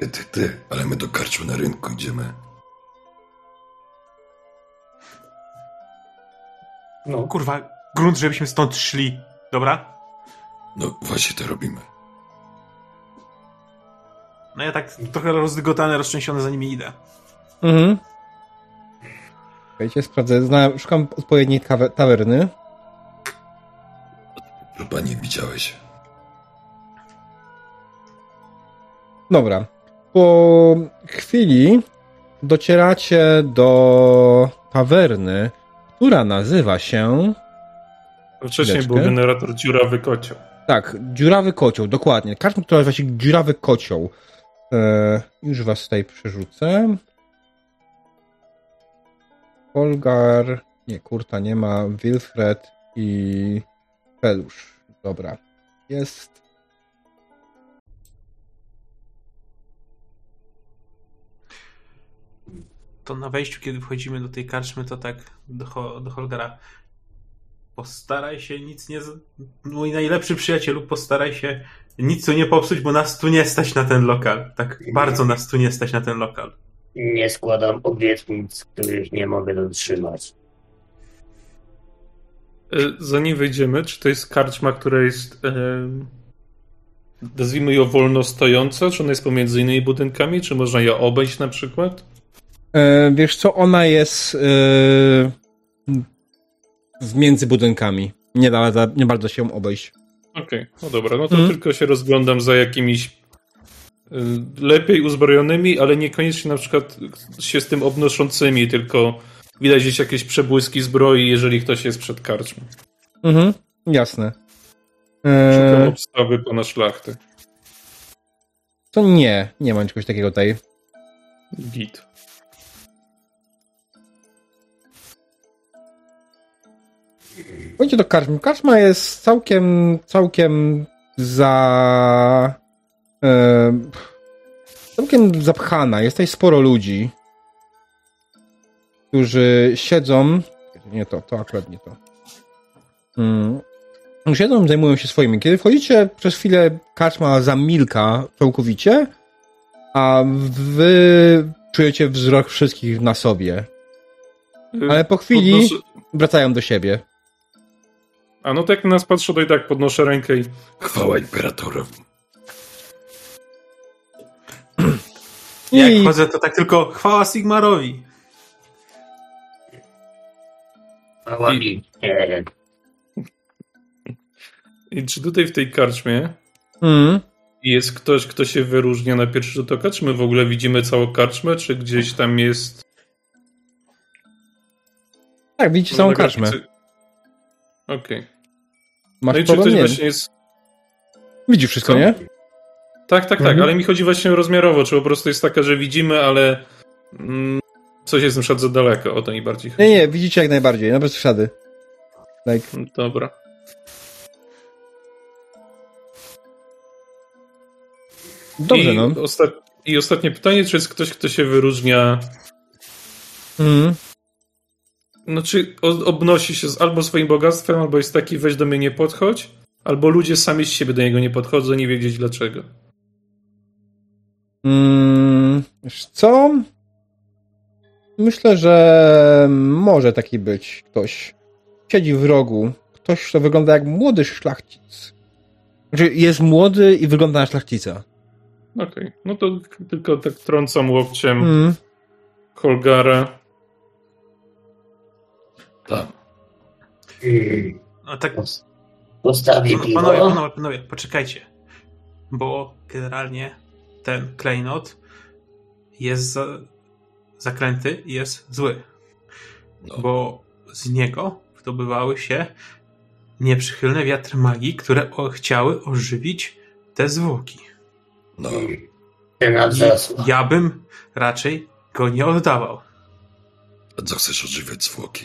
Ty, ty, ty, ale my do karczmy na rynku idziemy. No. Kurwa, grunt, żebyśmy stąd szli. Dobra? No właśnie to robimy. No ja tak trochę rozdygotany, roztrzęsiony za nimi idę. Mhm. Wiecie, sprawdzę, zna, szukam odpowiedniej tawerny. Chyba nie widziałeś. Dobra. Po chwili docieracie do tawerny, która nazywa się. Wcześniej był generator dziurawy kocioł. Tak, dziurawy kocioł, dokładnie. Karczma, która nazywa się dziurawy kocioł. E, już was tutaj przerzucę. Holgar, nie, Kurta nie ma, Wilfred i Felusz. Dobra, jest. To na wejściu, kiedy wchodzimy do tej karczmy, to tak do, Ho- do Holgara. Postaraj się nic nie. Mój najlepszy przyjacielu, postaraj się nic tu nie popsuć, bo nas tu nie stać na ten lokal. Tak bardzo nas tu nie stać na ten lokal. Nie składam obietnic, których nie mogę dotrzymać. E, Zanim wejdziemy, czy to jest karczma, która jest. E, nazwijmy ją wolno stojąca? Czy ona jest pomiędzy innymi budynkami? Czy można ją obejść na przykład? E, wiesz co, ona jest e, w między budynkami. Nie, da, da, nie bardzo się ją obejść. Okej, no dobra, no to Mhm. tylko się rozglądam za jakimiś y, lepiej uzbrojonymi, ale niekoniecznie na przykład się z tym obnoszącymi, tylko widać gdzieś jakieś przebłyski zbroi, jeżeli ktoś jest przed karczmą. Mhm, jasne. Szukam E, obstawy pana szlachty. to nie, nie ma czegoś takiego tutaj. Git. Pójdźcie do karczmy. Karczma jest całkiem, całkiem za... E, całkiem zapchana. Jest tutaj sporo ludzi, którzy siedzą... Nie to, to akurat nie to. Mm. Siedzą zajmują się swoimi. Kiedy wchodzicie, przez chwilę karczma zamilka całkowicie, a wy czujecie wzrok wszystkich na sobie. Y, Ale po chwili podnoszę- wracają do siebie. A no to jak na nas patrzą, to i tak podnoszę rękę i Chwała imperatorowi. Jak I- chodzę, to tak tylko chwała Sigmarowi. Mała I- I czy tutaj w tej karczmie Mm. jest ktoś, kto się wyróżnia na pierwszy rzut oka? Czy my w ogóle widzimy całą karczmę, czy gdzieś tam jest... Tak, widzicie całą na karczmę. Okej. Masz No i czy ktoś Nie. właśnie jest... Widzisz wszystko, Co? nie? Tak, tak, tak, Mhm. ale mi chodzi właśnie rozmiarowo, czy po prostu jest taka, że widzimy, ale mm, coś jest na przykład za daleko, o to mi bardziej chodzi. Nie, nie, widzicie jak najbardziej, no bez przesady. Like, Dobra. dobrze, I, no. osta- I ostatnie pytanie, czy jest ktoś, kto się wyróżnia, Mm. Czy o- obnosi się z, albo swoim bogactwem, albo jest taki weź do mnie nie podchodź, albo ludzie sami z siebie do niego nie podchodzą, nie wiedzieć dlaczego. Mm. Wiesz co? Myślę, że może taki być ktoś. Siedzi w rogu. Ktoś, kto wygląda jak młody szlachcic. Znaczy, jest młody i wygląda na szlachcica. Okej, no to tylko tak trącam łokciem Mm. Holgara. Mm, No tak, pos- Postawię No, panowie, piwo. panowie, panowie, poczekajcie. Bo generalnie ten klejnot jest za, zaklęty i jest zły. No. Bo z niego wydobywały się nieprzychylne wiatry magii, które o, chciały ożywić te zwłoki. No, I ja bym raczej go nie oddawał. a co chcesz odżywiać zwłoki?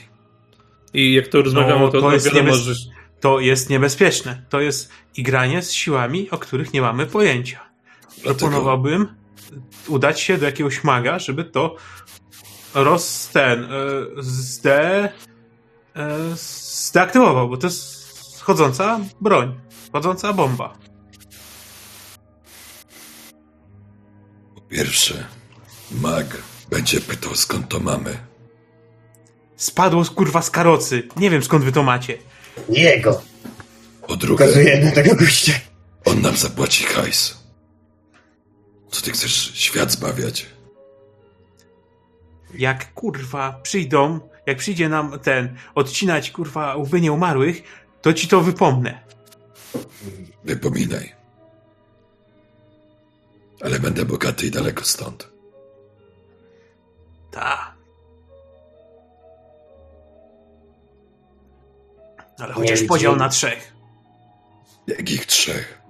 I jak to rozmawiamy, No, to, to jest wiadomo, niebez- że... To jest niebezpieczne. To jest igranie z siłami, o których nie mamy pojęcia. Dlatego Proponowałbym udać się do jakiegoś maga, żeby to roz ten e, zde, e, zdeaktywował, bo to jest chodząca broń, chodząca bomba. po pierwsze, mag będzie pytał skąd to mamy. Spadło kurwa z karocy. Nie wiem skąd wy to macie. Jego. Po drugie, Pokazuję na tego gościa. on nam zapłaci hajs. Co ty chcesz świat zbawiać? Jak kurwa przyjdą, jak przyjdzie nam ten odcinać kurwa łby nieumarłych, to ci to wypomnę. Wypominaj. Ale będę bogaty i daleko stąd. Ta. Ale chociaż Nie podział widzimy. na trzech. Jakich trzech?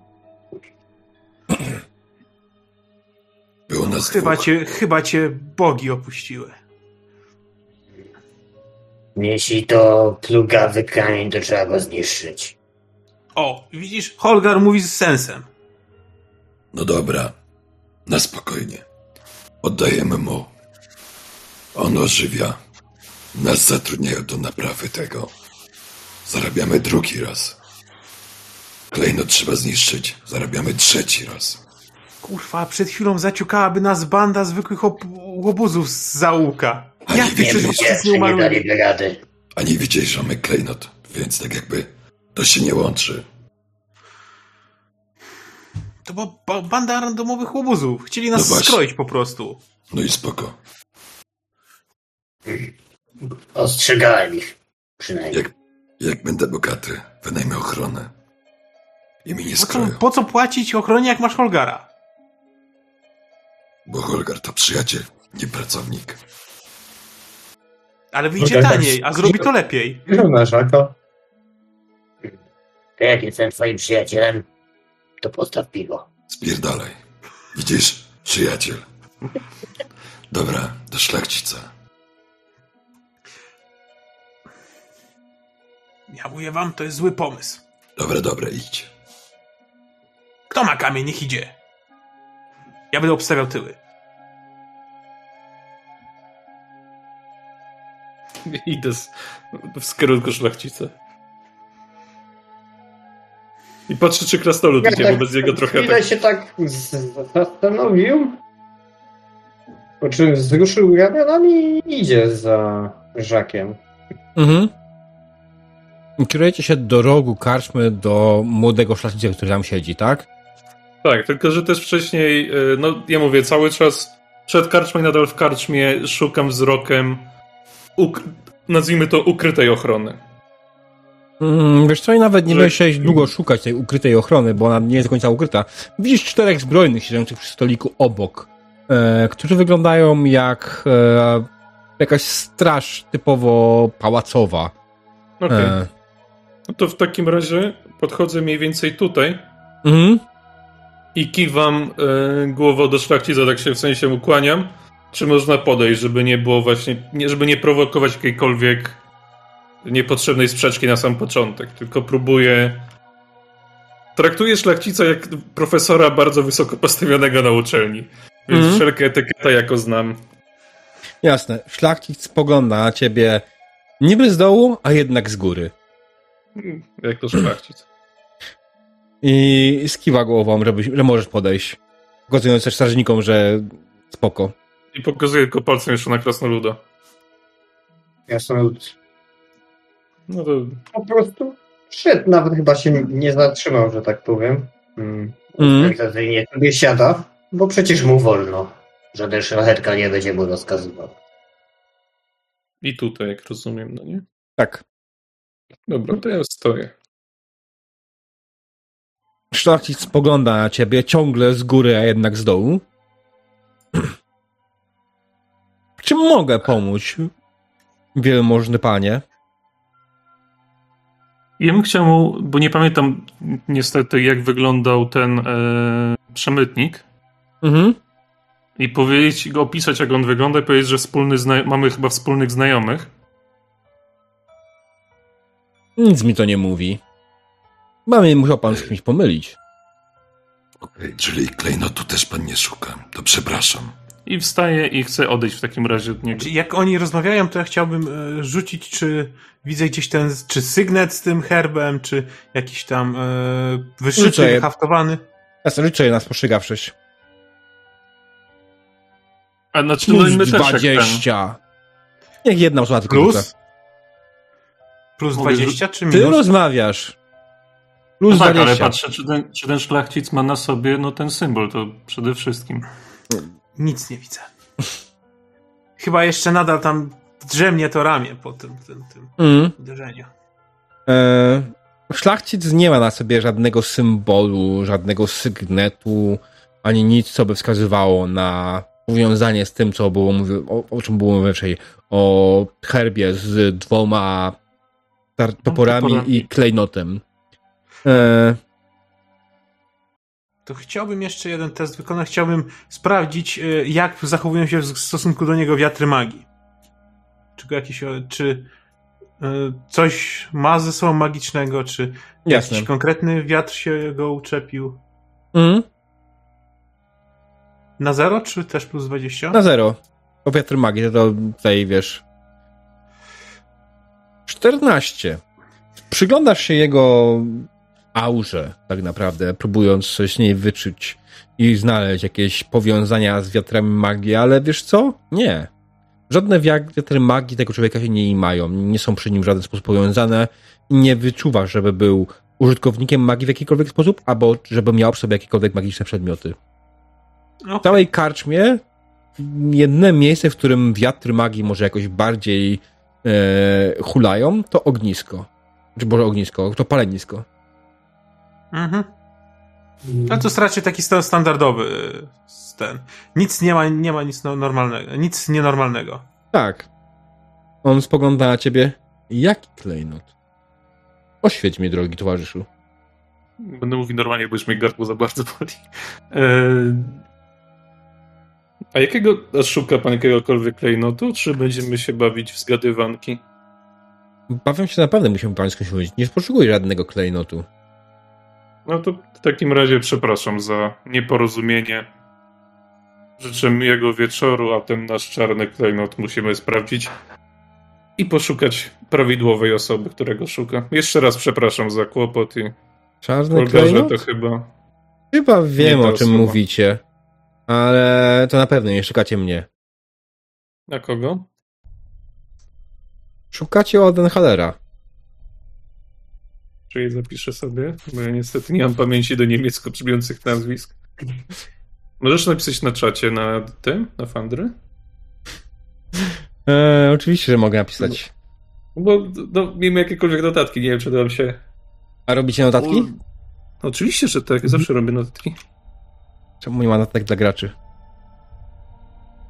Było nas Chyba dwóch. cię, chyba cię bogi opuściły. Jeśli to plugawy kamień, to trzeba go zniszczyć. O, widzisz, Holgar mówi z sensem. No dobra, na spokojnie. Oddajemy mu. On ożywia. Nas zatrudniają do naprawy tego. Zarabiamy drugi raz. Klejnot trzeba zniszczyć. Zarabiamy trzeci raz. Kurwa, przed chwilą zaciukałaby nas banda zwykłych ob- łobuzów z zaułka. A Jak nie ty gdzie nic nie Nie umarły? daliby rady. A nie widzieli, że mamy klejnot, więc tak jakby to się nie łączy. To była ba- banda randomowych łobuzów. Chcieli nas No skroić po prostu. No i spoko. Ostrzegałem ich. Przynajmniej. Jak, jak będę bogaty, wynajmę ochronę. I mi nie Po co, skroją, po co płacić ochronie, jak masz Holgara? bo Holgar to przyjaciel, nie pracownik. Ale wyjdzie Okej, tak. taniej, a zrobi to lepiej. Na żako. To jak jestem twoim przyjacielem, to postaw piwo. Spierdalaj. Widzisz? Przyjaciel. Dobra, do szlachcica. Ja mówię wam, to jest zły pomysł. Dobra, dobra, idź. Kto ma kamień, niech idzie. Ja będę obstawiał tyły. Idę z, w kierunku szlachcica. I patrzę, czy krasnolud idzie, bo bez niego trochę chwilę tak... się tak zastanowił, po czym wzruszył ramionami i idzie za Żakiem. Mhm. Kierujecie się do rogu karczmy do młodego szlachcica, który tam siedzi, tak? Tak, tylko że też wcześniej, y, no ja mówię, cały czas przed karczmą i nadal w karczmie szukam wzrokiem, nazwijmy to ukrytej ochrony. Mm, wiesz co, i nawet nie Że- będziesz się długo szukać tej ukrytej ochrony, bo ona nie jest do końca ukryta. Widzisz czterech zbrojnych siedzących przy stoliku obok, e, którzy wyglądają jak e, jakaś straż typowo pałacowa. Okej, E, no to w takim razie podchodzę mniej więcej tutaj mhm. i kiwam y, głową do szlachcica, tak się w sensie mu kłaniam. Czy można podejść, żeby nie było właśnie, nie, żeby nie prowokować jakiejkolwiek niepotrzebnej sprzeczki na sam początek, tylko próbuję. Traktuję szlachcica jak profesora bardzo wysoko postawionego na uczelni. Więc Mhm. wszelkie etykieta jako znam. Jasne. Szlachcic spogląda na ciebie niby z dołu, a jednak z góry. Jak to szlachcic. I skiwa głową, żeby, że możesz podejść. Pokazując też strażnikom, że spoko. I pokazuję tylko palcem jeszcze na krasnoluda. Jasnolud No to po prostu szedł, nawet chyba się nie zatrzymał, że tak powiem. Mm. Tradycyjnie sobie siada, bo przecież mu wolno. Żaden szlachetka nie będzie mu rozkazywał. i tutaj, jak rozumiem, no nie? Tak. Dobra, to ja stoję. Szlachcic spogląda na ciebie ciągle z góry, a jednak z dołu. Czym mogę pomóc? Wielmożny panie. Ja bym chciał mu, bo nie pamiętam niestety, jak wyglądał ten e, przemytnik. Mhm. I powiedzieć, go opisać, jak on wygląda, i powiedzieć, że wspólny zna- mamy chyba wspólnych znajomych. Nic mi to nie mówi. Mamy musiał pan z kimś pomylić. Okej, czyli klejnotu też pan nie szuka. To przepraszam. I wstaję i chcę odejść w takim razie od niego. Czy Jak oni rozmawiają, to ja chciałbym e, rzucić, czy widzę gdzieś ten, czy sygnet z tym herbem, czy jakiś tam e, wyszyty, Rzucaj. haftowany. Ja liczę na spostrzegawczość. A znaczy, no Plus i my też jak ten. 20. Niech jedna osoba tylko rzuca. Plus? Plus Mogę 20 czy Ty minus? rozmawiasz. Plus No tak, ale 20. patrzę, czy ten, czy ten szlachcic ma na sobie no ten symbol, to przede wszystkim. Nic nie widzę. Chyba jeszcze nadal tam drzemnie to ramię po tym, tym, tym Mm. uderzeniu. E, szlachcic nie ma na sobie żadnego symbolu, żadnego sygnetu, ani nic, co by wskazywało na powiązanie z tym, co było mówi- o, o czym było wcześniej, o herbie z dwoma tar- toporami toporami. i klejnotem. E, To chciałbym jeszcze jeden test wykonać. Chciałbym sprawdzić, y, jak zachowują się w stosunku do niego wiatry magii. Czy jakiś, o- czy y, coś ma ze sobą magicznego, czy Jasne. jakiś konkretny wiatr się go uczepił. Mhm. Na zero, czy też plus 20? Na zero. O wiatr magii, to tutaj wiesz. 14. Przyglądasz się jego aurze, tak naprawdę, próbując coś z niej wyczuć i znaleźć jakieś powiązania z wiatrami magii, ale wiesz co? Nie. Żadne wiatry magii tego człowieka się nie mają, nie są przy nim w żaden sposób powiązane. Nie wyczuwasz, żeby był użytkownikiem magii w jakikolwiek sposób, albo żeby miał w sobie jakiekolwiek magiczne przedmioty. No, W całej karczmie jedne miejsce, w którym wiatr magii może jakoś bardziej hulają, to ognisko. Czy może ognisko, to palenisko. Mhm. Ale to jest raczej taki sta- standardowy y, ten. Nic nie ma, nie ma nic no- normalnego, nic nienormalnego. Tak. On spogląda na ciebie. Jaki klejnot? Oświeć mnie, drogi towarzyszu. Będę mówił normalnie, bo już mnie gardło za bardzo boli. Eee, a jakiego a szuka pan jakiegokolwiek klejnotu, czy będziemy się bawić w zgadywanki? Bawię się naprawdę, musimy pan skądś mówić. Nie poszukuję żadnego klejnotu. No to w takim razie przepraszam za nieporozumienie. Życzę miłego wieczoru, a ten nasz czarny klejnot musimy sprawdzić i poszukać prawidłowej osoby, którego szuka. Jeszcze raz przepraszam za kłopot i Czarny Olgarze klejnot? to chyba... Chyba wiem, o czym osoba. mówicie. Ale to na pewno nie szukacie mnie. Na kogo? Szukacie Odenhalera. Czyli zapiszę sobie, bo ja niestety nie mam pamięci do niemiecko brzmiących nazwisk. Możesz napisać na czacie na tym, na Fandry? E, oczywiście, że mogę napisać. Bo no, miejmy jakiekolwiek notatki, nie wiem czy dam się... A robicie notatki? Oczywiście, że tak, zawsze robię notatki. Czemu nie ma notatek dla graczy?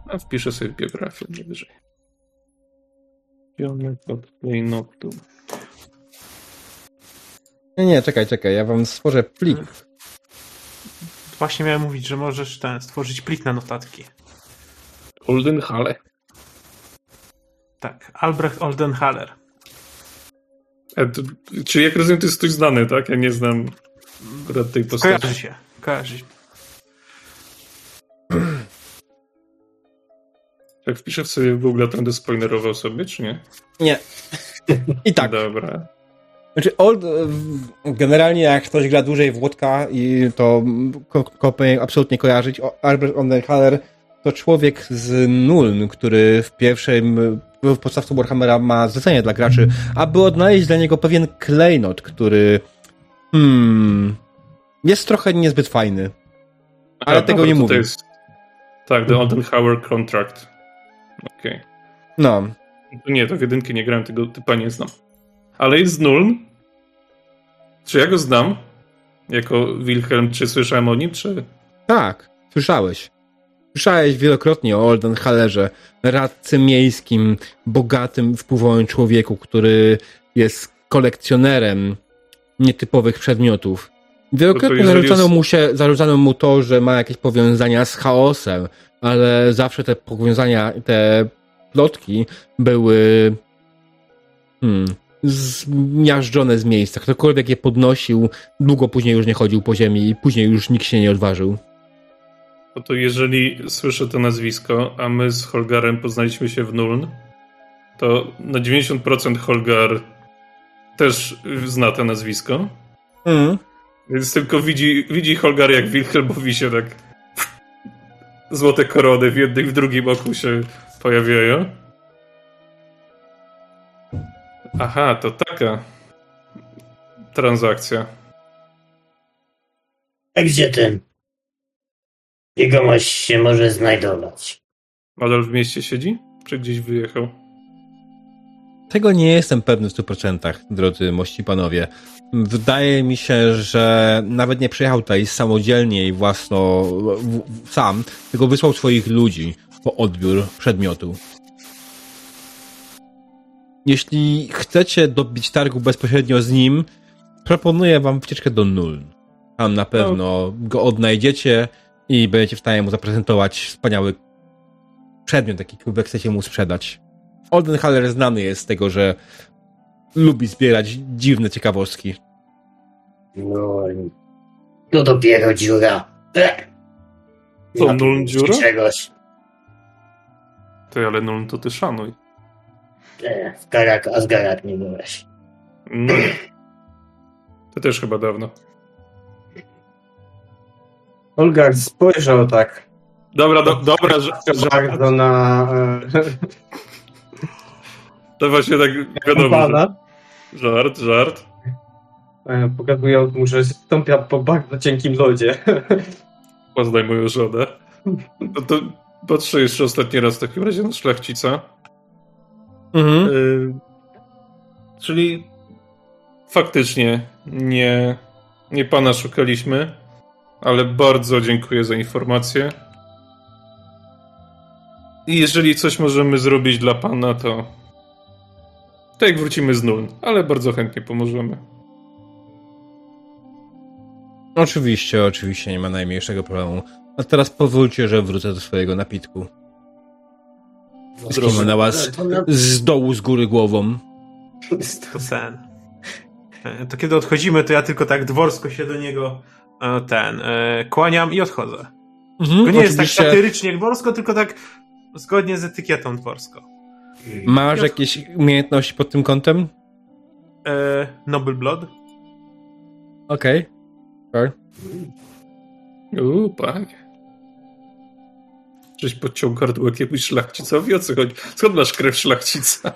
A wpiszę sobie biografię najwyżej. Ziomek od klejnotu. Nie, nie, czekaj, czekaj, ja wam stworzę plik. Właśnie miałem mówić, że możesz ten, stworzyć plik na notatki. Oldenhalle. Tak, Albrecht Oldenhaler. A to, czy jak rozumiem, to jest ktoś znany, tak? Ja nie znam akurat tej postaci. Kojarzy się, kojarzy się. Jak wpiszę w sobie w Google, to będę spoilerował sobie, czy nie? Nie. I tak. Dobra. Znaczy, old, generalnie jak ktoś gra dłużej w Włodka i to ko, ko, powinien absolutnie kojarzyć, Albert Odenhaler to człowiek z Nuln, który w pierwszym w podstawce Warhammera ma zlecenie dla graczy, aby odnaleźć dla niego pewien klejnot, który hmm, jest trochę niezbyt fajny. Ale tego nie mówię. To jest... Tak, The Oldenhauer Contract. Okej. No, To Nie, to w jedynki nie grałem, tego typa nie znam. Ale jest Nuln. Czy ja go znam? Jako Wilhelm, czy słyszałem o nim, czy... Tak, słyszałeś. Słyszałeś wielokrotnie o Oldenhallerze, radcy miejskim, bogatym, wpływowym człowieku, który jest kolekcjonerem nietypowych przedmiotów. Wielokrotnie No zarzucano jest- mu, się, zarzucano mu to, że ma jakieś powiązania z chaosem, ale zawsze te powiązania, te plotki były hmm, zmiażdżone z miejsca. Ktokolwiek je podnosił, długo później już nie chodził po ziemi i później już nikt się nie odważył. No to jeżeli słyszę to nazwisko, a my z Holgarem poznaliśmy się w Nuln, to na 90% Holgar też zna to nazwisko. Mm. Więc tylko widzi, widzi Holgar, jak Wilhelmowi się tak złote korony w jednym i w drugim oku się pojawiają. Aha, to taka transakcja. A gdzie ten? Jegomość się może znajdować. Nadal w mieście siedzi? Czy gdzieś wyjechał? Tego nie jestem pewny w 100%, drodzy mości panowie. Wydaje mi się, że nawet nie przyjechał tutaj samodzielnie i własno w, w, sam, tylko wysłał swoich ludzi po odbiór przedmiotu. Jeśli chcecie dobić targu bezpośrednio z nim, proponuję wam wycieczkę do Nuln. Tam na pewno go odnajdziecie i będziecie w stanie mu zaprezentować wspaniały przedmiot, jaki jak chcecie mu sprzedać. Oldenhaler znany jest z tego, że lubi zbierać dziwne ciekawostki. No, to dopiero dziura. Ech. Co, Ma nul dziura? Czegoś. Ty, ale no to ty szanuj. Skarak, a zgarak nie byłeś. No. Ty też chyba dawno. Olgar spojrzał tak Dobra, do, dobra, że, bardzo na e, to właśnie tak wiadomo, że, pana, żart, żart. e, pokazując mu, że stąpia po bardzo cienkim lodzie. Poznaj moją żonę. No to patrzę jeszcze ostatni raz w takim razie na szlachcica. Mhm. Y, czyli faktycznie nie, nie pana szukaliśmy, ale bardzo dziękuję za informację. I jeżeli coś możemy zrobić dla pana, to tak jak wrócimy z nul, ale bardzo chętnie pomożemy. Oczywiście, oczywiście, nie ma najmniejszego problemu. A teraz pozwólcie, że wrócę do swojego napitku. Skimy na was To z dołu, z góry głową. To sen. E, To kiedy odchodzimy, to ja tylko tak dworsko się do niego e, ten e, kłaniam i odchodzę. Mhm, To nie jest tak oczywiście satyrycznie dworsko, tylko tak zgodnie z etykietą dworsko. Masz jakieś umiejętności pod tym kątem? E, Noble Blood? Okej. Okay. Uuu, panie. Żeś podciął gardło jakiemuś szlachcicowi? O co chodzi? Skąd masz krew szlachcica?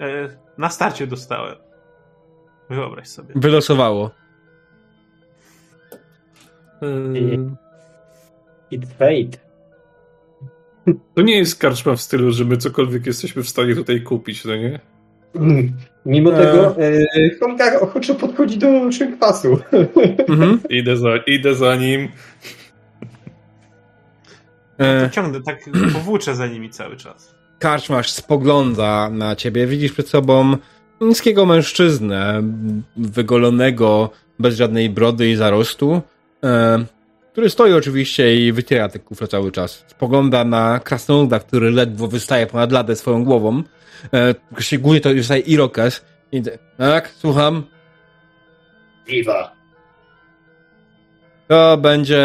E, na starcie dostałem. Wyobraź sobie. Wylosowało. Yy, It's fate. To nie jest karczma w stylu, że my cokolwiek jesteśmy w stanie tutaj kupić, no nie? Mm. Mimo E. tego e, ochoczo podchodzi do szynkwasu. Mhm. Idę za, idę za nim. E, Ciągnę, tak powłóczę za nimi cały czas. karczmasz spogląda na ciebie. Widzisz przed sobą niskiego mężczyznę, wygolonego, bez żadnej brody i zarostu, e, który stoi oczywiście i wyciera te kufle cały czas. Spogląda na krasnoluda, który ledwo wystaje ponad ladę swoją głową. E, szczególnie to wystaje Irokes. I, tak, słucham. Piwa. To będzie...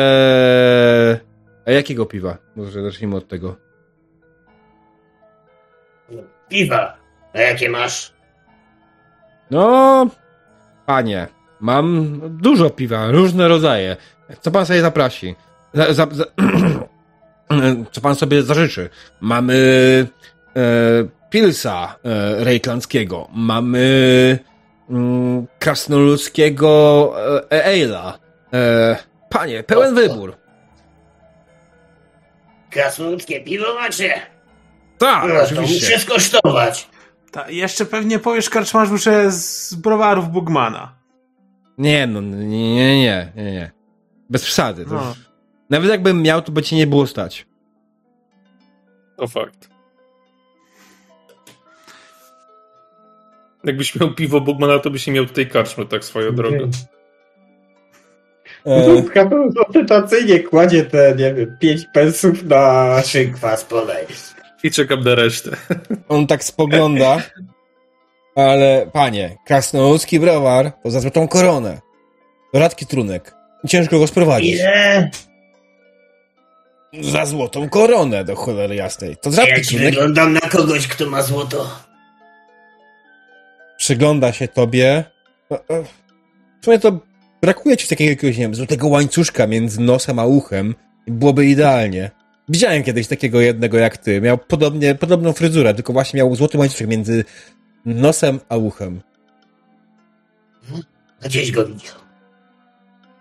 A jakiego piwa? Może zacznijmy od tego. Piwa. A jakie masz? No, panie, mam dużo piwa, różne rodzaje. Co pan sobie zaprasi? Za, za, za, co pan sobie zażyczy? Mamy e, Pilsa e, rejklandzkiego, mamy mm, krasnoludzkiego e, Eila. E, panie, pełen wybór. Krasnoludzkie piwo macie? Tak, No, to oczywiście. muszę skosztować. Ta, jeszcze pewnie powiesz karczmarzu, że z browarów Bugmana. Nie, no, nie, nie, nie, nie, nie. Bez przesady. No. nawet jakbym miał, to by cię nie było stać. To fakt. Jakbyś miał piwo Bogmana, to byś nie miał tutaj karczmy, tak swoją drogą. E, Ostentacyjnie kładzie te, nie wiem, 5 pensów na Szykwas polej. I czekam na resztę. On tak spogląda. Ale panie, krasnoludzki browar to za złotą koronę. To rzadki trunek. Ciężko go sprowadzić. Ile? Za złotą koronę, do cholery jasnej. To rzadki Jak ci wyglądam na kogoś, kto ma złoto? Przygląda się tobie. No, e, W sumie to brakuje ci takiego jakiegoś, nie wiem, złotego łańcuszka między nosem a uchem. Byłoby idealnie. Widziałem kiedyś takiego jednego jak ty. Miał podobnie, podobną fryzurę, tylko właśnie miał złoty łańcuszek między nosem a uchem. A Gdzieś go widział.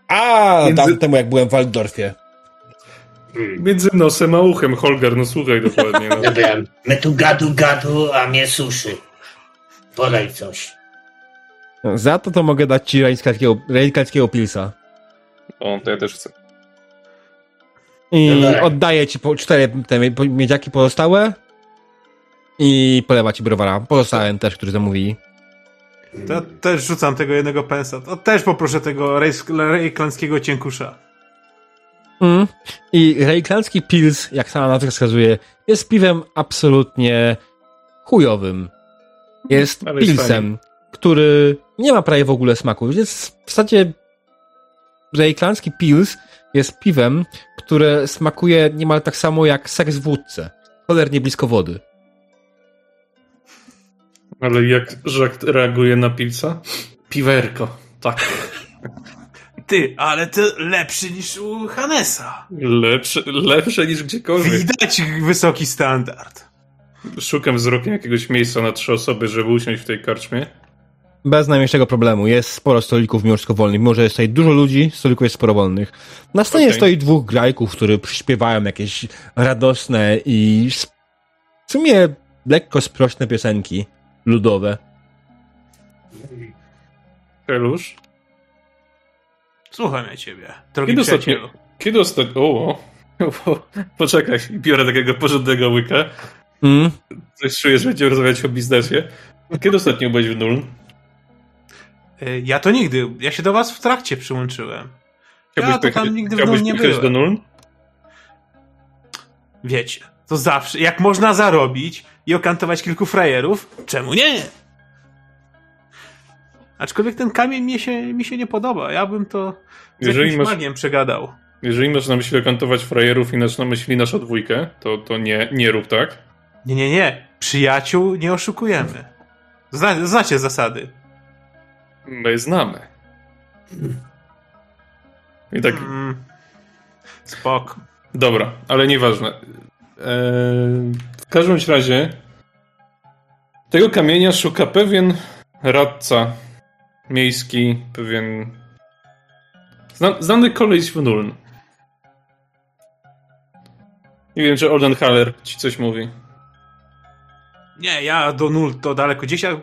A, Między- dawno temu jak byłem w Waldorfie. Hmm. Między nosem a uchem, Holger, no słuchaj dokładnie. No. Dobra, my tu gadu gadu, a mnie suszy. Podaj coś. Za to to mogę dać ci rejnkalskiego pilsa. O, to ja też chcę. I Dobra. oddaję ci po cztery te miedziaki pozostałe i polewa ci browara. Pozostałem też, który zamówili. To ja też rzucam tego jednego pensa. To też poproszę tego rejklandzkiego cienkusza. Mm. I rejklandzki pils, jak sama nazwa wskazuje, jest piwem absolutnie chujowym. Jest Ale jest pilsem, który nie ma prawie w ogóle smaku. Jest w zasadzie rejklandzki pils jest piwem, które smakuje niemal tak samo jak seks w wódce. Cholernie blisko wody. Ale jak Żak reaguje na pilca? Piwerko, tak. Ty, ale to lepszy niż u Hanesa. Lepsze, lepsze niż gdziekolwiek. Widać wysoki standard. Szukam wzrokiem jakiegoś miejsca na trzy osoby, żeby usiąść w tej karczmie. Bez najmniejszego problemu. Jest sporo stolików mimo wszystko wolnych. Mimo, że jest tutaj dużo ludzi, stolików jest sporo wolnych. Na scenie Okej. stoi dwóch grajków, którzy śpiewają jakieś radosne i w sumie lekko sprośne piosenki ludowe. Helusz? Słucham ja ciebie, drogi Kiedy przyjacielu. ostatnio... Kiedy ostatnio... O, o, poczekaj, biorę takiego porządnego łyka. Mm. Coś czuję, że będziemy rozmawiać o biznesie. Kiedy ostatnio byłeś w Nuln? Y, Ja to nigdy. Ja się do was w trakcie przyłączyłem. Ja to tam nigdy w chciałbyś Nuln nie byłem. do Nuln? Wiecie, to zawsze, jak można zarobić i okantować kilku frajerów, czemu nie? Aczkolwiek ten kamień mi się, mi się nie podoba. Ja bym to z Jeżeli masz- magiem przegadał. Jeżeli masz na myśli okantować frajerów i masz na myśli naszą dwójkę, to, to nie, nie rób tak. Nie, nie, nie. Przyjaciół nie oszukujemy. Zna, znacie zasady. My znamy. I tak, Mm. Spok. dobra, ale nieważne. Eee, w każdym razie tego kamienia szuka pewien radca miejski, pewien zna, znany koleś w Nuln. Nie wiem, czy Oldenhaler ci coś mówi. Nie, ja do nul to daleko. Gdzieś ja,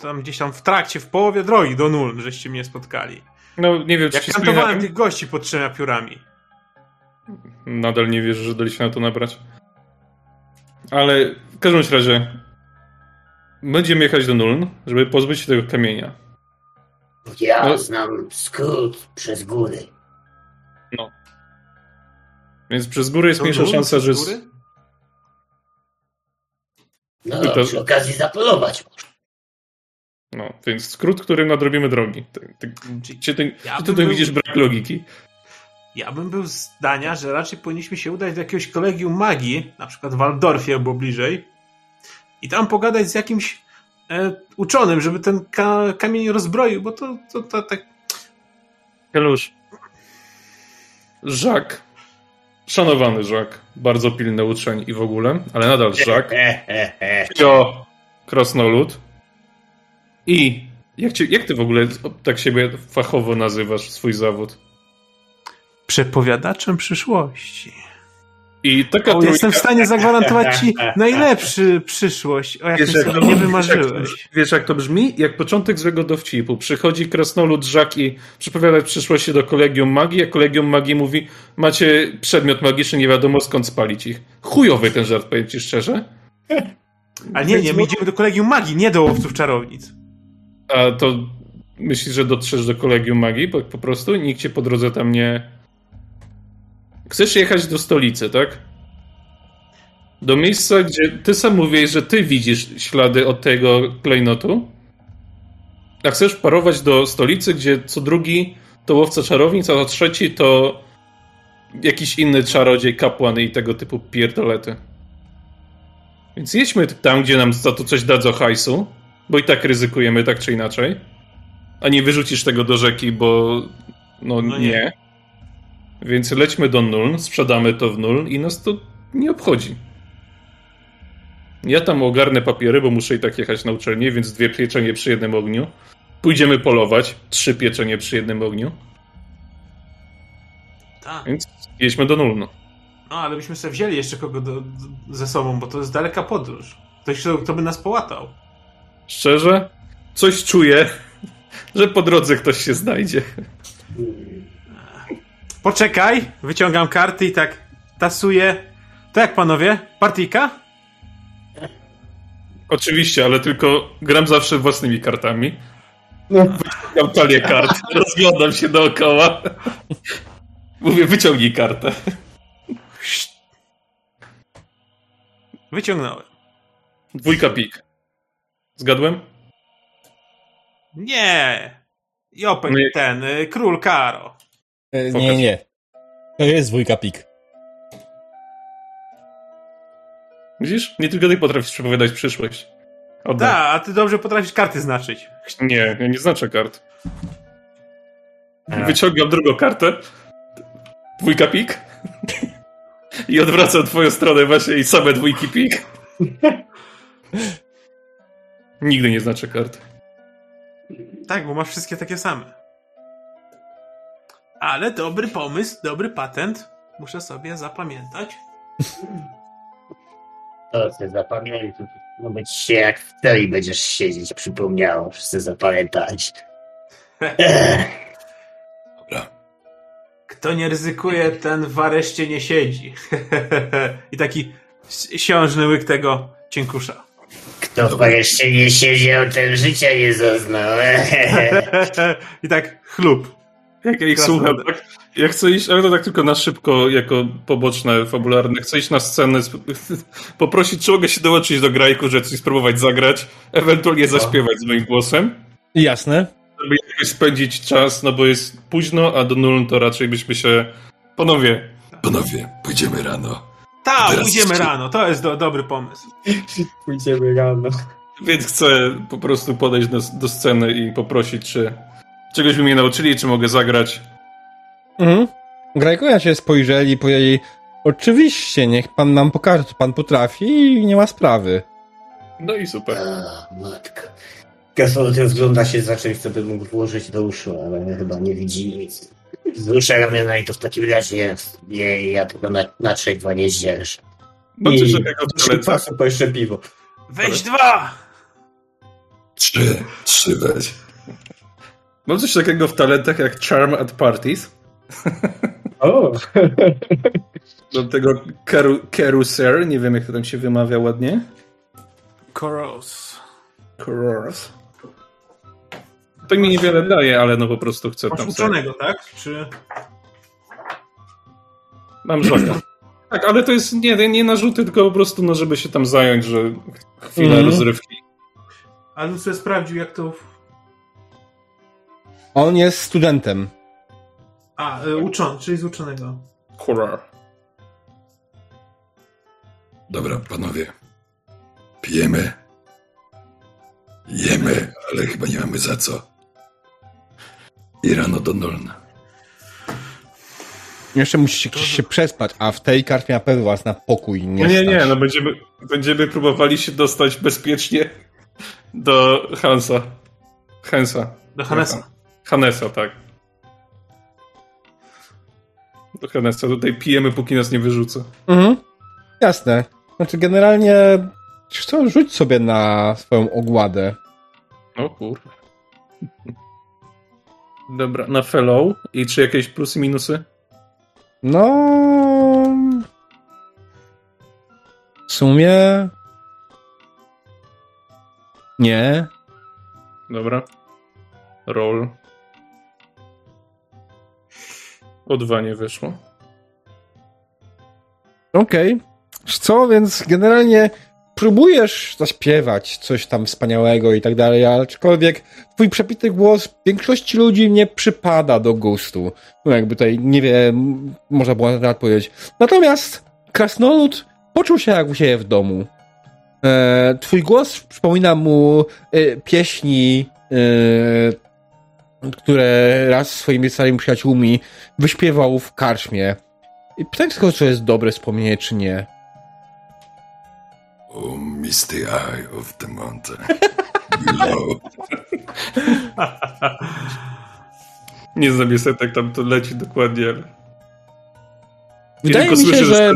tam, gdzieś tam w trakcie, w połowie drogi do nul, żeście mnie spotkali. No, nie wiem, czy Jak ci kantowałem tych gości pod trzema piórami. Nadal nie wierzę, że daliśmy na to nabrać. Ale w każdym razie będziemy jechać do Nuln, żeby pozbyć się tego kamienia. Ja No. znam skrót przez góry. Więc przez górę jest mniejsza szansa, z że... góry? No, I to- przy okazji zapolować. No, więc skrót, którym nadrobimy drogi. Ty, ty, ty, ja ty bym tu był- widzisz brak logiki? Ja bym był zdania, że raczej powinniśmy się udać do jakiegoś kolegium magii, na przykład w Waldorfie albo bliżej, i tam pogadać z jakimś e, uczonym, żeby ten ka kamień rozbroił, bo to, to, to tak. Helusz. Żak. Szanowany Żak. Bardzo pilny uczeń i w ogóle, ale nadal Żak. Jo, krasnolud. I jak, cię, jak ty w ogóle tak siebie fachowo nazywasz swój zawód? Przepowiadaczem przyszłości. I taka O, trójka- jestem w stanie zagwarantować ci najlepszy przyszłość, o jakim Wiesz, jak sobie nie wiesz, jak to- wymarzyłeś. Wiesz, jak to brzmi? Jak początek złego dowcipu. Przychodzi krasnolud Żak i przepowiada przyszłości do kolegium magii, a kolegium magii mówi macie przedmiot magiczny, nie wiadomo skąd spalić ich. Chujowy ten żart, powiem ci szczerze. Ale nie, nie, my idziemy do kolegium magii, nie do łowców czarownic. A to myślisz, że dotrzesz do kolegium magii? Bo po prostu nikt cię po drodze tam nie... Chcesz jechać do stolicy, tak? Do miejsca, gdzie ty sam mówiłeś, że ty widzisz ślady od tego klejnotu. A chcesz parować do stolicy, gdzie co drugi to łowca czarownic, a co trzeci to jakiś inny czarodziej, kapłan i tego typu pierdolety. Więc jedźmy tam, gdzie nam za to coś dadzą hajsu, bo i tak ryzykujemy tak czy inaczej. A nie wyrzucisz tego do rzeki, bo no, No nie. nie. Więc lećmy do nul, sprzedamy to w nul i nas to nie obchodzi. Ja tam ogarnę papiery, bo muszę i tak jechać na uczelnię, więc dwie pieczenie przy jednym ogniu. Pójdziemy polować, trzy pieczenie przy jednym ogniu, Tak. więc jedźmy do nul. No. No, ale byśmy sobie wzięli jeszcze kogo do, do, ze sobą, bo to jest daleka podróż. Ktoś, kto, kto by nas połatał. Szczerze, coś czuję, że po drodze ktoś się znajdzie. Poczekaj, wyciągam karty i tak tasuję. To jak panowie? Partyjka? Oczywiście, ale tylko gram zawsze własnymi kartami. Mam talię kart, rozglądam się dookoła. Mówię, wyciągnij kartę. Wyciągnąłem. Dwójka pik. Zgadłem? Nie! Jopek ten, y, król Karo. E, Pokaż. Nie, nie. To jest dwójka pik. Widzisz? Nie tylko ty potrafisz przepowiadać przyszłość. Oddaj. Da, a ty dobrze potrafisz karty znaczyć. Nie, ja nie znaczę kart. A. Wyciągam drugą kartę. Dwójka pik. I odwracam twoją stronę właśnie i same dwójki pik. Nigdy nie znaczę kart. Tak, bo masz wszystkie takie same. Ale dobry pomysł, dobry patent. Muszę sobie zapamiętać. To chcę zapamiętać. No być się jak w teli będziesz siedzieć, przypomniało, chcę zapamiętać. Dobra. Kto nie ryzykuje, ten w areszcie nie siedzi. I taki siążny łyk tego cienkusza. Kto w areszcie nie siedział, ten życia nie zaznał. I tak chlub. Jak ja ich słucham, tak? Ja chcę iść, ale to tak tylko na szybko, jako poboczne, fabularne. Chcę iść na scenę, sp- poprosić, czy mogę się dołączyć do grajku, że coś spróbować zagrać, ewentualnie zaśpiewać z moim głosem, Jasne. żeby jakoś spędzić czas, no bo jest późno, a do nul to raczej byśmy się... Panowie, Panowie, pójdziemy rano. Tak, pójdziemy jeszcze- rano. To jest do, dobry pomysł. Pójdziemy rano. więc chcę po prostu podejść do, do sceny i poprosić, czy czegoś by mnie nauczyli, czy mogę zagrać. Mhm. Grajkoja się spojrzeli i powiedzieli oczywiście, niech pan nam pokaże, co pan potrafi i nie ma sprawy. No i super. A, matka. Kasol rozgląda się za czymś, co by mógł włożyć do uszu, ale chyba nie widzi nic. Wzrusza ramiona i to w takim razie nie, ja tego na, na trzech dwa nie zdzierżę. No I trzy pasy po jeszcze piwo. Weź dwa! Trzy, trzy weź. Mam coś takiego w talentach jak Charm at Parties. O! Do tego Keru, Keruser, nie wiem jak to tam się wymawia ładnie. Koros. Kerus. To mi niewiele daje, ale no po prostu chcę Masz tam sobie. uczonego, tak? Czy... Mam żoka. Tak, ale to jest nie, nie narzuty, tylko po prostu no, żeby się tam zająć, że chwilę Mhm. rozrywki. Ale bym sobie sprawdził, jak to... On jest studentem. A, y, uczony, czyli z uczonego. Horror. Dobra, panowie. Pijemy. Jemy, ale chyba nie mamy za co. I rano do Nolna. Jeszcze musicie się przespać, a w tej kartie na pewno was na pokój nie No nie, nie, stać. no będziemy, będziemy próbowali się dostać bezpiecznie do Hansa. Hansa. Do Hanesa. Hanesa, tak. Do Hanesa. Tutaj pijemy, póki nas nie wyrzuca. Mhm. Jasne. Znaczy generalnie co, rzuć sobie na swoją ogładę. O kurwa. Dobra, na fellow. I czy jakieś plusy, minusy? No... W sumie... Nie. Dobra. Roll. O dwa nie wyszło. Okej. Wiesz Co, więc generalnie próbujesz zaśpiewać coś tam wspaniałego i tak dalej, aczkolwiek twój przepity głos większości ludzi nie przypada do gustu. No jakby tutaj, nie wiem, można było na temat powiedzieć. Natomiast krasnolud poczuł się jak u siebie w domu. E, twój głos przypomina mu e, pieśni, e, które raz swoimi starymi przyjaciółmi wyśpiewał w karczmie. I pytanie tylko, czy jest dobre wspomnienie, czy nie. O, misty eye of the mountain. Nie znam niestety, jak tam to leci dokładnie, ale... Wydaje tylko mi się, słyszę, że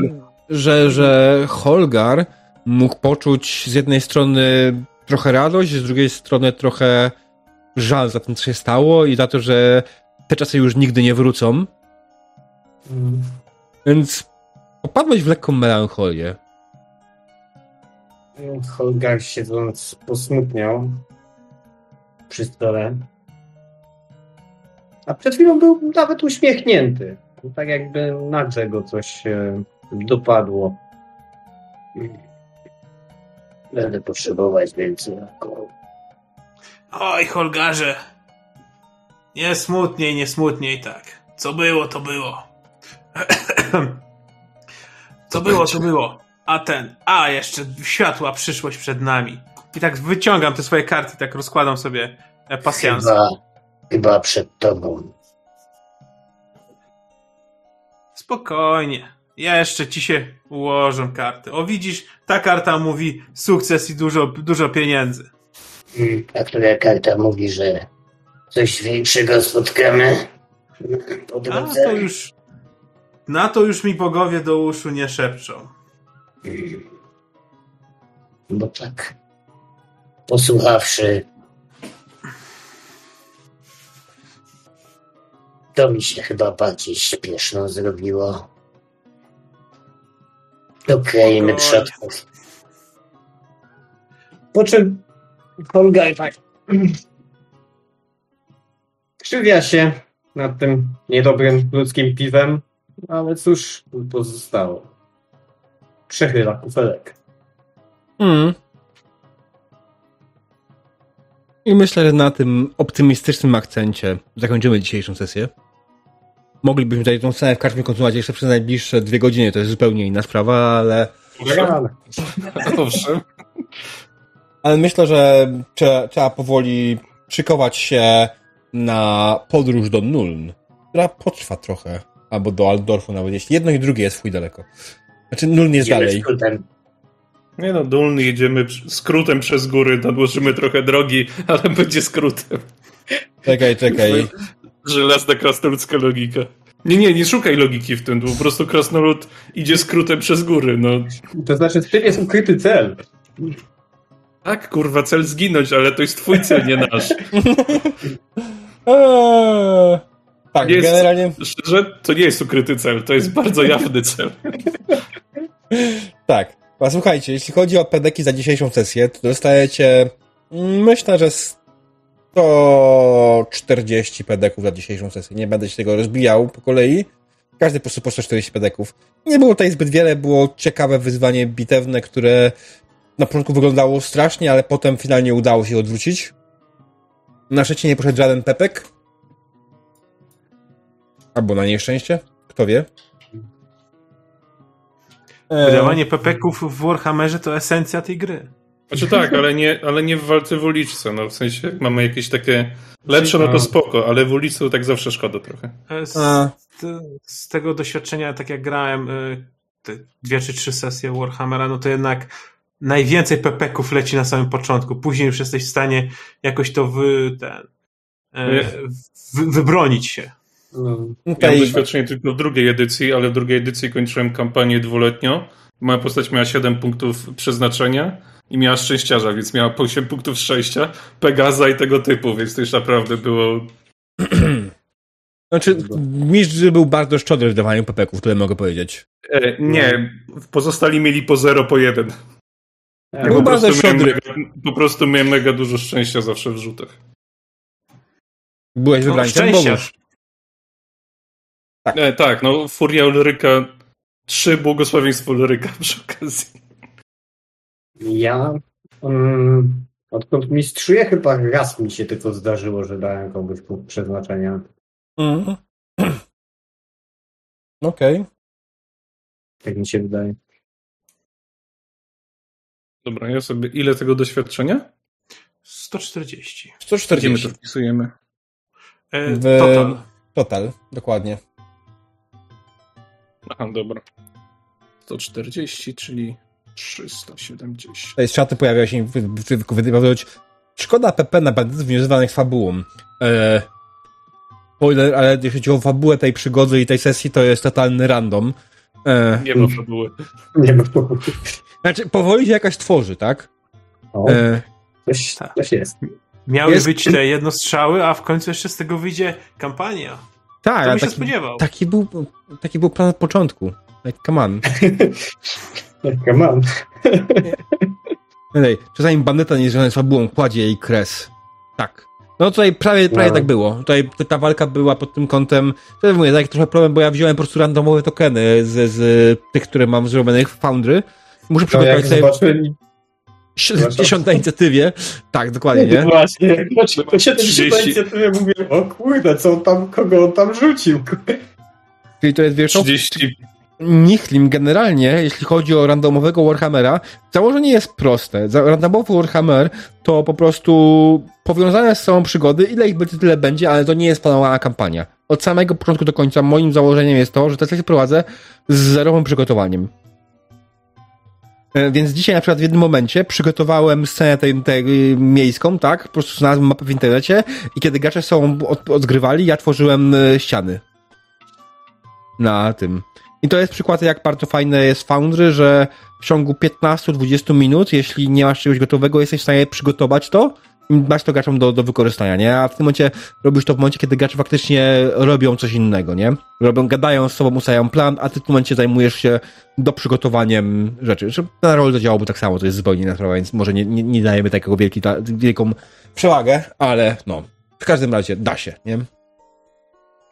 że, że Holgar mógł poczuć z jednej strony trochę radość, z drugiej strony trochę żal za tym, co się stało i za to, że te czasy już nigdy nie wrócą. Więc popadłeś w lekką melancholię. Holgar siedząc posmutniał przy stole. A przed chwilą był nawet uśmiechnięty. Tak jakby nagle go coś e, dopadło. Będę potrzebować więcej alkoholu. Oj, Holgarze. Nie smutniej, nie smutniej tak. Co było, to było. Co To było, będzie. to było. A ten, a jeszcze światła przyszłość przed nami. I tak wyciągam te swoje karty, tak rozkładam sobie e, pasjans. Chyba, chyba przed tobą. Spokojnie. Jeszcze ci się ułożą karty. O widzisz, ta karta mówi sukces i dużo, dużo pieniędzy. Mm, A która karta mówi, że coś większego spotkamy po A to już. Na to już mi bogowie do uszu nie szepczą. Mm. Bo tak, posłuchawszy, to mi się chyba bardziej śpieszno zrobiło. Do krainy Spokojnie. przodków. Po czym Tak krzywia się nad tym niedobrym ludzkim piwem, ale cóż mu pozostało. Przechyla kufelek. Mm. I myślę, że na tym optymistycznym akcencie zakończymy dzisiejszą sesję. Moglibyśmy tutaj tą scenę w karczmie kontynuować jeszcze przez najbliższe dwie godziny, to jest zupełnie inna sprawa, ale, Owszem. ale myślę, że trzeba, trzeba powoli szykować się na podróż do Nuln, która potrwa trochę, albo do Aldorfu nawet, jeśli jedno i drugie jest chuj daleko. Znaczy Nuln jest dalej. skrótem. Nie no, dolny jedziemy skrótem przez góry, nadłożymy trochę drogi, ale będzie skrótem. Czekaj, czekaj. Żelazna krasnoludzka logika. Nie, nie, nie szukaj logiki w tym, bo po prostu krasnolud idzie skrótem przez góry, no. To znaczy, w tym jest ukryty cel. Tak, kurwa, cel zginąć, ale to jest twój cel, nie nasz. Eee, tak, Jest- generalnie Szczerze, to nie jest ukryty cel, to jest bardzo jawny cel. tak. A słuchajcie, jeśli chodzi o pedeki za dzisiejszą sesję, to dostajecie mm, myślę, że 140 pedeków za dzisiejszą sesję. Nie będę się tego rozbijał po kolei. Każdy po prostu po 140 pedeków. Nie było tutaj zbyt wiele, było ciekawe wyzwanie bitewne, które na początku wyglądało strasznie, ale potem finalnie udało się odwrócić. Na szczęście nie poszedł żaden pepek. Albo na nieszczęście. Kto wie. Wydawanie pepeków w Warhammerze to esencja tej gry. Znaczy tak, ale nie, ale nie w walce w uliczce, no w sensie jak mamy jakieś takie lepsze, no to spoko, ale w ulicy to tak zawsze szkoda trochę. E, Z, A. z tego doświadczenia, tak jak grałem e, te dwie czy trzy sesje Warhammera, no to jednak najwięcej pepeków leci na samym początku. Później już jesteś w stanie jakoś to wy, ten, e, wy, wybronić się. No, Miałem Tutaj, doświadczenie tylko w drugiej edycji, ale w drugiej edycji kończyłem kampanię dwuletnią. Moja postać miała 7 punktów przeznaczenia i miała szczęściarza, więc miała po 8 punktów szczęścia, Pegaza i tego typu, więc to już naprawdę było... Znaczy, mistrz był bardzo szczodry w dawaniu pepeków, tyle mogę powiedzieć. E, nie, pozostali mieli po 0, po 1. Ja Był po, bardzo prostu miałem szczodry. mega, po prostu miałem mega dużo szczęścia zawsze w rzutach. Byłeś No, wybrańcem szczęścia. bogów. Tak. E, tak, no Furia Ulryka, trzy błogosławieństwo Ulryka przy okazji. Ja um, odkąd mistrzuję, chyba raz mi się tylko zdarzyło, że dałem komuś punkt przeznaczenia. Mhm. Okej. Tak mi się wydaje. Dobra, ja sobie... Ile tego doświadczenia? 140. Gdzie my 140. to wpisujemy? E, W- Total. Total, dokładnie. Aha, dobra. 140, czyli 370. Tutaj z czatu pojawia się wy- wy- wy- wypowiedź Szkoda PP na bandytów niezwanych fabułą. Eee, spoiler, ale jeśli chodzi o fabułę tej przygody i tej sesji, to jest totalny random. Eee, Nie ma fabuły. Nie ma powodu. znaczy, powoli się jakaś tworzy, tak? O, Eee, coś, coś jest. Miały Jest- być te jednostrzały, a w końcu jeszcze z tego wyjdzie kampania. tak, To ale bym się taki, spodziewał. taki, był, taki był plan od początku. Like, come on. Come on. Czasami bandyta niezwiązany z fabułą kładzie jej kres. Tak. No tutaj prawie, prawie No. tak było. Tutaj ta- walka była pod tym kątem, to mówię, tak trochę problem, bo ja wziąłem po prostu randomowe tokeny z, z tych, które mam zrobionych w Foundry. Muszę No przygotować sobie zobaczyli... w dziesiątej inicjatywie. Tak, dokładnie, nie? Właśnie, to się 30. inicjatywie mówię, o kurde, co on tam, kogo on tam rzucił? Czyli to jest, wiesz, no, 30. Nichlim generalnie, jeśli chodzi o randomowego Warhammera, założenie jest proste. Randomowy Warhammer to po prostu powiązane z sobą przygody, ile ich będzie, tyle będzie, ale to nie jest planowana kampania. Od samego początku do końca moim założeniem jest to, że te sesje prowadzę z zerowym przygotowaniem. E, Więc dzisiaj na przykład w jednym momencie przygotowałem scenę tej, tej miejską, tak? Po prostu znalazłem mapę w internecie i kiedy gracze są od, odgrywali, ja tworzyłem y, ściany. Na tym. I to jest przykład, jak bardzo fajne jest Foundry, że w ciągu 15-20 minut, jeśli nie masz czegoś gotowego, jesteś w stanie przygotować to i masz to graczom do, do wykorzystania, nie? A w tym momencie robisz to w momencie, kiedy gracze faktycznie robią coś innego, nie? Robią, gadają z sobą, ustalają plan, a ty w tym momencie zajmujesz się do przygotowaniem rzeczy. Na rol działałby tak samo, to jest zupełnie inna sprawa, więc może nie, nie, nie dajemy takiego wielki, ta, wielką przewagę, ale no, w każdym razie da się, nie?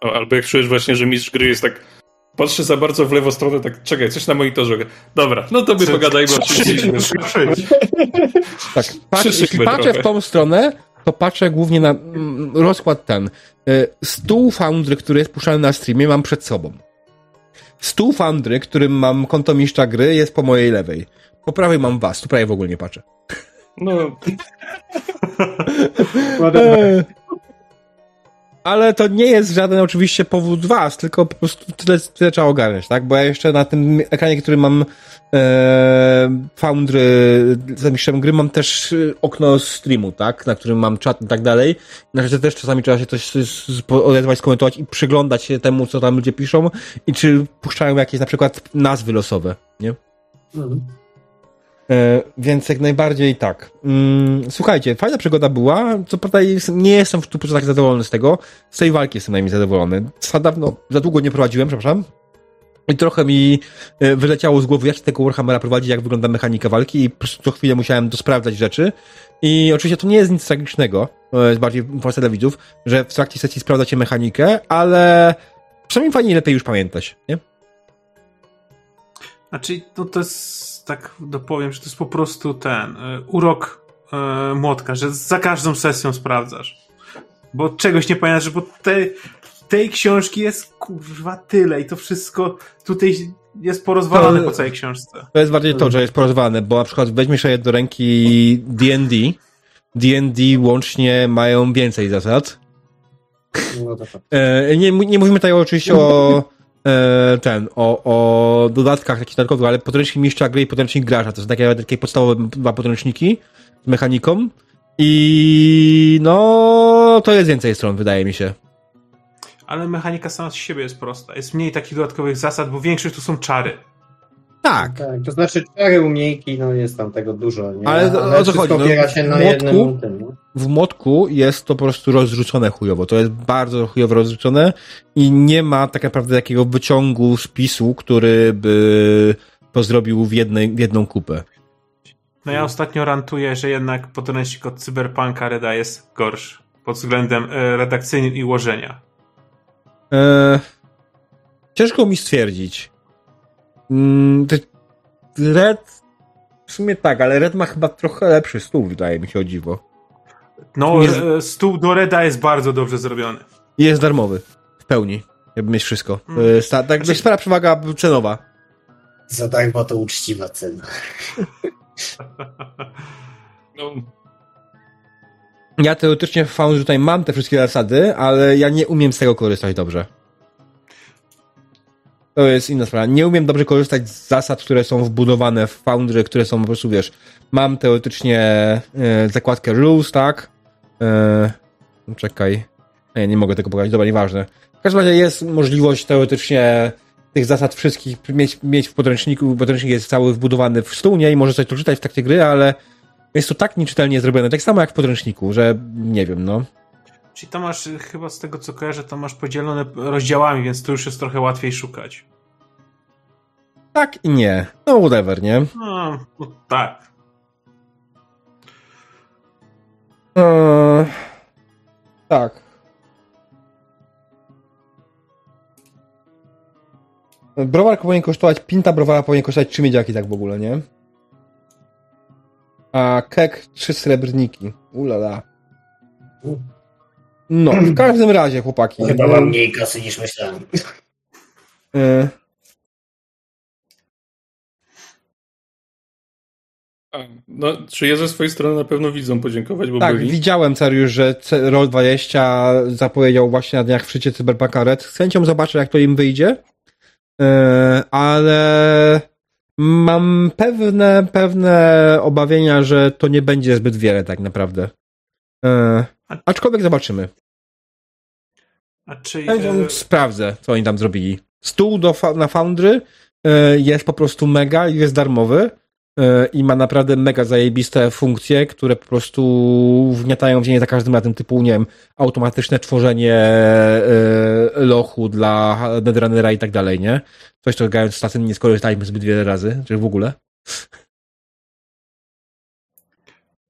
Albo jak czujesz właśnie, że mistrz gry jest tak. Patrzy za bardzo w lewą stronę, tak czekaj, coś na monitorze. Dobra, no to my pogadajmy o czymś innym. Tak, patrz, jeśli patrzę trochę. w tą stronę, to patrzę głównie na mm, rozkład ten. Y, Stół Foundry, który jest puszczany na streamie, mam przed sobą. Stół Foundry, którym mam konto mistrza gry, jest po mojej lewej. Po prawej mam was, tu prawie w ogóle nie patrzę. No. Ale to nie jest żaden oczywiście powód was, tylko po prostu tyle, tyle trzeba ogarnąć, tak? Bo ja jeszcze na tym ekranie, który mam e, Foundry za mistrzem gry, mam też e, okno streamu, tak? Na którym mam czat i tak dalej. Na rzeczy też czasami trzeba się coś z- z- odezwać, skomentować i przyglądać się temu, co tam ludzie piszą i czy puszczają jakieś na przykład nazwy losowe, nie? E, więc jak najbardziej tak. Mm, słuchajcie, fajna przygoda była. Co prawda nie jestem w 100% zadowolony z tego. Z tej walki jestem najmniej zadowolony. Za dawno, za długo nie prowadziłem, przepraszam. I trochę mi e, wyleciało z głowy, jak się tego Warhammera prowadzi, jak wygląda mechanika walki i co chwilę musiałem dosprawdzać rzeczy. I oczywiście to nie jest nic tragicznego, to jest bardziej informacja dla widzów, że w trakcie sesji sprawdzacie mechanikę, ale przynajmniej fajnie lepiej już pamiętać, nie? Znaczy, no to jest, tak dopowiem, że to jest po prostu ten y, urok y, młotka, że za każdą sesją sprawdzasz. Bo czegoś nie pamiętasz, bo tej, tej książki jest kurwa tyle i to wszystko tutaj jest porozwalane To- po całej książce. To jest bardziej to, że jest porozwalane, bo na przykład weźmiesz sobie do ręki D&D, D&D łącznie mają więcej zasad. No to tak. E, nie, nie mówimy tutaj oczywiście o e, ten, o, o dodatkach takich dodatkowych, ale podręcznik mistrza gry i podręcznik gracza, to są takie, takie podstawowe dwa podręczniki z mechaniką i no to jest więcej stron, wydaje mi się. Ale mechanika sama z siebie jest prosta. Jest mniej takich dodatkowych zasad, bo większość to są czary. Tak, Tak, to znaczy cztery umiejki, no jest tam tego dużo, nie? Ale o co chodzi, no, się na w młotku- tym, no. w młotku jest to po prostu rozrzucone chujowo. To jest bardzo chujowo rozrzucone i nie ma tak naprawdę takiego wyciągu spisu, który by to zrobił w, jednej, w jedną kupę. No ja ostatnio rantuję, że jednak podręcznik od Cyberpunka Reda jest gorszy pod względem e, redakcyjnym i ułożenia. Eee, ciężko mi stwierdzić. Mm, Red w sumie tak, ale Red ma chyba trochę lepszy stół, wydaje mi się o dziwo. No, Nie- e, stół do Reda jest bardzo dobrze zrobiony. Jest darmowy. W pełni. Jakby mieć wszystko. Mm. Eee, sta, tak, Znaczy- spora przewaga cenowa. Za darmo to uczciwa cena. no, Ja teoretycznie w Foundry tutaj mam te wszystkie zasady, ale ja nie umiem z tego korzystać dobrze. To jest inna sprawa. Nie umiem dobrze korzystać z zasad, które są wbudowane w Foundry, które są po prostu, wiesz, mam teoretycznie e, zakładkę rules, tak? E, czekaj. Nie, nie mogę tego pokazać, dobra, nieważne. W każdym razie jest możliwość teoretycznie tych zasad wszystkich mieć, mieć w podręczniku. Podręcznik jest cały wbudowany w stół, nie? I może coś tu czytać w trakcie gry, ale jest to tak nieczytelnie zrobione, tak samo jak w podręczniku, że nie wiem, no. Czyli to masz, e, chyba z tego co kojarzę, to masz podzielone rozdziałami, więc to już jest trochę łatwiej szukać. Tak i nie. No, whatever, nie? No, no tak. Eee, Tak. Browar powinien kosztować, pinta browara powinien kosztować 3 miedziaki tak w ogóle, nie? A kek 3 srebrniki. Ulala. No, w każdym razie, chłopaki. Chyba mam mniej kasy niż myślałem. e, No, czy ja ze swojej strony na pewno widzą podziękować, bo tak, byli. widziałem, Cariusz, że C- Roll20 zapowiedział właśnie na dniach w szczycie Cyberpunka Red. Z chęcią zobaczę, jak to im wyjdzie. E, ale mam pewne, pewne obawienia, że to nie będzie zbyt wiele tak naprawdę. E, aczkolwiek zobaczymy. A czy... E, sprawdzę, co oni tam zrobili. Stół do, na Foundry e, jest po prostu mega i jest darmowy e, i ma naprawdę mega zajebiste funkcje, które po prostu wgniatają w ziemię za każdym razem, typu, nie wiem, automatyczne tworzenie e, lochu dla Netrunnera i tak dalej, nie? Coś, co grając z nie skorzystaliśmy zbyt wiele razy, czy w ogóle.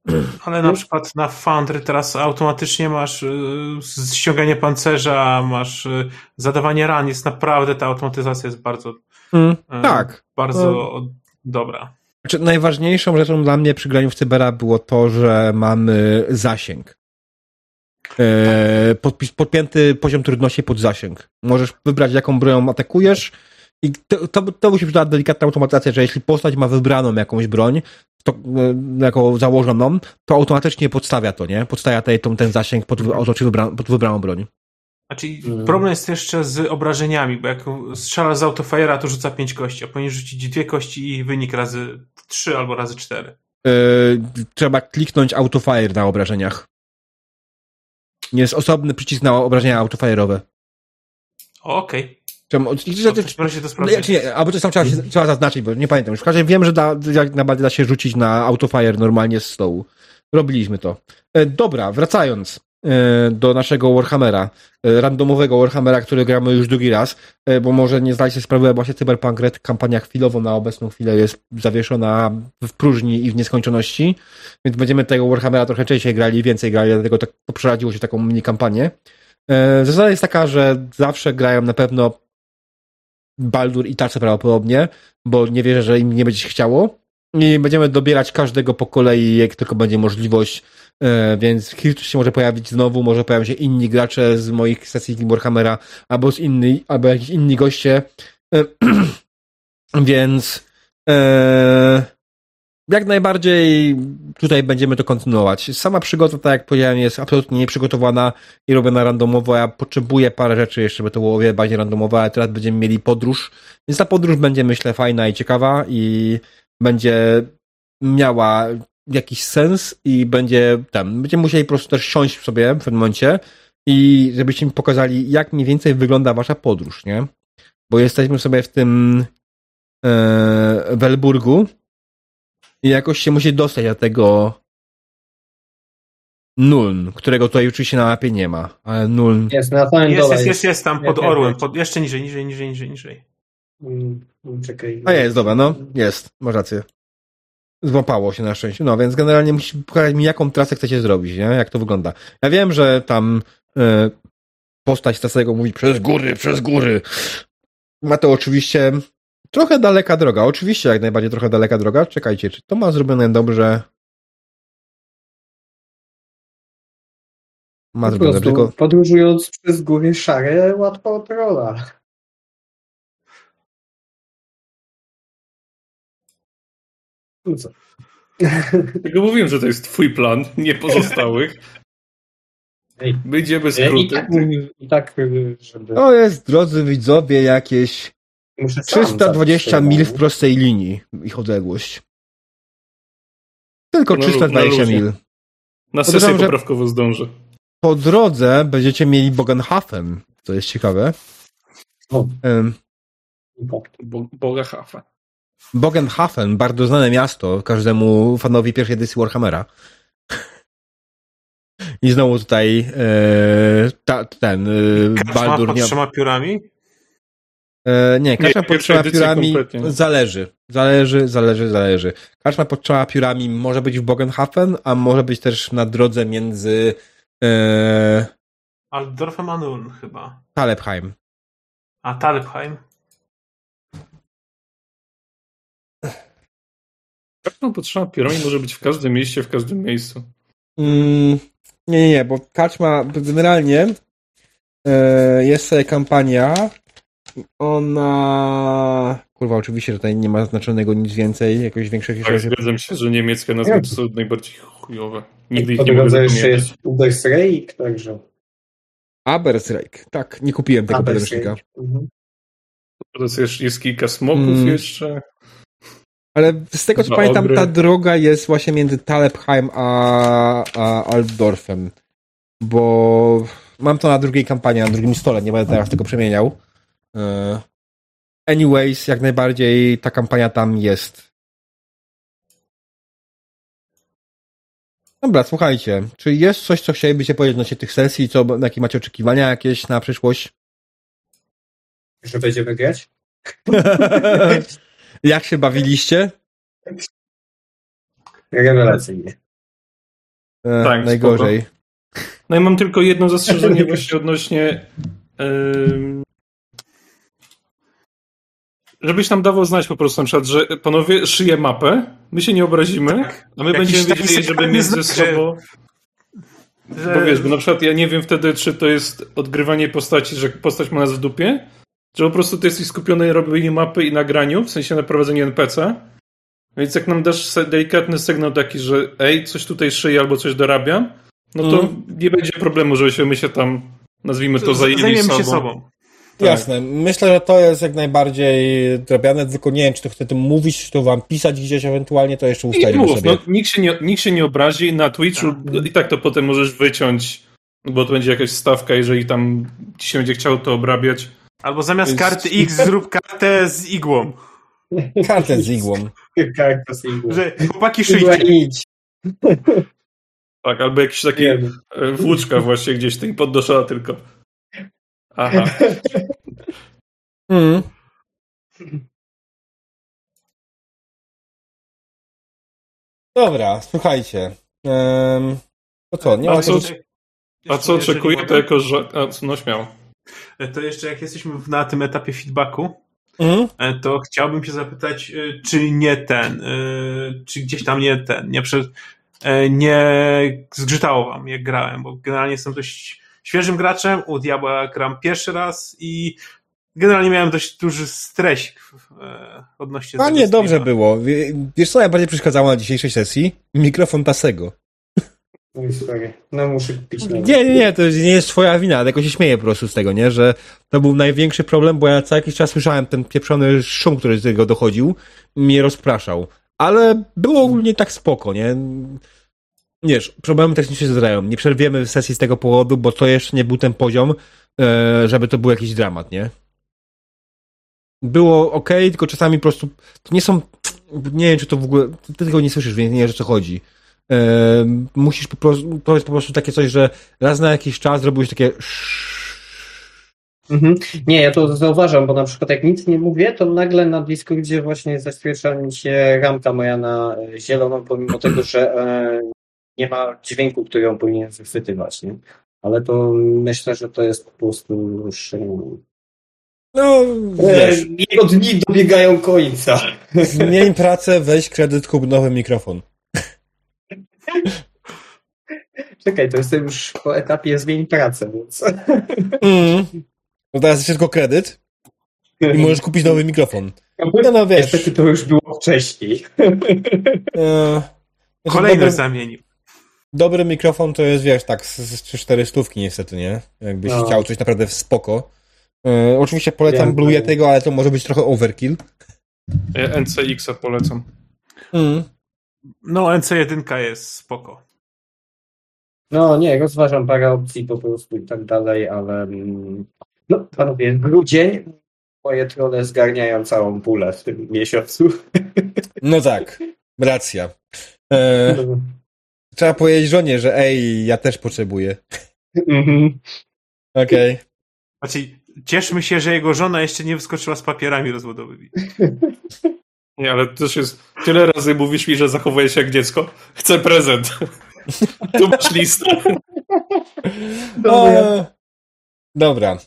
Ale na przykład na Foundry teraz automatycznie masz y, ściąganie pancerza, masz y, zadawanie ran. Jest naprawdę, ta automatyzacja jest bardzo, Mm, y, tak. bardzo dobra. Znaczy, najważniejszą rzeczą dla mnie przy graniu w Cybera było to, że mamy zasięg. E, podpis, podpięty poziom trudności pod zasięg. Możesz wybrać, jaką bronią atakujesz i to, to, to musi być ta delikatna automatyzacja, że jeśli postać ma wybraną jakąś broń, to, e, jako założoną, to automatycznie podstawia to, nie? Podstawia tej, tą, ten zasięg pod, otoczy wybra, pod wybraną broń. Znaczy, Mm. problem jest jeszcze z obrażeniami, bo jak strzelasz z autofajera, to rzuca 5 kości, a powinien rzucić dwie kości i wynik razy 3 albo razy 4. E, trzeba kliknąć autofire na obrażeniach. Jest osobny przycisk na obrażenia autofire'owe. Okej. Czemu- Okay. To razie to No, sprawdzę. ja, czy nie, albo coś tam trzeba, się, trzeba zaznaczyć, bo nie pamiętam. Już w każdym razie wiem, że da, jak najbardziej da się rzucić na autofire normalnie z stołu. Robiliśmy to. E, dobra, wracając e, do naszego Warhammera, e, randomowego Warhammera, który gramy już drugi raz, e, bo może nie zdaliście sprawy, ale właśnie Cyberpunk Red kampania chwilowo na obecną chwilę jest zawieszona w próżni i w nieskończoności, więc będziemy tego Warhammera trochę częściej grali, więcej grali, dlatego tak to przerodziło się taką mini kampanię. E, Zasada jest taka, że zawsze grają na pewno Baldur i Tarce prawdopodobnie, bo nie wierzę, że im nie będzie się chciało. I będziemy dobierać każdego po kolei, jak tylko będzie możliwość, e, więc Hirtus się może pojawić znowu, może pojawią się inni gracze z moich sesji Warhammera, albo z inni, albo jakiś inni goście. E, więc e, jak najbardziej tutaj będziemy to kontynuować. Sama przygoda, tak jak powiedziałem, jest absolutnie nieprzygotowana i robiona randomowo. Ja potrzebuję parę rzeczy jeszcze, by to było bardziej randomowe, ale teraz będziemy mieli podróż, więc ta podróż będzie, myślę, fajna i ciekawa i będzie miała jakiś sens i będzie tam, będziemy musieli po prostu też siąść sobie w pewnym momencie i żebyście mi pokazali, jak mniej więcej wygląda wasza podróż, nie? Bo jesteśmy sobie w tym e, Welburgu jakoś się musi dostać do tego Nuln, którego tutaj oczywiście na mapie nie ma, ale Nuln Jest na samym Jest, dole. jest, jest, jest tam pod Nie, orłem, pod, jeszcze niżej, niżej, niżej, niżej, niżej. Mm, Czekaj. A jest, dobra, no, jest, masz rację. Złapało się na szczęście. No, więc generalnie musisz pokazać mi, jaką trasę chcecie zrobić, nie? Jak to wygląda. Ja wiem, że tam e, postać Stasego mówi przez góry, przez góry. Ma to oczywiście trochę daleka droga. Oczywiście jak najbardziej trochę daleka droga. Czekajcie, czy to ma zrobione dobrze? Ma Po zrobione dobrze, tylko... podróżując przez góry szare, łatwo trolla. No co? Tylko mówiłem, że to jest twój plan, nie pozostałych. Ej. Wyjdziemy I skróty. tak, i tak, żeby... To jest, drodzy widzowie, jakieś Muszę sam 320 zapisać. mil w prostej linii ich odległość. Tylko No, 320 na luzie. mil. Na sesję że- poprawkową zdążę. Po drodze będziecie mieli Bogenhafen, co jest ciekawe. O. Em, Bo, Boga Hafa. Bogenhafen, bardzo znane miasto każdemu fanowi pierwszej edycji Warhammera. I znowu tutaj e, ta, ten e, Baldur pod nie, trzema piórami? E, nie, kaczma Nie, pod trzema piórami kompletnie. zależy. Zależy, zależy, zależy. Kaczma pod trzema piórami może być w Bogenhafen, a może być też na drodze między e, Altdorfem Anuln chyba. Talepheim. A Talepheim? Karczma potrzeba piorami może być w każdym mieście, w każdym miejscu. Mm, nie, nie, nie, bo Kaczma generalnie e, jest sobie kampania. Ona. Kurwa, oczywiście tutaj nie ma znaczonego nic więcej, jakoś większych Tak, zgadzam się, że niemieckie nazwy Nie. to są najbardziej chujowe. Nigdy ich nie mogę jeszcze jest Ubersreik, także... Abersreik. Tak, nie kupiłem tego podręcznika. Mhm. To jest, jest kilka smoków Mm. jeszcze. Ale z tego co pamiętam, ogry. ta droga jest właśnie między Talepheim a, a Altdorfem. Bo mam to na drugiej kampanii, na drugim stole, nie będę teraz tego przemieniał. E, Anyways, jak najbardziej ta kampania tam jest. Dobra, słuchajcie. Czy jest coś, co chcielibyście powiedzieć odnośnie tych sesji? Co, jakie macie oczekiwania jakieś na przyszłość? Że będziemy grać? jak się bawiliście? Rewelacyjnie. E, Tak, najgorzej. No i mam tylko jedno zastrzeżenie właśnie odnośnie ym, żebyś nam dawał znać po prostu na przykład, że panowie szyję mapę, my się nie obrazimy, a my Jakiś będziemy wiedzieli, żeby między że- sobą... Że... Bo wiesz, bo na przykład ja nie wiem wtedy, czy to jest odgrywanie postaci, że postać ma nas w dupie, czy po prostu ty jesteś skupiony na robieniu mapy i nagraniu, w sensie na prowadzeniu NPC. Więc jak nam dasz delikatny sygnał taki, że ej, coś tutaj szyję albo coś dorabiam, no to Mhm. nie będzie problemu, żebyśmy my się tam, nazwijmy to, zajęli Zajmiemy sobą. się sobą. Tak. Jasne. Myślę, że to jest jak najbardziej drobiane, tylko nie wiem, czy to chcę tym mówić, czy to wam pisać gdzieś ewentualnie, to jeszcze I ustalimy mów, sobie. no, nikt, się nie, nikt się nie obrazi na Twitchu i tak to potem możesz wyciąć, bo to będzie jakaś stawka, jeżeli tam ci się będzie chciało to obrabiać. Albo zamiast Więc- karty X zrób kartę z igłą. Kartę z igłą. Karta single. Że chłopaki szyjcie. Tak, albo jakiś taki Wiem. e, włóczka właśnie gdzieś tej podnoszona tylko. Aha. Mm. Dobra, słuchajcie. Um, to co, nie A ma co- A co oczekuję, to jako, że... A, no śmiało. To jeszcze jak jesteśmy na tym etapie feedbacku, e, to chciałbym się zapytać, e, czy nie ten, e, czy gdzieś tam nie ten, nie, prze, nie zgrzytało wam, jak grałem, bo generalnie jestem dość świeżym graczem, u Diabła gram pierwszy raz i generalnie miałem dość duży stresik e, odnośnie A tego nie, dobrze streama. było. Wie- Wiesz co najbardziej przeszkadzało na dzisiejszej sesji? Mikrofon Tasego. Oj, sorry. No muszę kupić nowy. Nie, nie, nie, to nie jest twoja wina, ale tylko się śmieję po prostu z tego, nie? Że to był największy problem, bo ja co jakiś czas słyszałem ten pieprzony szum, który z tego dochodził, mnie rozpraszał. Ale było ogólnie tak spoko, nie? Wiesz, problemy techniczne się zdarzają. Nie przerwiemy sesji z tego powodu, bo to jeszcze nie był ten poziom, e, żeby to był jakiś dramat, nie? Było ok, tylko czasami po prostu to nie są. Nie wiem, czy to w ogóle. Ty tego nie słyszysz, więc nie wiesz o co chodzi. E, musisz po prostu. Jest po prostu takie coś, że raz na jakiś czas robiłeś takie. Mhm. Nie, ja to zauważam, bo na przykład jak nic nie mówię, to nagle na Discordzie właśnie zaświecza mi się ramka moja na e, zielono, pomimo tego, że nie ma dźwięku, który ją powinien wychwytywać, nie? Ale to myślę, że to jest po prostu już... e, No, wiesz, Jego dni dobiegają końca. zmień pracę, weź kredyt, kup nowy mikrofon. Czekaj, to jestem już po etapie zmień pracę, więc... Mm. No teraz jeszcze tylko kredyt i możesz kupić nowy mikrofon. No, no wiesz. Niestety to już było wcześniej. E, Kolejny zamienił. Dobry mikrofon to jest, wiesz, tak, z, z 3-4 stówki niestety, nie? Jakbyś No. chciał coś naprawdę w spoko. E, oczywiście polecam Wiem, Blue. Yetiego, ale to może być trochę overkill. Ja NCX-a polecam. Mm. No, NC1 jest spoko. No nie, rozważam parę opcji po prostu i tak dalej, ale mm, no panowie, grudzień, moje trole zgarniają całą pulę w tym miesiącu. No tak, racja. E, trzeba powiedzieć żonie, że ej, ja też potrzebuję. Mhm. Okej. Znaczy, cieszmy się, że jego żona jeszcze nie wyskoczyła z papierami rozwodowymi. Nie, ale też jest... Tyle razy mówisz mi, że zachowuję się jak dziecko. Chcę prezent. tu masz listę. Dobra. E, Dobra.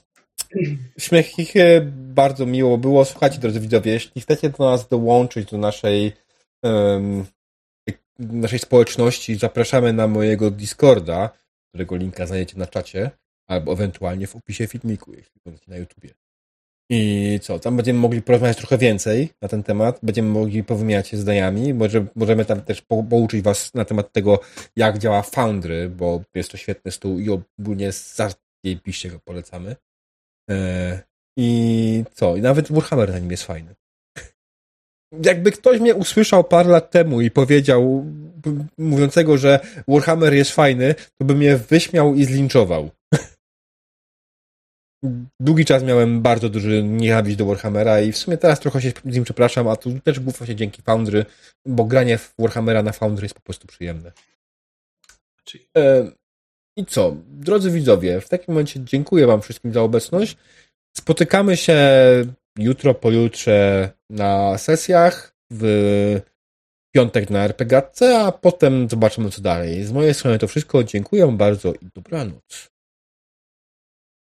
Śmiechichy, bardzo miło było. Słuchajcie, drodzy widzowie, jeśli chcecie do nas dołączyć do naszej um, naszej społeczności, zapraszamy na mojego Discorda, którego linka znajdziecie na czacie, albo ewentualnie w opisie filmiku, jeśli będziecie na YouTubie. I co, tam będziemy mogli porozmawiać trochę więcej na ten temat, będziemy mogli powymieniać się zdaniami, może, możemy tam też po, pouczyć was na temat tego, jak działa Foundry, bo jest to świetny stół i ogólnie zajebiście go polecamy. E, I co, i nawet Warhammer na nim jest fajny. Jakby ktoś mnie usłyszał parę lat temu i powiedział, mówiącego, że Warhammer jest fajny, to by mnie wyśmiał i zlinczował długi czas miałem bardzo duży nienawiść do Warhammera i w sumie teraz trochę się z nim przepraszam, a to też było właśnie dzięki Foundry, bo granie w Warhammera na Foundry jest po prostu przyjemne. E, I co? Drodzy widzowie, w takim momencie dziękuję wam wszystkim za obecność. Spotykamy się jutro, pojutrze na sesjach, w piątek na RPGC, a potem zobaczymy co dalej. Z mojej strony to wszystko. Dziękuję bardzo i dobranoc.